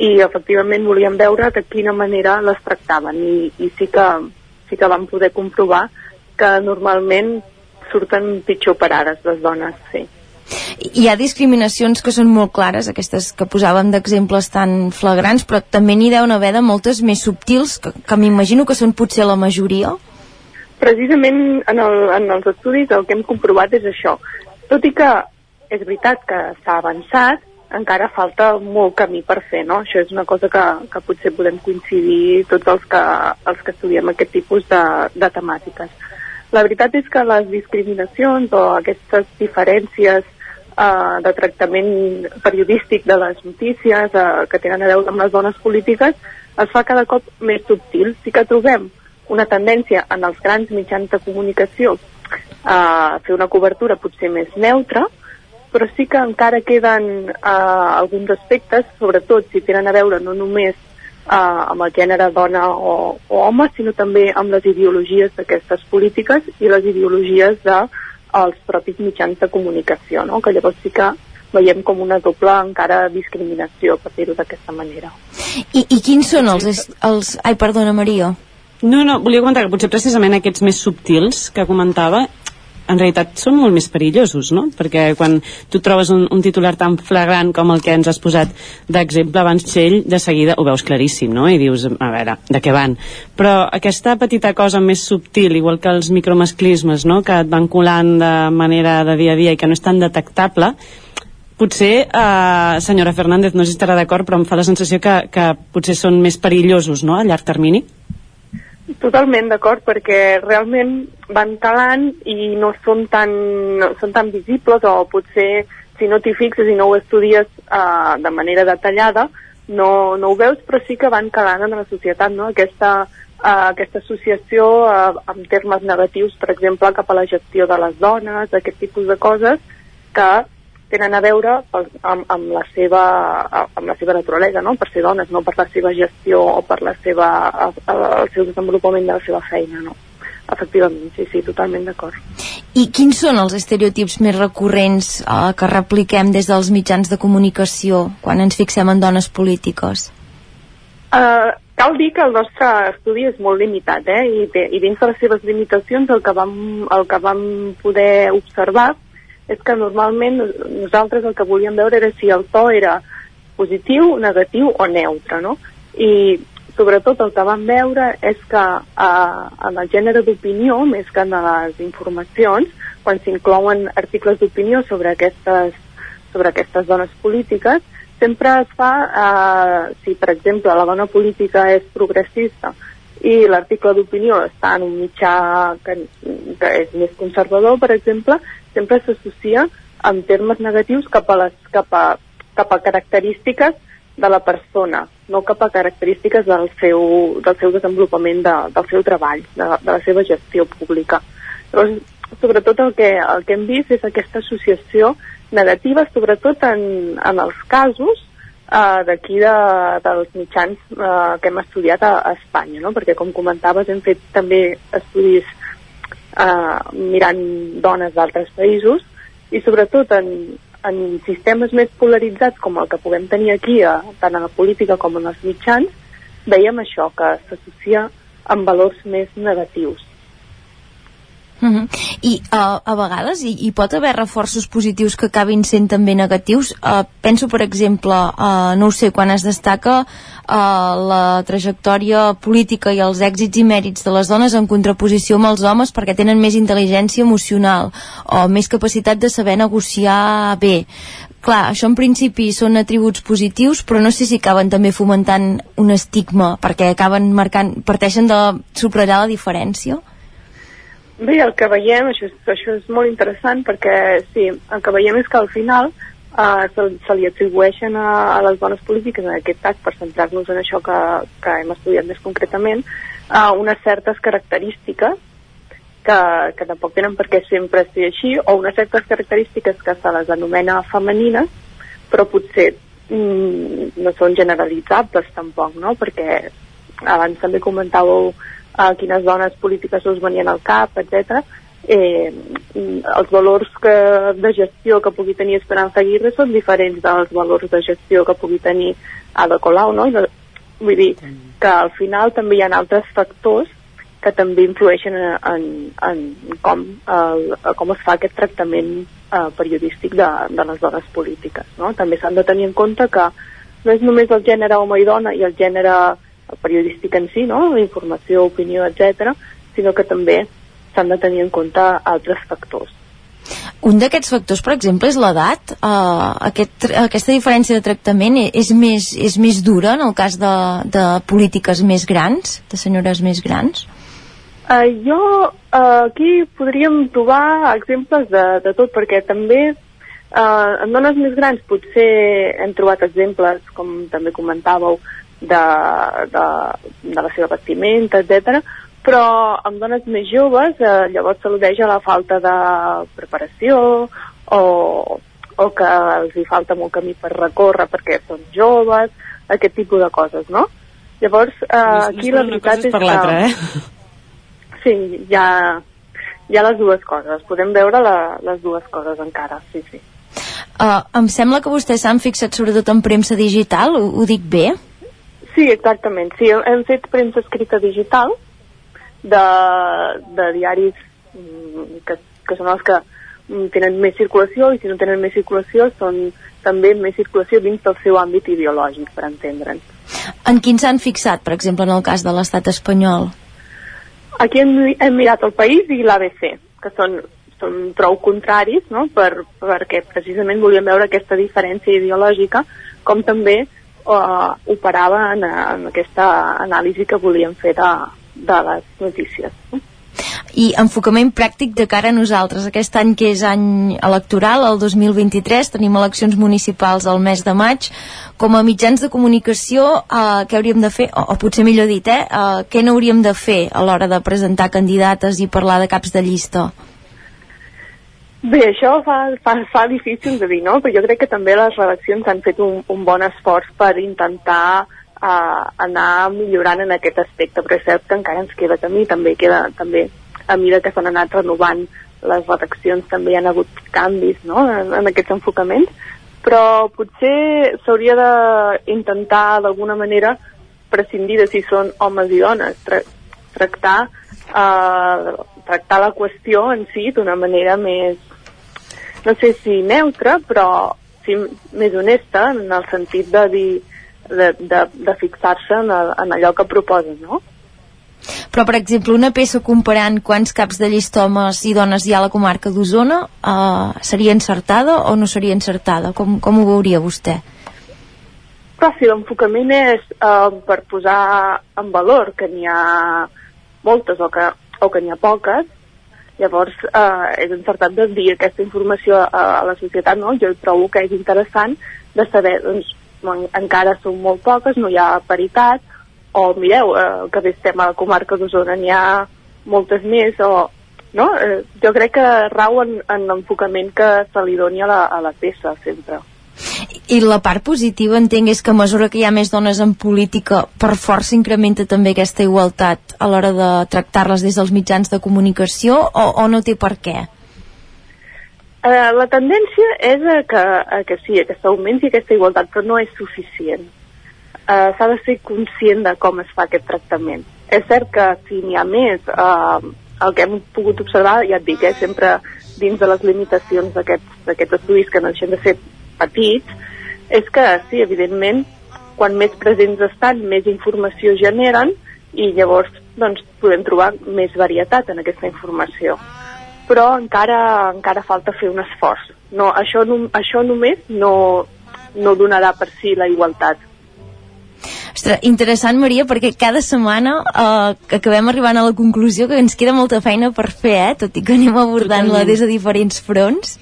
I efectivament volíem veure de quina manera les tractaven i, i sí, que, sí que vam poder comprovar que normalment surten pitjor parades les dones, sí. Hi ha discriminacions que són molt clares, aquestes que posàvem d'exemples tan flagrants, però també n'hi deuen haver de moltes més subtils, que, que m'imagino que són potser la majoria. Precisament en, el, en els estudis el que hem comprovat és això. Tot i que és veritat que s'ha avançat, encara falta molt camí per fer, no? Això és una cosa que, que potser podem coincidir tots els que, els que estudiem aquest tipus de, de temàtiques. La veritat és que les discriminacions o aquestes diferències eh, de tractament periodístic de les notícies eh, que tenen a veure amb les dones polítiques es fa cada cop més subtil. Sí que trobem una tendència en els grans mitjans de comunicació a fer una cobertura potser més neutra, però sí que encara queden eh, alguns aspectes, sobretot si tenen a veure no només eh, amb el gènere dona o, o home, sinó també amb les ideologies d'aquestes polítiques i les ideologies de als propis mitjans de comunicació, no? que llavors sí que veiem com una doble encara discriminació, per dir-ho d'aquesta manera. I, I quins són els, els... Ai, perdona, Maria. No, no, volia comentar que potser precisament aquests més subtils que comentava en realitat són molt més perillosos, no? Perquè quan tu trobes un, un titular tan flagrant com el que ens has posat d'exemple abans, Txell, de seguida ho veus claríssim, no? I dius, a veure, de què van? Però aquesta petita cosa més subtil, igual que els micromasclismes, no? Que et van colant de manera de dia a dia i que no és tan detectable, potser, eh, senyora Fernández, no sé si estarà d'acord, però em fa la sensació que, que potser són més perillosos, no?, a llarg termini. Totalment d'acord, perquè realment van calant i no són tan, no són tan visibles o potser si no t'hi fixes i no ho estudies uh, de manera detallada no, no ho veus, però sí que van calant en la societat, no? Aquesta, uh, aquesta associació uh, en termes negatius, per exemple, cap a la gestió de les dones, aquest tipus de coses que tenen a veure amb, amb, la seva, amb la seva naturalesa, no? per ser dones, no per la seva gestió o per la seva, el seu desenvolupament de la seva feina. No? Efectivament, sí, sí, totalment d'acord. I quins són els estereotips més recurrents eh, que repliquem des dels mitjans de comunicació quan ens fixem en dones polítiques? Uh, cal dir que el nostre estudi és molt limitat, eh? I, i dins de les seves limitacions el que vam, el que vam poder observar és que normalment nosaltres el que volíem veure era si el to era positiu, negatiu o neutre, no? I sobretot el que vam veure és que eh, en el gènere d'opinió, més que en les informacions, quan s'inclouen articles d'opinió sobre aquestes, sobre aquestes dones polítiques, sempre es fa, eh, si per exemple la dona política és progressista i l'article d'opinió està en un mitjà que, que és més conservador, per exemple, sempre s'associa en termes negatius cap a, les, cap a, cap a característiques de la persona, no cap a característiques del seu, del seu desenvolupament, de, del seu treball, de, de la seva gestió pública. Llavors, sobretot el que, el que hem vist és aquesta associació negativa, sobretot en, en els casos uh, d'aquí de, dels mitjans uh, que hem estudiat a, a Espanya, no? perquè com comentaves hem fet també estudis uh, mirant dones d'altres països i sobretot en, en sistemes més polaritzats com el que puguem tenir aquí, a, tant en la política com en els mitjans, veiem això, que s'associa amb valors més negatius. Uh -huh. I uh, a vegades hi, hi pot haver reforços positius que acabin sent també negatius. Uh, penso, per exemple, uh, no ho sé, quan es destaca uh, la trajectòria política i els èxits i mèrits de les dones en contraposició amb els homes perquè tenen més intel·ligència emocional o més capacitat de saber negociar bé. Clar, això en principi són atributs positius, però no sé si acaben també fomentant un estigma perquè acaben marcant, parteixen de subratllar la diferència. Bé, el que veiem, això això és molt interessant perquè sí, el que veiem és que al final uh, se, se li atribueixen a, a les dones polítiques, en aquest cas, per centrar-nos en això que, que hem estudiat més concretament, uh, unes certes característiques que, que tampoc tenen per què sempre ser així, o unes certes característiques que se les anomena femenines, però potser mm, no són generalitzables tampoc, no? Perquè abans també comentàveu a quines dones polítiques us venien al cap, etc. Eh, els valors que, de gestió que pugui tenir Esperanza Aguirre són diferents dels valors de gestió que pugui tenir Ada Colau, no? I, vull dir que al final també hi ha altres factors que també influeixen en, en, en com, el, com es fa aquest tractament eh, periodístic de, de les dones polítiques. No? També s'han de tenir en compte que no és només el gènere home i dona i el gènere el periodístic en si, no? la informació, opinió, etc, sinó que també s'han de tenir en compte altres factors. Un d'aquests factors, per exemple, és l'edat. Uh, aquest, aquesta diferència de tractament és més, és més dura en el cas de, de polítiques més grans, de senyores més grans? Uh, jo uh, aquí podríem trobar exemples de, de tot, perquè també uh, en dones més grans potser hem trobat exemples, com també comentàveu, de, de, de la seva vestimenta, etc. Però amb dones més joves eh, llavors s'al·ludeix a la falta de preparació o, o que els hi falta molt camí per recórrer perquè són joves, aquest tipus de coses, no? Llavors, eh, no, aquí no la veritat és, és que... Eh? Sí, hi ha, hi ha les dues coses. Podem veure la, les dues coses encara, sí, sí. Uh, em sembla que vostès s'han fixat sobretot en premsa digital, ho, ho dic bé? Sí, exactament. Sí, hem fet premsa escrita digital de, de diaris mm, que, que són els que mm, tenen més circulació i si no tenen més circulació són també més circulació dins del seu àmbit ideològic, per entendre'ns. En quins s'han fixat, per exemple, en el cas de l'estat espanyol? Aquí hem, hem mirat el País i l'ABC, que són, són prou contraris, no? per, perquè precisament volíem veure aquesta diferència ideològica, com també uh, operava en, en aquesta anàlisi que volíem fer de, de les notícies. I enfocament pràctic de cara a nosaltres. Aquest any que és any electoral, el 2023, tenim eleccions municipals al mes de maig. Com a mitjans de comunicació, eh, què hauríem de fer? O, o potser millor dit, eh, eh, què n'hauríem de fer a l'hora de presentar candidates i parlar de caps de llista? Bé, això fa, fa, fa difícil de dir, no? Però jo crec que també les redaccions han fet un, un bon esforç per intentar uh, anar millorant en aquest aspecte, però és cert que encara ens queda camí, també queda també a mesura que s'han anat renovant les redaccions també hi ha hagut canvis no? en, en aquests enfocaments, però potser s'hauria d'intentar d'alguna manera prescindir de si són homes i dones, tra tractar, uh, tractar la qüestió en si d'una manera més, no sé si neutra, però sí més honesta en el sentit de dir de, de, de fixar-se en, en allò que proposen, no? però per exemple una peça comparant quants caps de llista homes i dones hi ha a la comarca d'Osona uh, seria encertada o no seria encertada? Com, com ho veuria vostè? Però si l'enfocament és uh, per posar en valor que n'hi ha moltes o que, o que n'hi ha poques, llavors eh, és encertat de dir aquesta informació a, a la societat, no? Jo trobo que és interessant de saber, doncs, no, encara són molt poques, no hi ha paritat, o mireu, eh, que bé estem a la comarca d'Osona, n'hi ha moltes més, o, no? Eh, jo crec que rau en, en l'enfocament que se li doni a la, a la peça, sempre. I la part positiva, entenc, és que a mesura que hi ha més dones en política, per força incrementa també aquesta igualtat a l'hora de tractar-les des dels mitjans de comunicació o, o no té per què? Uh, la tendència és a que, a que sí, a que s'augmenti aquesta igualtat, però no és suficient. Uh, S'ha de ser conscient de com es fa aquest tractament. És cert que si n'hi ha més, uh, el que hem pogut observar, ja et dic, eh, sempre dins de les limitacions d'aquests estudis que no deixen de ser petits, és que sí, evidentment, quan més presents estan, més informació generen i llavors doncs, podem trobar més varietat en aquesta informació. Però encara, encara falta fer un esforç. No, això, no, això només no, no donarà per si la igualtat. Ostres, interessant, Maria, perquè cada setmana eh, acabem arribant a la conclusió que ens queda molta feina per fer, eh? tot i que anem abordant-la des de diferents fronts.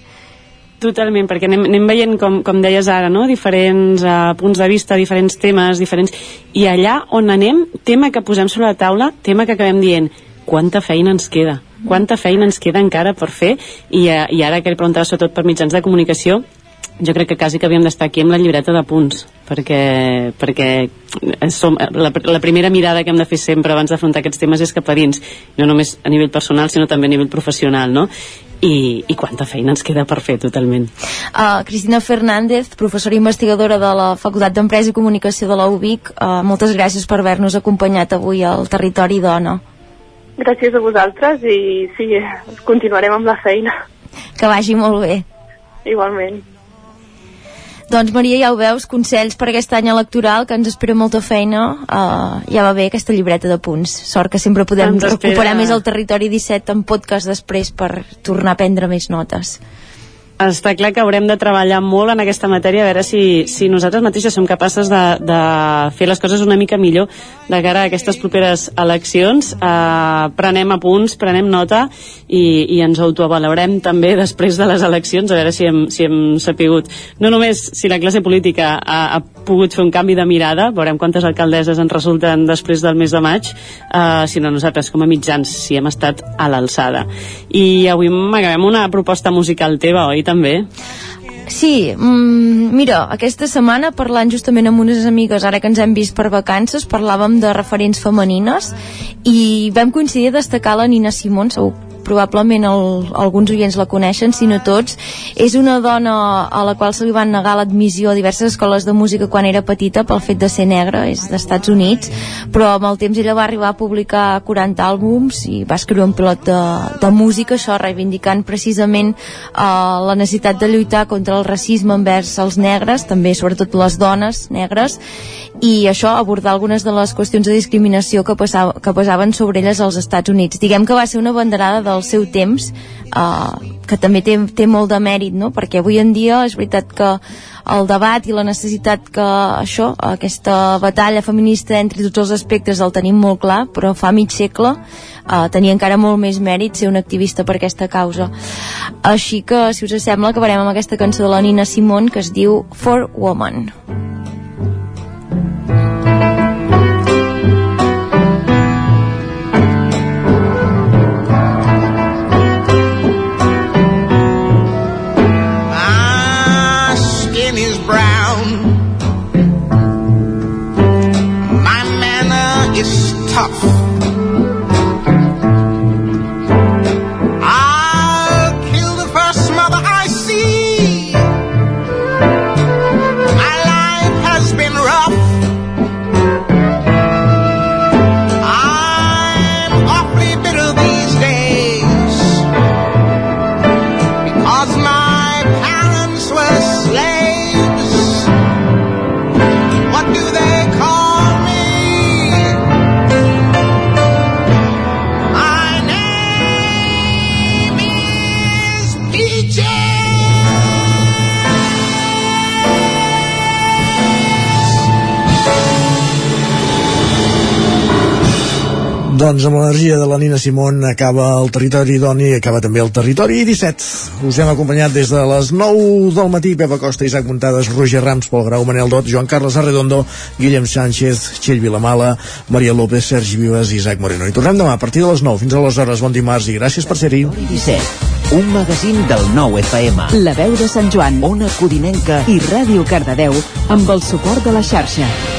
Totalment, perquè anem, anem veient, com, com deies ara, no? diferents uh, punts de vista, diferents temes, diferents... I allà on anem, tema que posem sobre la taula, tema que acabem dient, quanta feina ens queda? Quanta feina ens queda encara per fer? I, uh, i ara que li preguntava sobretot per mitjans de comunicació, jo crec que quasi que havíem d'estar aquí amb la llibreta de punts perquè, perquè som, la, la primera mirada que hem de fer sempre abans d'afrontar aquests temes és cap a dins no només a nivell personal sinó també a nivell professional no? I, i quanta feina ens queda per fer totalment. Uh, Cristina Fernández, professora investigadora de la Facultat d'Empresa i Comunicació de la UBIC uh, moltes gràcies per haver-nos acompanyat avui al Territori Dona. Gràcies a vosaltres i sí, continuarem amb la feina. Que vagi molt bé. Igualment doncs Maria, ja ho veus, consells per aquest any electoral, que ens espera molta feina, uh, ja va bé aquesta llibreta de punts. Sort que sempre podem recuperar més el territori 17 en podcast després per tornar a prendre més notes està clar que haurem de treballar molt en aquesta matèria a veure si, si nosaltres mateixes som capaces de, de fer les coses una mica millor de cara a aquestes properes eleccions. Eh, prenem apunts, prenem nota i, i ens autoavalorem també després de les eleccions a veure si hem, si hem sapigut no només si la classe política ha, ha pogut fer un canvi de mirada veurem quantes alcaldesses en resulten després del mes de maig eh, sinó nosaltres com a mitjans si hem estat a l'alçada. I avui m'acabem una proposta musical teva, oi també? Sí, mm, mira, aquesta setmana parlant justament amb unes amigues, ara que ens hem vist per vacances, parlàvem de referents femenines i vam coincidir a destacar la Nina Simón, segur probablement el, alguns oients la coneixen, si no tots. És una dona a la qual se li van negar l'admissió a diverses escoles de música quan era petita pel fet de ser negra, és d'Estats Units, però amb el temps ella va arribar a publicar 40 àlbums i va escriure un pilot de, de música, això reivindicant precisament eh, la necessitat de lluitar contra el racisme envers els negres, també sobretot les dones negres, i això abordar algunes de les qüestions de discriminació que, passava, que passaven sobre elles als Estats Units. Diguem que va ser una banderada del seu temps eh, que també té, té molt de mèrit no? perquè avui en dia és veritat que el debat i la necessitat que això, aquesta batalla feminista entre tots els aspectes el tenim molt clar, però fa mig segle eh, tenia encara molt més mèrit ser un activista per aquesta causa. Així que, si us sembla, acabarem amb aquesta cançó de la Nina Simón que es diu For Woman. My Doncs amb l'energia de la Nina Simón acaba el territori d'Oni, acaba també el territori 17. Us hem acompanyat des de les 9 del matí, Pepa Costa, Isaac Muntades, Roger Rams, Pol Grau, Manel Dot, Joan Carles Arredondo, Guillem Sánchez, Txell Vilamala, Maria López, Sergi Vives i Isaac Moreno. I tornem demà a partir de les 9. Fins aleshores, bon dimarts i gràcies per ser-hi. 17. Un magazín del nou FM. La veu de Sant Joan, Ona Codinenca i Ràdio Cardedeu amb el suport de la xarxa.